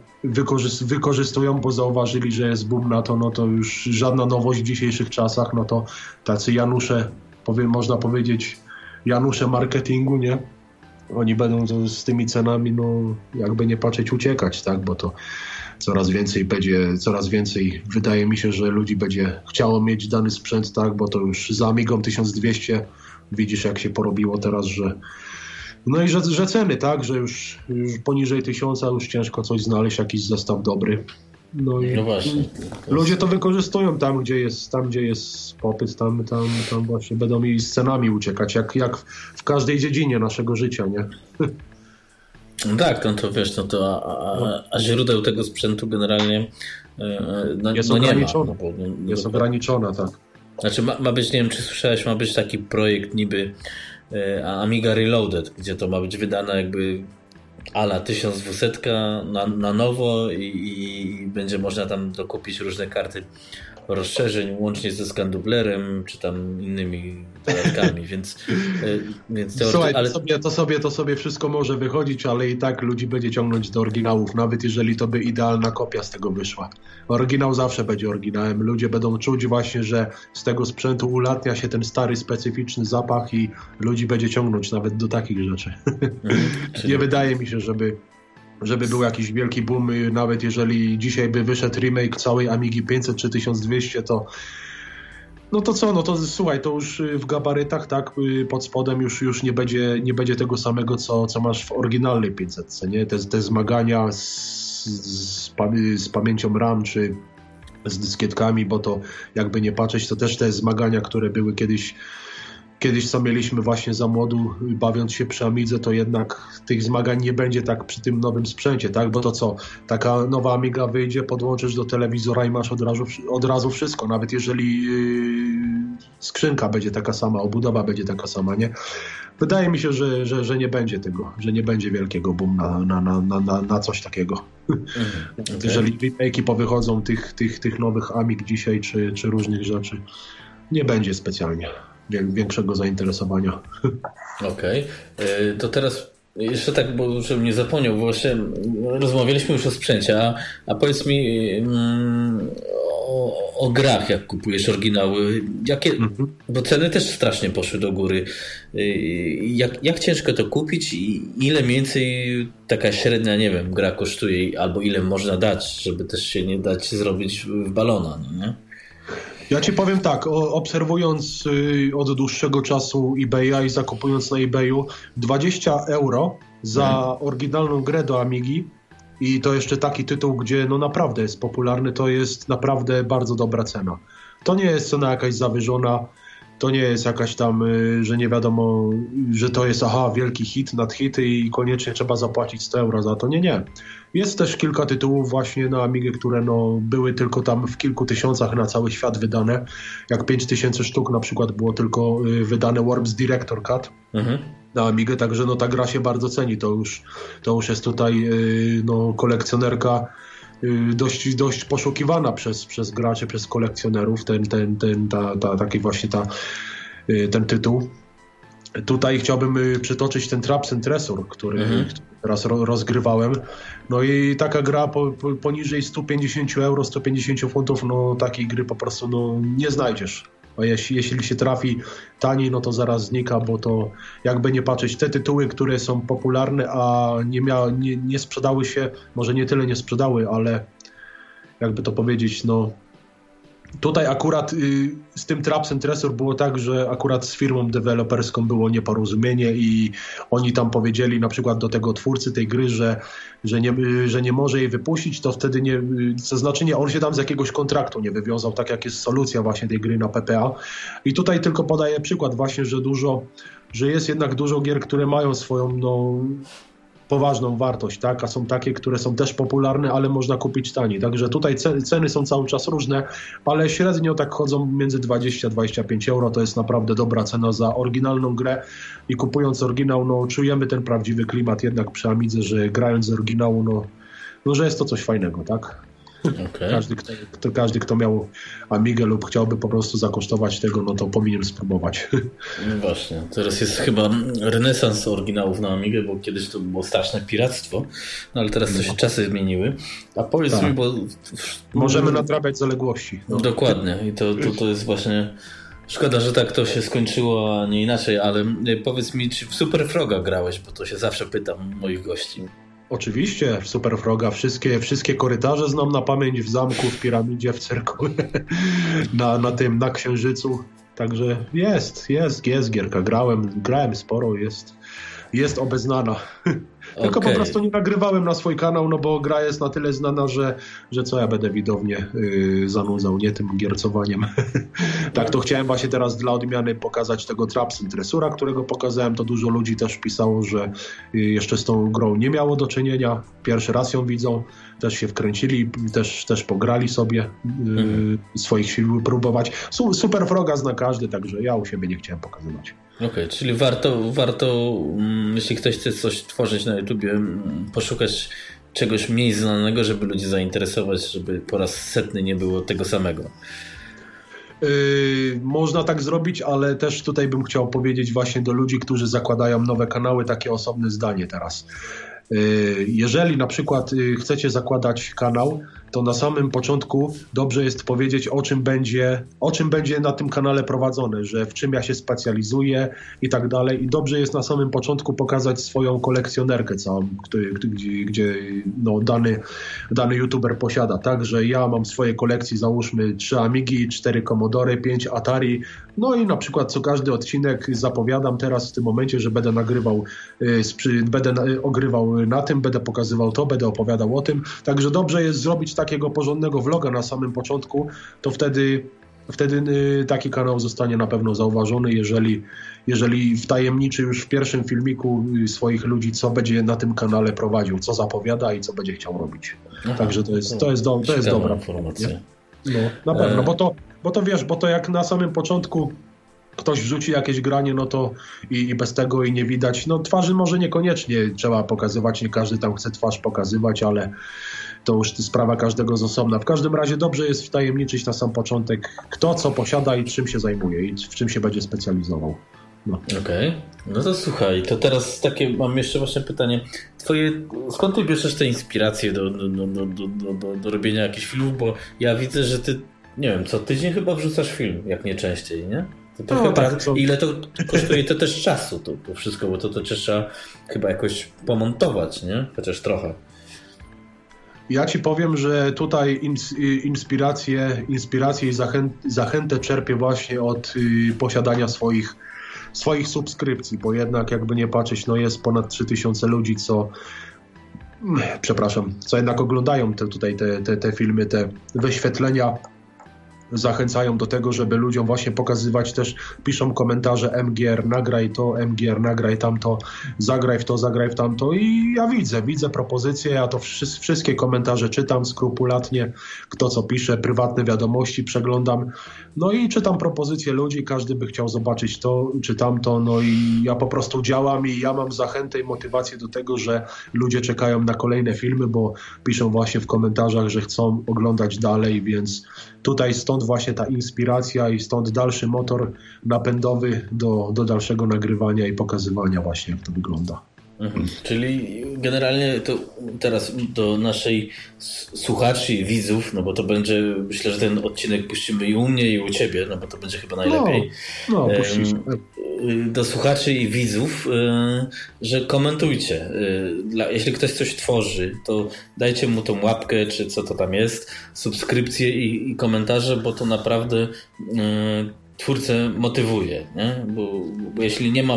wykorzystują, bo zauważyli, że jest boom na to, no to już żadna nowość w dzisiejszych czasach, no to tacy Janusze, powiem, można powiedzieć, Janusze marketingu, nie? Oni będą z tymi cenami, no jakby nie patrzeć, uciekać, tak? Bo to coraz więcej będzie, coraz więcej wydaje mi się, że ludzi będzie chciało mieć dany sprzęt, tak, bo to już za Amigą 1200 widzisz jak się porobiło teraz, że no i że, że ceny, tak, że już, już poniżej 1000 już ciężko coś znaleźć, jakiś zestaw dobry. No, i no właśnie. Ludzie to wykorzystują tam, gdzie jest, tam, gdzie jest popyt, tam, tam, tam właśnie będą mi z cenami uciekać, jak, jak w każdej dziedzinie naszego życia, nie? No tak, no to wiesz, no to a, a, a źródeł tego sprzętu generalnie e, no, jest no ograniczona. No, jest ograniczona, tak. Znaczy ma, ma być, nie wiem czy słyszałeś, ma być taki projekt niby e, Amiga Reloaded, gdzie to ma być wydane jakby ala 1200 na, na nowo i, i, będzie można tam dokupić różne karty rozszerzeń, łącznie ze skandublerem, czy tam innymi dodatkami, więc, e, więc teoretycznie... Słuchaj, ale... to, sobie, to, sobie, to sobie wszystko może wychodzić, ale i tak ludzi będzie ciągnąć do oryginałów, nawet jeżeli to by idealna kopia z tego wyszła. Oryginał zawsze będzie oryginałem. Ludzie będą czuć właśnie, że z tego sprzętu ulatnia się ten stary, specyficzny zapach i ludzi będzie ciągnąć nawet do takich rzeczy. Mhm, czyli... Nie wydaje mi się, żeby żeby był jakiś wielki boom, nawet jeżeli dzisiaj by wyszedł remake całej Amigi 500 czy 1200, to no to co, no to słuchaj, to już y, w gabarytach, tak, y, pod spodem już, już nie, będzie, nie będzie tego samego, co, co masz w oryginalnej 500, nie? Te, te zmagania z, z, z pamięcią RAM, czy z dyskietkami, bo to jakby nie patrzeć, to też te zmagania, które były kiedyś kiedyś co mieliśmy właśnie za młodu, bawiąc się przy Amidze, to jednak tych zmagań nie będzie tak przy tym nowym sprzęcie, tak? Bo to co, taka nowa Amiga wyjdzie, podłączysz do telewizora i masz od razu, od razu wszystko, nawet jeżeli yy, skrzynka będzie taka sama, obudowa będzie taka sama, nie? Wydaje mi się, że, że, że nie będzie tego, że nie będzie wielkiego boom na, na, na, na, na coś takiego. Mm, okay. Jeżeli remake'i powychodzą tych, tych, tych nowych Amig dzisiaj, czy, czy różnych rzeczy, nie będzie specjalnie większego zainteresowania. Okej, okay. to teraz jeszcze tak, bo żebym nie zapomniał, bo właśnie rozmawialiśmy już o sprzęcie, a, a powiedz mi mm, o, o, grach, jak kupujesz oryginały, jakie, mhm. bo ceny też strasznie poszły do góry. Y, jak, jak ciężko to kupić i ile mniej więcej taka średnia, nie wiem, gra kosztuje, albo ile można dać, żeby też się nie dać zrobić w balona, no nie? Ja ci powiem tak, obserwując y, od dłuższego czasu eBaya i zakupując na eBayu 20 euro za hmm. oryginalną grę do Amigi i to jeszcze taki tytuł, gdzie no naprawdę jest popularny, to jest naprawdę bardzo dobra cena. To nie jest cena jakaś zawyżona, to nie jest jakaś tam, y, że nie wiadomo, że to jest aha, wielki hit nad hity i koniecznie trzeba zapłacić 100 euro za to. Nie, nie. Jest też kilka tytułów właśnie na Amigę, które no, były tylko tam w kilku tysiącach na cały świat wydane. Jak 5000 sztuk na przykład było tylko y, wydane Warps Director Cut. Mhm na Amigę, także no ta gra się bardzo ceni. To już, to już jest tutaj y, no, kolekcjonerka dość, dość poszukiwana przez, przez graczy, przez kolekcjonerów, ten, ten, ten, ta, ta, taki właśnie ta, ten tytuł. Tutaj chciałbym y, przytoczyć ten Traps and Tresor, który, mhm. teraz rozgrywałem. No i taka gra po, po, poniżej 150 euro, 150 funtów, no takiej gry po prostu no, nie znajdziesz. A jeśli, jeśli się trafi taniej, no to zaraz znika, bo to jakby nie patrzeć, te tytuły, które są popularne, a nie, mia, nie, nie sprzedały się, może nie tyle nie sprzedały, ale jakby to powiedzieć, no Tutaj akurat y, z tym Traps and Tresor było tak, że akurat z firmą deweloperską było nieporozumienie i oni tam powiedzieli na przykład do tego twórcy tej gry, że, że, nie, y, że nie może jej wypuścić, to wtedy nie, y, to znaczy nie, on się tam z jakiegoś kontraktu nie wywiązał, tak jak jest solucja właśnie tej gry na PPA. I tutaj tylko podaję przykład właśnie, że dużo, że jest jednak dużo gier, które mają swoją no, poważną wartość, tak? a są takie, które są też popularne, ale można kupić taniej. Także tutaj ceny są cały czas różne, ale średnio tak chodzą między 20-25 euro. To jest naprawdę dobra cena za oryginalną grę i kupując oryginał, no, czujemy ten prawdziwy klimat jednak przy Amidze, że grając z oryginału, no, no że jest to coś fajnego, tak? Okay. Każdy, kto, kto, każdy, kto miał Amigę lub chciałby po prostu zakosztować tego, no to powinien spróbować. No właśnie, teraz jest chyba renesans oryginałów na Amigę, bo kiedyś to było straszne piractwo, no ale teraz to się no. czasy zmieniły. A powiedz tak. mi, bo... Możemy nadrabiać zaległości. No. Dokładnie i to, to, to jest właśnie... Szkoda, że tak to się skończyło, a nie inaczej, ale powiedz mi, czy w Super Froga grałeś, bo to się zawsze pytam moich gości. Oczywiście, w Superfroga wszystkie, wszystkie korytarze znam na pamięć w zamku, w piramidzie, w cyrku, na, na tym, na księżycu. Także jest, jest, jest gierka. Grałem, grałem sporo, jest. jest obeznana. Tylko okay. po prostu nie nagrywałem na swój kanał, no bo gra jest na tyle znana, że, że co ja będę widownie yy, zanudzał, nie tym giercowaniem. tak, to chciałem właśnie teraz dla odmiany pokazać tego Trapsy Tresura, którego pokazałem, to dużo ludzi też pisało, że yy, jeszcze z tą grą nie miało do czynienia, pierwszy raz ją widzą, też się wkręcili, też, też pograli sobie yy, swoich sił próbować. Super Froga zna każdy, także ja u siebie nie chciałem pokazywać. Okej, okay, czyli warto, warto, mm, jeśli ktoś chce coś tworzyć na YouTubie, mm, poszukać czegoś mniej znanego, żeby ludzi zainteresować, żeby po raz setny nie było tego samego. Yy, można tak zrobić, ale też tutaj bym chciał powiedzieć właśnie do ludzi, którzy zakładają nowe kanały, takie osobne zdanie teraz. Yy, jeżeli na przykład yy, chcecie zakładać kanał, to na samym początku dobrze jest powiedzieć, o czym będzie, o czym będzie na tym kanale prowadzone, że w czym ja się specjalizuję i tak dalej. I dobrze jest na samym początku pokazać swoją kolekcjonerkę całą, gdzie, gdzie no, dany, dany youtuber posiada. Tak, że ja mam w swojej kolekcji załóżmy 3 Amigi, 4 Commodore, 5 Atari. No i na przykład co każdy odcinek zapowiadam teraz w tym momencie, że będę nagrywał, y, będę ogrywał na tym, będę pokazywał to, będę opowiadał o tym. Także dobrze jest zrobić takiego porządnego vloga na samym początku, to wtedy, wtedy y, taki kanał zostanie na pewno zauważony, jeżeli, jeżeli wtajemniczy już w pierwszym filmiku y, swoich ludzi, co będzie na tym kanale prowadził, co zapowiada i co będzie chciał robić. Aha, Także to jest, to jest, do, to jest dobra informacja. No, na pewno, e... bo to, bo to wiesz, bo to jak na samym początku ktoś wrzuci jakieś granie, no to i, i, bez tego i nie widać. No twarzy może niekoniecznie trzeba pokazywać, nie każdy tam chce twarz pokazywać, ale to już sprawa każdego z osobna. W każdym razie dobrze jest wtajemniczyć na sam początek, kto co posiada i czym się zajmuje i w czym się będzie specjalizował. No. Okej, okay. no to słuchaj, to teraz takie mam jeszcze właśnie pytanie. Twoje, skąd ty bierzesz te inspiracje do, do, do, do, do, robienia jakichś filmów? Bo ja widzę, że ty, nie wiem, co tydzień chyba wrzucasz film, jak nie częściej, nie? To no, tak, co... Ile to kosztuje to też czasu to, to wszystko, bo to, to trzeba chyba jakoś pomontować, nie? Chociaż trochę. Ja ci powiem, że tutaj inspirację, inspirację i zachętę czerpię właśnie od y, posiadania swoich, swoich subskrypcji, bo jednak jakby nie patrzeć, no jest ponad 3000 ludzi, co przepraszam, co jednak oglądają te, tutaj te, te, te filmy, te wyświetlenia zachęcają do tego, żeby ludziom właśnie pokazywać też, piszą komentarze MGR, nagraj to, MGR, nagraj tamto, zagraj w to, zagraj w tamto. I ja widzę, widzę propozycje, ja to wszystkie komentarze czytam skrupulatnie, kto co pisze, prywatne wiadomości przeglądam, no i czytam propozycje ludzi, każdy by chciał zobaczyć to czy tamto, no i ja po prostu działam i ja mam zachętę i motywację do tego, że ludzie czekają na kolejne filmy, bo piszą właśnie w komentarzach, że chcą oglądać dalej, więc tutaj stąd właśnie ta inspiracja i stąd dalszy motor napędowy do, do dalszego nagrywania i pokazywania właśnie jak to wygląda. Mhm. Czyli generalnie to teraz do naszej słuchaczy i widzów, no bo to będzie, myślę, że ten odcinek puścimy i u mnie i u ciebie, no bo to będzie chyba najlepiej. No, no puścisz. Do słuchaczy i widzów, y, że komentujcie. Y, jeśli ktoś coś tworzy, to dajcie mu tą łapkę, czy co to tam jest, subskrypcje i, i komentarze, bo to naprawdę y, twórcę motywuje, nie? Bo, bo, jeśli nie ma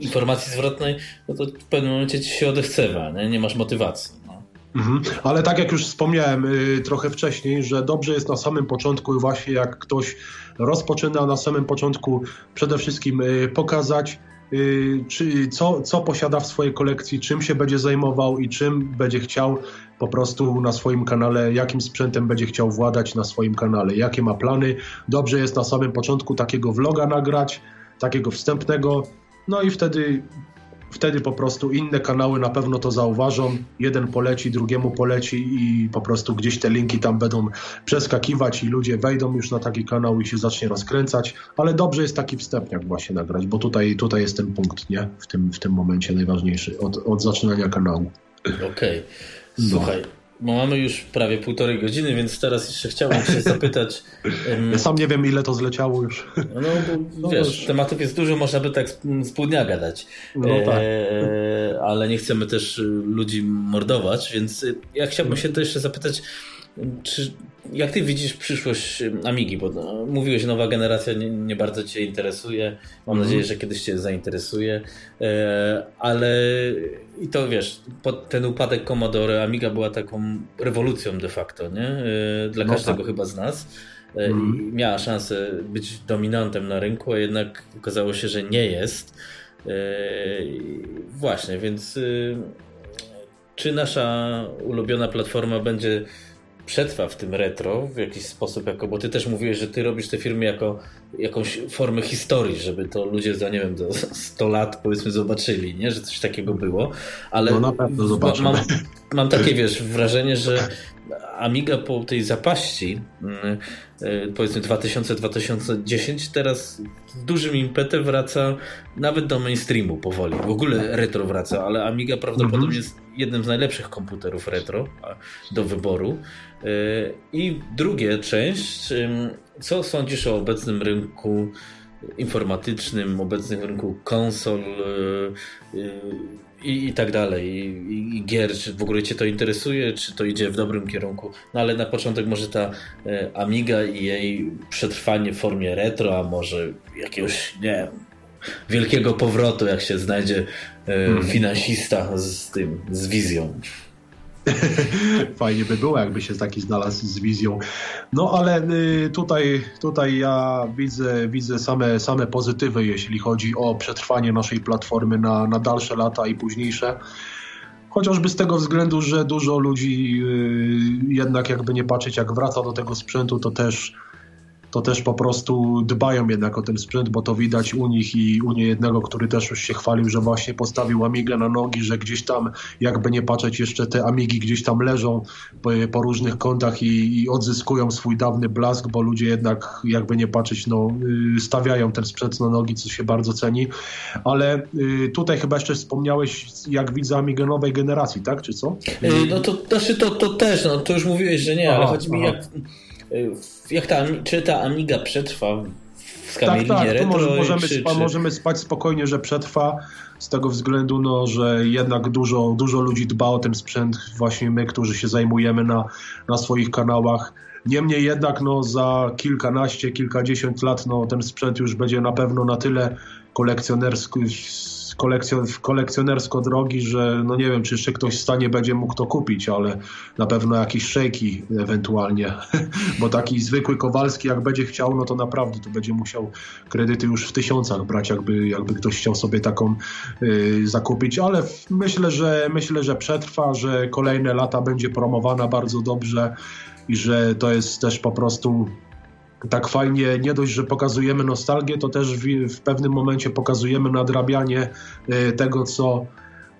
informacji zwrotnej, no to w pewnym momencie ci się odechcewa, nie, nie masz motywacji. No. Mhm. Ale tak jak już wspomniałem y, trochę wcześniej, że dobrze jest na samym początku właśnie jak ktoś rozpoczyna na samym początku przede wszystkim y, pokazać, y, czy, co, co posiada w swojej kolekcji, czym się będzie zajmował i czym będzie chciał po prostu na swoim kanale, jakim sprzętem będzie chciał władać na swoim kanale, jakie ma plany. Dobrze jest na samym początku takiego vloga nagrać, takiego wstępnego, no i wtedy, wtedy po prostu inne kanały na pewno to zauważą. Jeden poleci, drugiemu poleci i po prostu gdzieś te linki tam będą przeskakiwać i ludzie wejdą już na taki kanał i się zacznie rozkręcać. Ale dobrze jest taki wstępniak właśnie nagrać, bo tutaj, tutaj jest ten punkt, nie? W tym, w tym momencie najważniejszy od, od zaczynania kanału. Okej. Okay. Słuchaj, bo mamy już prawie półtorej godziny, więc teraz jeszcze chciałbym się zapytać. Ja sam nie wiem, ile to zleciało już. No, bo no wiesz, już. tematów jest dużo, można by tak z pół dnia gadać. No, tak. E, ale nie chcemy też ludzi mordować, więc ja chciałbym się to jeszcze zapytać, czy, jak ty widzisz przyszłość Amigi? Bo no, mówiłeś, nowa generacja nie, nie, bardzo cię interesuje. Mam mm. nadzieję, że kiedyś cię zainteresuje. E, ale i to wiesz, ten upadek Commodore Amiga była taką rewolucją de facto, nie? E, dla no każdego tak. chyba z nas. E, mm. miała szansę być dominantem na rynku, a jednak okazało się, że nie jest. E, właśnie, więc y, czy nasza ulubiona platforma będzie przetrwa w tym retro w jakiś sposób, jako, bo ty też mówiłeś, że ty robisz te firmy jako jakąś formę historii, żeby to ludzie za, nie wiem, za 100 lat powiedzmy zobaczyli, nie? że coś takiego było, ale no na pewno. Mam, mam takie, wiesz, wrażenie, że Amiga po tej zapaści, mm, e, powiedzmy 2000-2010, teraz z dużym impetem wraca nawet do mainstreamu powoli. W ogóle retro wraca, ale Amiga prawdopodobnie mhm. jest jednym z najlepszych komputerów retro do wyboru. E, I drugie część, co sądzisz o obecnym rynku informatycznym, obecnym rynku konsol? I, i tak dalej, I, i, gier, czy w ogóle Cię to interesuje, czy to idzie w dobrym kierunku. No ale na początek może ta e, Amiga i jej przetrwanie w formie retro, a może jakiegoś, nie wiem, wielkiego powrotu, jak się znajdzie e, hmm. finansista z tym, z wizją. Fajnie by było, jakby się taki znalazł z wizją. No ale y, tutaj, tutaj ja widzę, widzę same, same pozytywy, jeśli chodzi o przetrwanie naszej platformy na, na dalsze lata i późniejsze. Chociażby z tego względu, że dużo ludzi y, jednak jakby nie patrzeć, jak wraca do tego sprzętu, to też to też po prostu dbają jednak o ten sprzęt, bo to widać u nich i u niejednego, który też już się chwalił, że właśnie postawił Amigę na nogi, że gdzieś tam, jakby nie patrzeć, jeszcze te Amigi gdzieś tam leżą po, po różnych kątach i, i, odzyskują swój dawny blask, bo ludzie jednak, jakby nie patrzeć, no, y, stawiają ten sprzęt na nogi, co się bardzo ceni. Ale y, tutaj chyba jeszcze wspomniałeś, jak widzę Amigę nowej generacji, tak, czy co? Y, no to, znaczy to, to też, no to już mówiłeś, że nie, ale chodzi mi jak jak ta, czy ta Amiga przetrwa w tak, tak, retro? Może, możemy, czy, spa, czy... możemy spać spokojnie, że przetrwa z tego względu, no, że jednak dużo, dużo ludzi dba o ten sprzęt, właśnie my, którzy się zajmujemy na, na swoich kanałach. Niemniej jednak no, za kilkanaście, kilkadziesiąt lat no, ten sprzęt już będzie na pewno na tyle kolekcjonerski, kolekcjon, kolekcjonersko drogi, że no nie wiem, czy jeszcze ktoś w stanie będzie mógł to kupić, ale na pewno jakieś szejki ewentualnie, bo taki zwykły Kowalski jak będzie chciał, no to naprawdę to będzie musiał kredyty już w tysiącach brać, jakby, jakby ktoś chciał sobie taką y, zakupić, ale myślę, że myślę, że przetrwa, że kolejne lata będzie promowana bardzo dobrze i że to jest też po prostu tak fajnie, nie dość, że pokazujemy nostalgię, to też w, w pewnym momencie pokazujemy nadrabianie y, tego, co,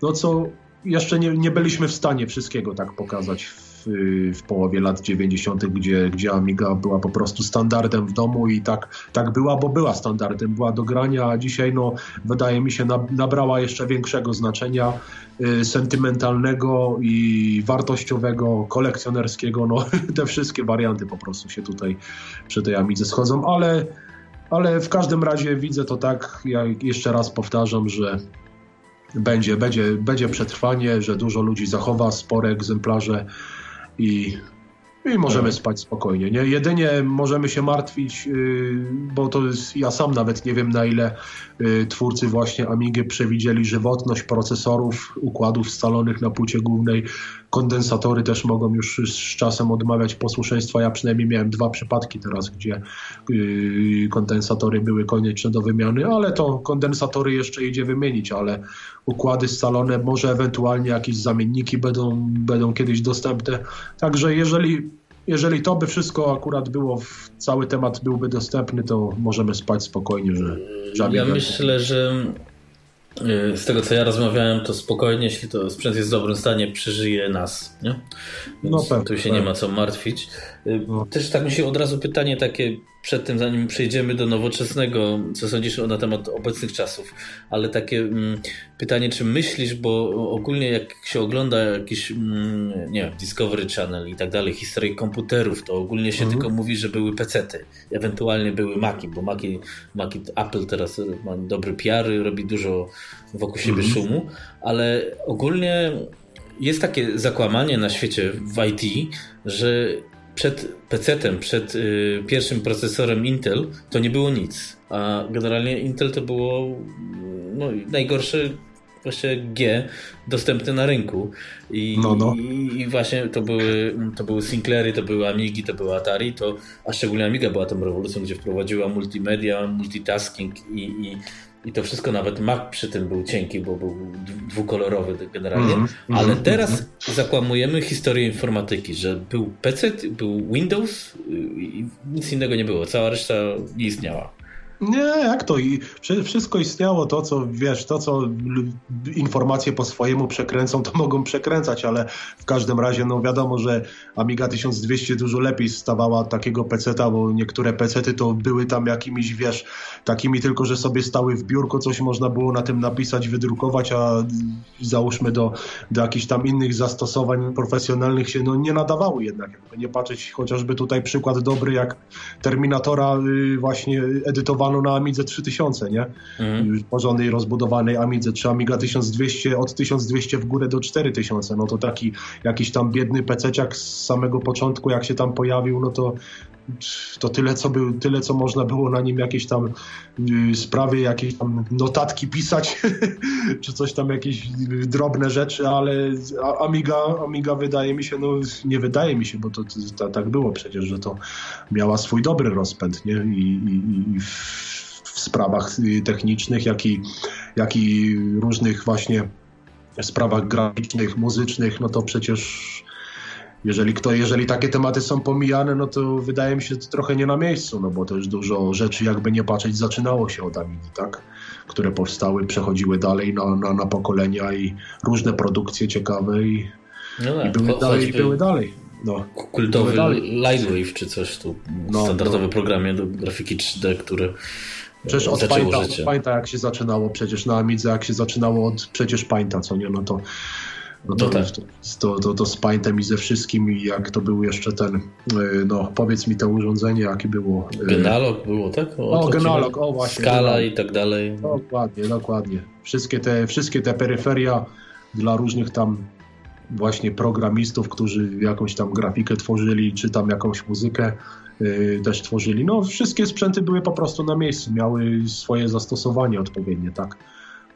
no co jeszcze nie, nie byliśmy w stanie wszystkiego tak pokazać w, połowie lat 90., gdzie, gdzie Amiga była po prostu standardem w domu i tak, tak była, bo była standardem, była do grania, a dzisiaj no, wydaje mi się nabrała jeszcze większego znaczenia y, sentymentalnego i wartościowego, kolekcjonerskiego. No, te wszystkie warianty po prostu się tutaj przy tej Amidze schodzą, ale, ale w każdym razie widzę to tak, ja jeszcze raz powtarzam, że będzie, będzie, będzie przetrwanie, że dużo ludzi zachowa spore egzemplarze i, i możemy tak. spać spokojnie. Nie? Jedynie możemy się martwić, yy, bo to jest, ja sam nawet nie wiem na ile yy, twórcy właśnie Amigi przewidzieli żywotność procesorów, układów scalonych na płycie głównej. Kondensatory też mogą już z czasem odmawiać posłuszeństwa. Ja przynajmniej miałem dwa przypadki teraz, gdzie yy, kondensatory były konieczne do wymiany, ale to kondensatory jeszcze idzie wymienić, ale układy scalone, może ewentualnie jakieś zamienniki będą, będą kiedyś dostępne. Także jeżeli, jeżeli to by wszystko akurat było, cały temat byłby dostępny, to możemy spać spokojnie, że żadnych... Ja myślę, że y, z tego co ja rozmawiałem, to spokojnie, jeśli to sprzęt jest w dobrym stanie, przeżyje nas. Nie? Więc no pewnie, tu się pewnie. nie ma co martwić. Y, no. Też tak mi się od razu pytanie takie przed tym, zanim przejdziemy do nowoczesnego, co sądzisz na temat obecnych czasów, ale takie mm, pytanie, czy myślisz, bo ogólnie jak się ogląda jakiś, mm, nie wiem, Discovery Channel i tak dalej, historię komputerów, to ogólnie się mhm. tylko mówi, że były pecety, ewentualnie były Maki, bo Maki, Maki Apple teraz ma dobry PR, robi dużo wokół siebie mhm. szumu, ale ogólnie jest takie zakłamanie na świecie w IT, że przed PC-tem, przed y, pierwszym procesorem Intel to nie było nic. A generalnie Intel to było no, najgorsze właśnie G dostępne na rynku. I, no, no. i, i właśnie to były, to były Sinclairy, to były Amigi, to były Atari, to, a szczególnie Amiga była tą rewolucją, gdzie wprowadziła multimedia, multitasking i, i i to wszystko, nawet Mac przy tym był cienki, bo był dwukolorowy generalnie. Mm, Ale mm, teraz mm. zakłamujemy historię informatyki, że był PC, był Windows i nic innego nie było. Cała reszta nie istniała. Nie, jak to? I wszystko istniało, to co wiesz, to co informacje po swojemu przekręcą, to mogą przekręcać, ale w każdym razie, no wiadomo, że Amiga 1200 dużo lepiej stawała takiego peceta, bo niektóre pecety to były tam jakimiś, wiesz, takimi tylko, że sobie stały w biurku, coś można było na tym napisać, wydrukować, a załóżmy do, do jakichś tam innych zastosowań profesjonalnych się no, nie nadawały jednak. Jakby nie patrzeć chociażby tutaj przykład dobry jak Terminatora y, właśnie edytowano na Amidze 3000, nie? Mhm. Porządnej, rozbudowanej Amidze, czy Amiga 1200, od 1200 w górę do 4000, no to taki jakiś tam biedny pececiak z samego początku, jak się tam pojawił, no to to tyle co, był, tyle, co można było na nim jakieś tam y, sprawy, jakieś tam notatki pisać, czy coś tam, jakieś drobne rzeczy, ale Amiga, Amiga wydaje mi się, no nie wydaje mi się, bo to, to, to tak było przecież, że to miała swój dobry rozpęd, nie? I, i, i w, w sprawach technicznych, jak i, jak i różnych właśnie sprawach graficznych, muzycznych, no to przecież jeżeli, kto, jeżeli takie tematy są pomijane, no to wydaje mi się to trochę nie na miejscu, no bo też dużo rzeczy, jakby nie patrzeć, zaczynało się od Amigi, tak? Które powstały, przechodziły dalej na, na, na pokolenia i różne produkcje ciekawe i, no tak, i były, dalej, były dalej. No, kultowy Lightwave czy coś tu, no, standardowe no. programie do grafiki 3D, które Przecież od Painta, od Painta jak się zaczynało, przecież na Amidze jak się zaczynało od przecież Painta, co nie, no to no to, no tak. to, to, to z Paintem i ze wszystkim i jak to był jeszcze ten, e, no powiedz mi to urządzenie, jakie było. E, Genalog było, tak? O, o Genalog, o właśnie. Skala i tak dalej. Dokładnie, dokładnie. Wszystkie te, wszystkie te peryferia dla różnych tam właśnie programistów, którzy jakąś tam grafikę tworzyli, czy tam jakąś muzykę yy, też tworzyli. No wszystkie sprzęty były po prostu na miejscu, miały swoje zastosowanie odpowiednie, tak?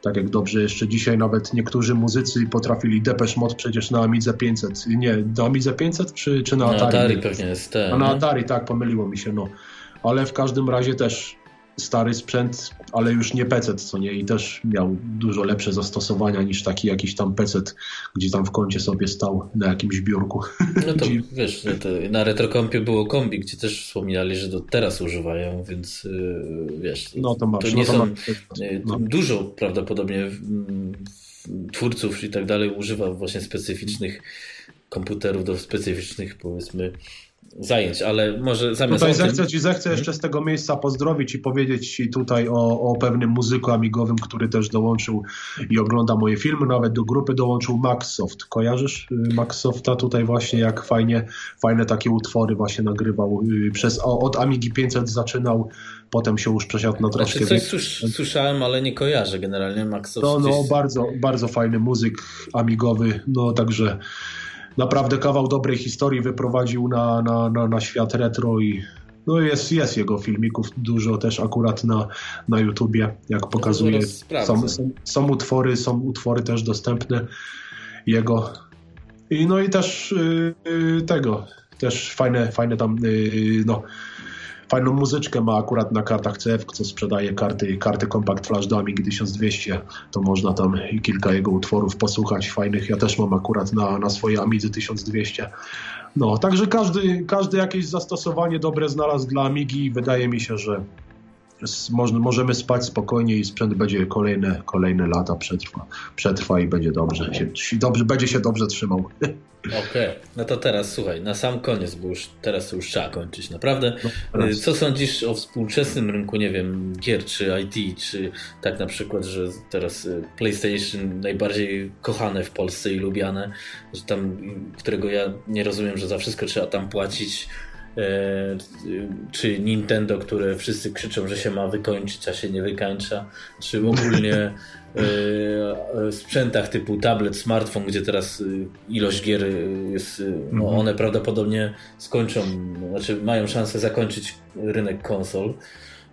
Tak jak dobrze jeszcze dzisiaj nawet niektórzy muzycy potrafili Depeche Mode przecież na Amidze 500. Nie, na Amidze 500 czy, czy na Atari? Na Atari pewnie jest ten. A na Atari, tak, pomyliło mi się, no. Ale w każdym razie też stary sprzęt, ale już nie PC, co nie? I też miał dużo lepsze zastosowania niż taki jakiś tam PC, gdzie tam w kącie sobie stał na jakimś biurku. No to wiesz, na retrokompie było kombi, gdzie też wspominali, że do teraz używają, więc yy, wiesz, no to, masz, to nie no to są y, no. dużo prawdopodobnie twórców i tak dalej używa właśnie specyficznych komputerów do specyficznych powiedzmy zajęć, ale może zamiast. Tutaj zechcę, ci, zechcę jeszcze z tego miejsca pozdrowić i powiedzieć Ci tutaj o, o pewnym muzyku amigowym, który też dołączył i ogląda moje filmy. Nawet do grupy dołączył Maxsoft. Kojarzysz y, Maxsofta tutaj właśnie, jak fajnie, fajne takie utwory właśnie nagrywał. Y, przez, od Amigi 500 zaczynał, potem się już przesiadł na troszkę. Znaczy coś słyszałem, ale nie kojarzę generalnie Maxsoft. No, no bardzo, bardzo fajny muzyk amigowy, no także naprawdę kawał dobrej historii wyprowadził na, na, na, na świat retro i no jest, jest jego filmików dużo też akurat na, na YouTubie, jak pokazuje. Są, są, są, utwory, są utwory też dostępne jego. I no i też yy, tego, też fajne, fajne tam yy, no, fajną muzyczkę ma akurat na kartach CF, co sprzedaje karty, karty Compact Flash do Amigi 1200, to można tam kilka jego utworów posłuchać fajnych. Ja też mam akurat na, na swojej Amidze 1200. No, także każdy, każdy jakieś zastosowanie dobre znalazł dla Amigi i wydaje mi się, że możemy spać spokojnie i sprzęt będzie kolejne, kolejne lata przetrwa, przetrwa i będzie dobrze, się, dobrze, będzie się dobrze trzymał. Okej, okay. no to teraz słuchaj, na sam koniec, bo już teraz już trzeba kończyć, naprawdę. No, Co sądzisz o współczesnym rynku, nie wiem, gier czy IT, czy tak na przykład, że teraz y, PlayStation najbardziej kochane w Polsce i lubiane, że tam, którego ja nie rozumiem, że za wszystko trzeba tam płacić czy Nintendo, które wszyscy krzyczą, że się ma wykończyć, a się nie wykańcza, czy ogólnie sprzętach typu tablet, smartfon, gdzie teraz ilość gier jest, no mhm. one prawdopodobnie skończą, znaczy mają szansę zakończyć rynek konsol.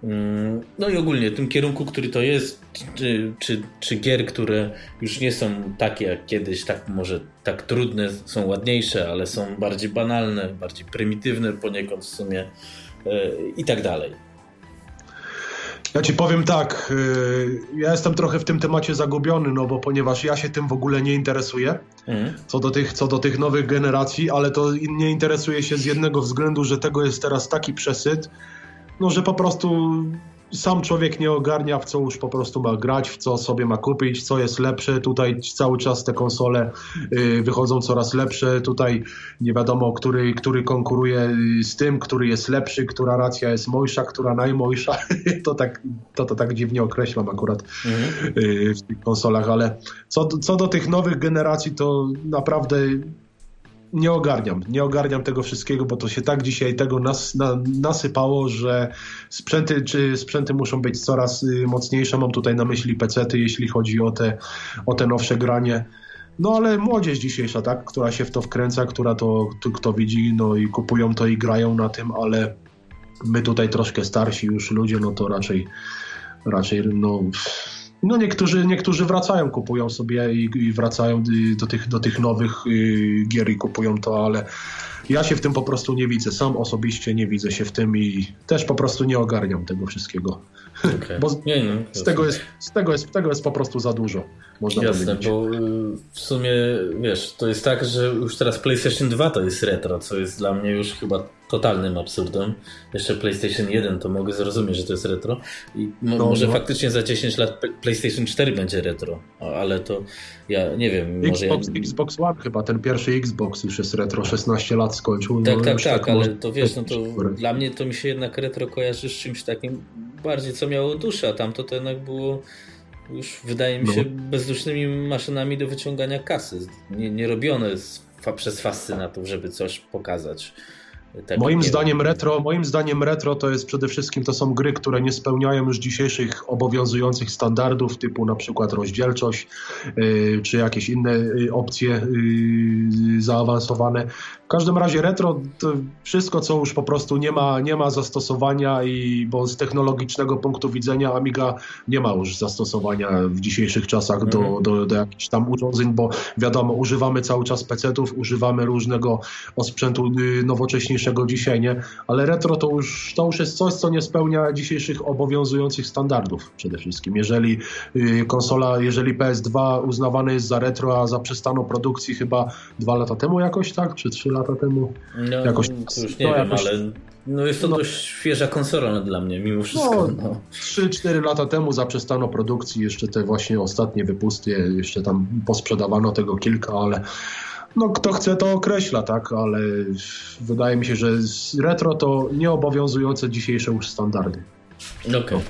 Mm, no i ogólnie tym kierunku, który to jest, czy, czy, czy gier, które już nie są takie jak kiedyś, tak może tak trudne, są ładniejsze, ale są bardziej banalne, bardziej prymitywne poniekąd w sumie e, i tak dalej. Ja ci powiem tak, e, ja jestem trochę w tym temacie zagubiony, no bo ponieważ ja się tym w ogóle nie interesuję, mm. co, do tych, co do tych nowych generacji, ale to nie interesuje się z jednego względu, że tego jest teraz taki przesyt, no, że po prostu sam człowiek nie ogarnia, w co już po prostu ma grać, w co sobie ma kupić, co jest lepsze. Tutaj cały czas te konsole y, wychodzą coraz lepsze. Tutaj nie wiadomo, który, który konkuruje z tym, który jest lepszy, która racja jest mojsza, która najmojsza. to, tak, to, to tak dziwnie określam akurat mhm. Y, w tych konsolach, ale co, co do tych nowych generacji, to naprawdę nie ogarniam, nie ogarniam tego wszystkiego, bo to się tak dzisiaj tego nas, na, nasypało, że sprzęty, czy sprzęty muszą być coraz y, mocniejsze. Mam tutaj na myśli pecety, jeśli chodzi o te, o te nowsze granie. No ale młodzież dzisiejsza, tak, która się w to wkręca, która to, kto widzi, no i kupują to i grają na tym, ale my tutaj troszkę starsi już ludzie, no to raczej, raczej, no no niektórzy, niektórzy wracają, kupują sobie i, i wracają do tych, do tych nowych y, gier i kupują to, ale ja się w tym po prostu nie widzę. Sam osobiście nie widzę się w tym i też po prostu nie ogarniam tego wszystkiego. Okay. Bo nie, nie, z, tego jest, z, tego jest, tego jest po prostu za dużo. Można Jasne, powiedzieć. bo y, w sumie wiesz, to jest tak, że już teraz PlayStation 2 to jest retro, co jest dla mnie już chyba totalnym absurdem. Jeszcze PlayStation 1 to mogę zrozumieć, że to jest retro. I no, może no. faktycznie za 10 lat PlayStation 4 będzie retro, ale to ja nie wiem. Xbox, ja... Xbox One chyba, ten pierwszy Xbox już jest retro, 16 lat skończył. Tak, no, tak, tak, tak ale to wiesz, no to dla mnie to mi się jednak retro kojarzy z czymś takim bardziej, co miało duszę, a tam to jednak było już wydaje mi się no. bezdusznymi maszynami do wyciągania kasy. Nie, nie robione z, przez fascynatów, żeby coś pokazać. Moim zdaniem retro, moim zdaniem retro to jest przede wszystkim to są gry, które nie spełniają już dzisiejszych obowiązujących standardów, typu na przykład rozdzielczość, yy, czy jakieś inne yy, opcje yy, zaawansowane. W każdym razie retro to wszystko, co już po prostu nie ma, nie ma zastosowania i bo z technologicznego punktu widzenia Amiga nie ma już zastosowania w dzisiejszych czasach do, mhm. do, do jakichś tam urządzeń, bo wiadomo, używamy cały czas PC-ów, używamy różnego osprzętu y, nowocześniejszego dzisiaj, nie? Ale retro to już, to już jest coś, co nie spełnia dzisiejszych obowiązujących standardów przede wszystkim. Jeżeli y, konsola, jeżeli PS2 uznawane jest za retro, a zaprzestano produkcji chyba dwa lata temu jakoś, tak? Czy trzy lata temu. No, jakoś, to już nie no, wiem, jakoś... ale no jest to no, dość świeża konsola dla mnie, mimo wszystko. No, no. 3-4 lata temu zaprzestano produkcji, jeszcze te właśnie ostatnie wypusty, jeszcze tam posprzedawano tego kilka, ale no kto chce to określa, tak, ale wydaje mi się, że retro to nieobowiązujące dzisiejsze już standardy. Okej. Okay.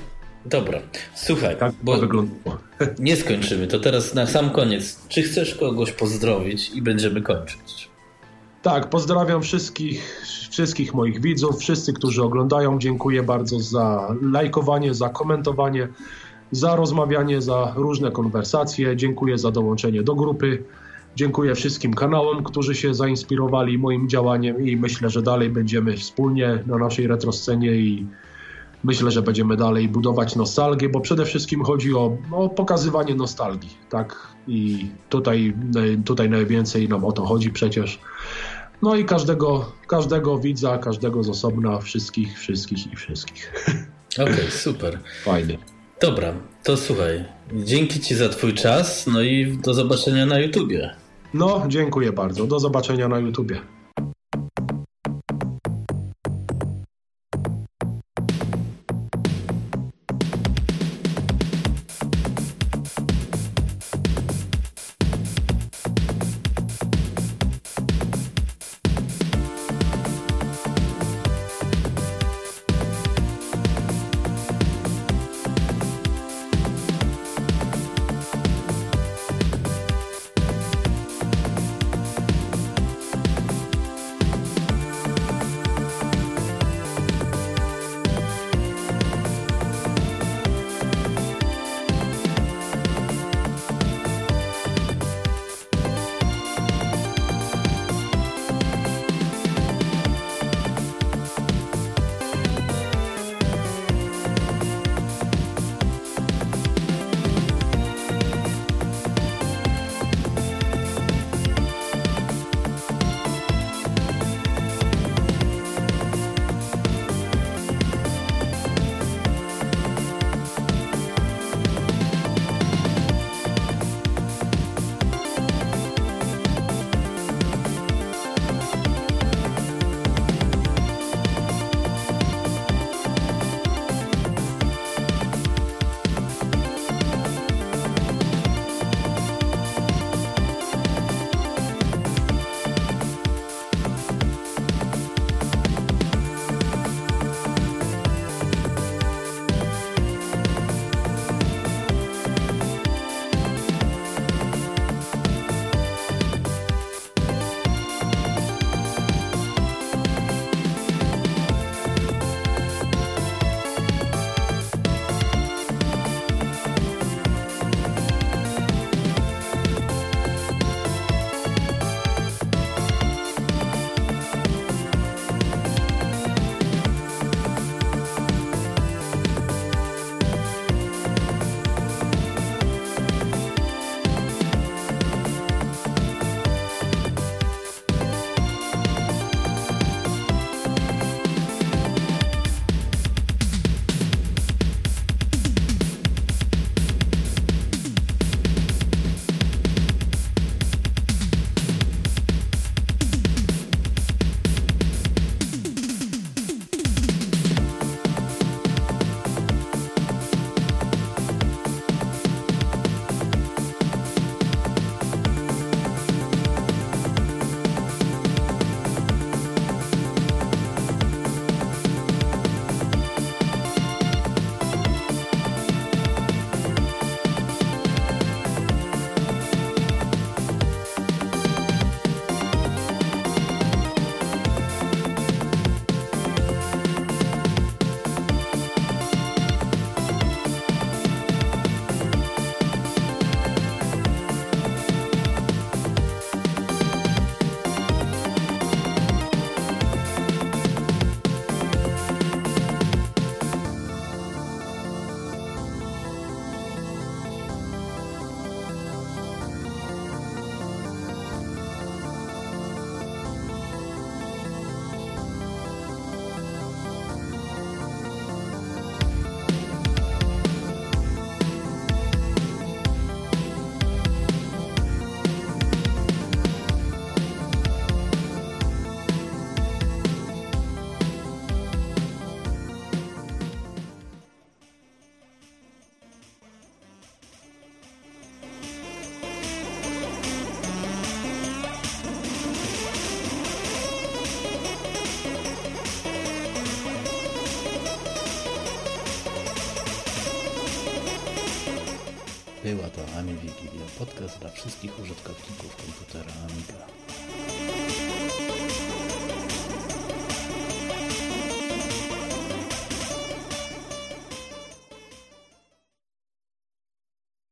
Dobra, słuchaj, tak bo nie skończymy. To teraz na sam koniec. Czy chcesz kogoś pozdrowić i będziemy kończyć? Tak, pozdrawiam wszystkich, wszystkich moich widzów, wszyscy, którzy oglądają. Dziękuję bardzo za lajkowanie, za komentowanie, za rozmawianie, za różne konwersacje. Dziękuję za dołączenie do grupy. Dziękuję wszystkim kanałom, którzy się zainspirowali moim działaniem i myślę, że dalej będziemy wspólnie na naszej retroscenie i myślę, że będziemy dalej budować nostalgię, bo przede wszystkim chodzi o, o pokazywanie nostalgii, tak? I tutaj, tutaj najwięcej nam o to chodzi przecież. No i każdego, każdego widza, każdego z osobna, wszystkich, wszystkich i wszystkich. Okej, okay, super. Fajnie. Dobra, to słuchaj. Dzięki Ci za Twój czas, no i do zobaczenia na YouTubie. No, dziękuję bardzo. Do zobaczenia na YouTubie.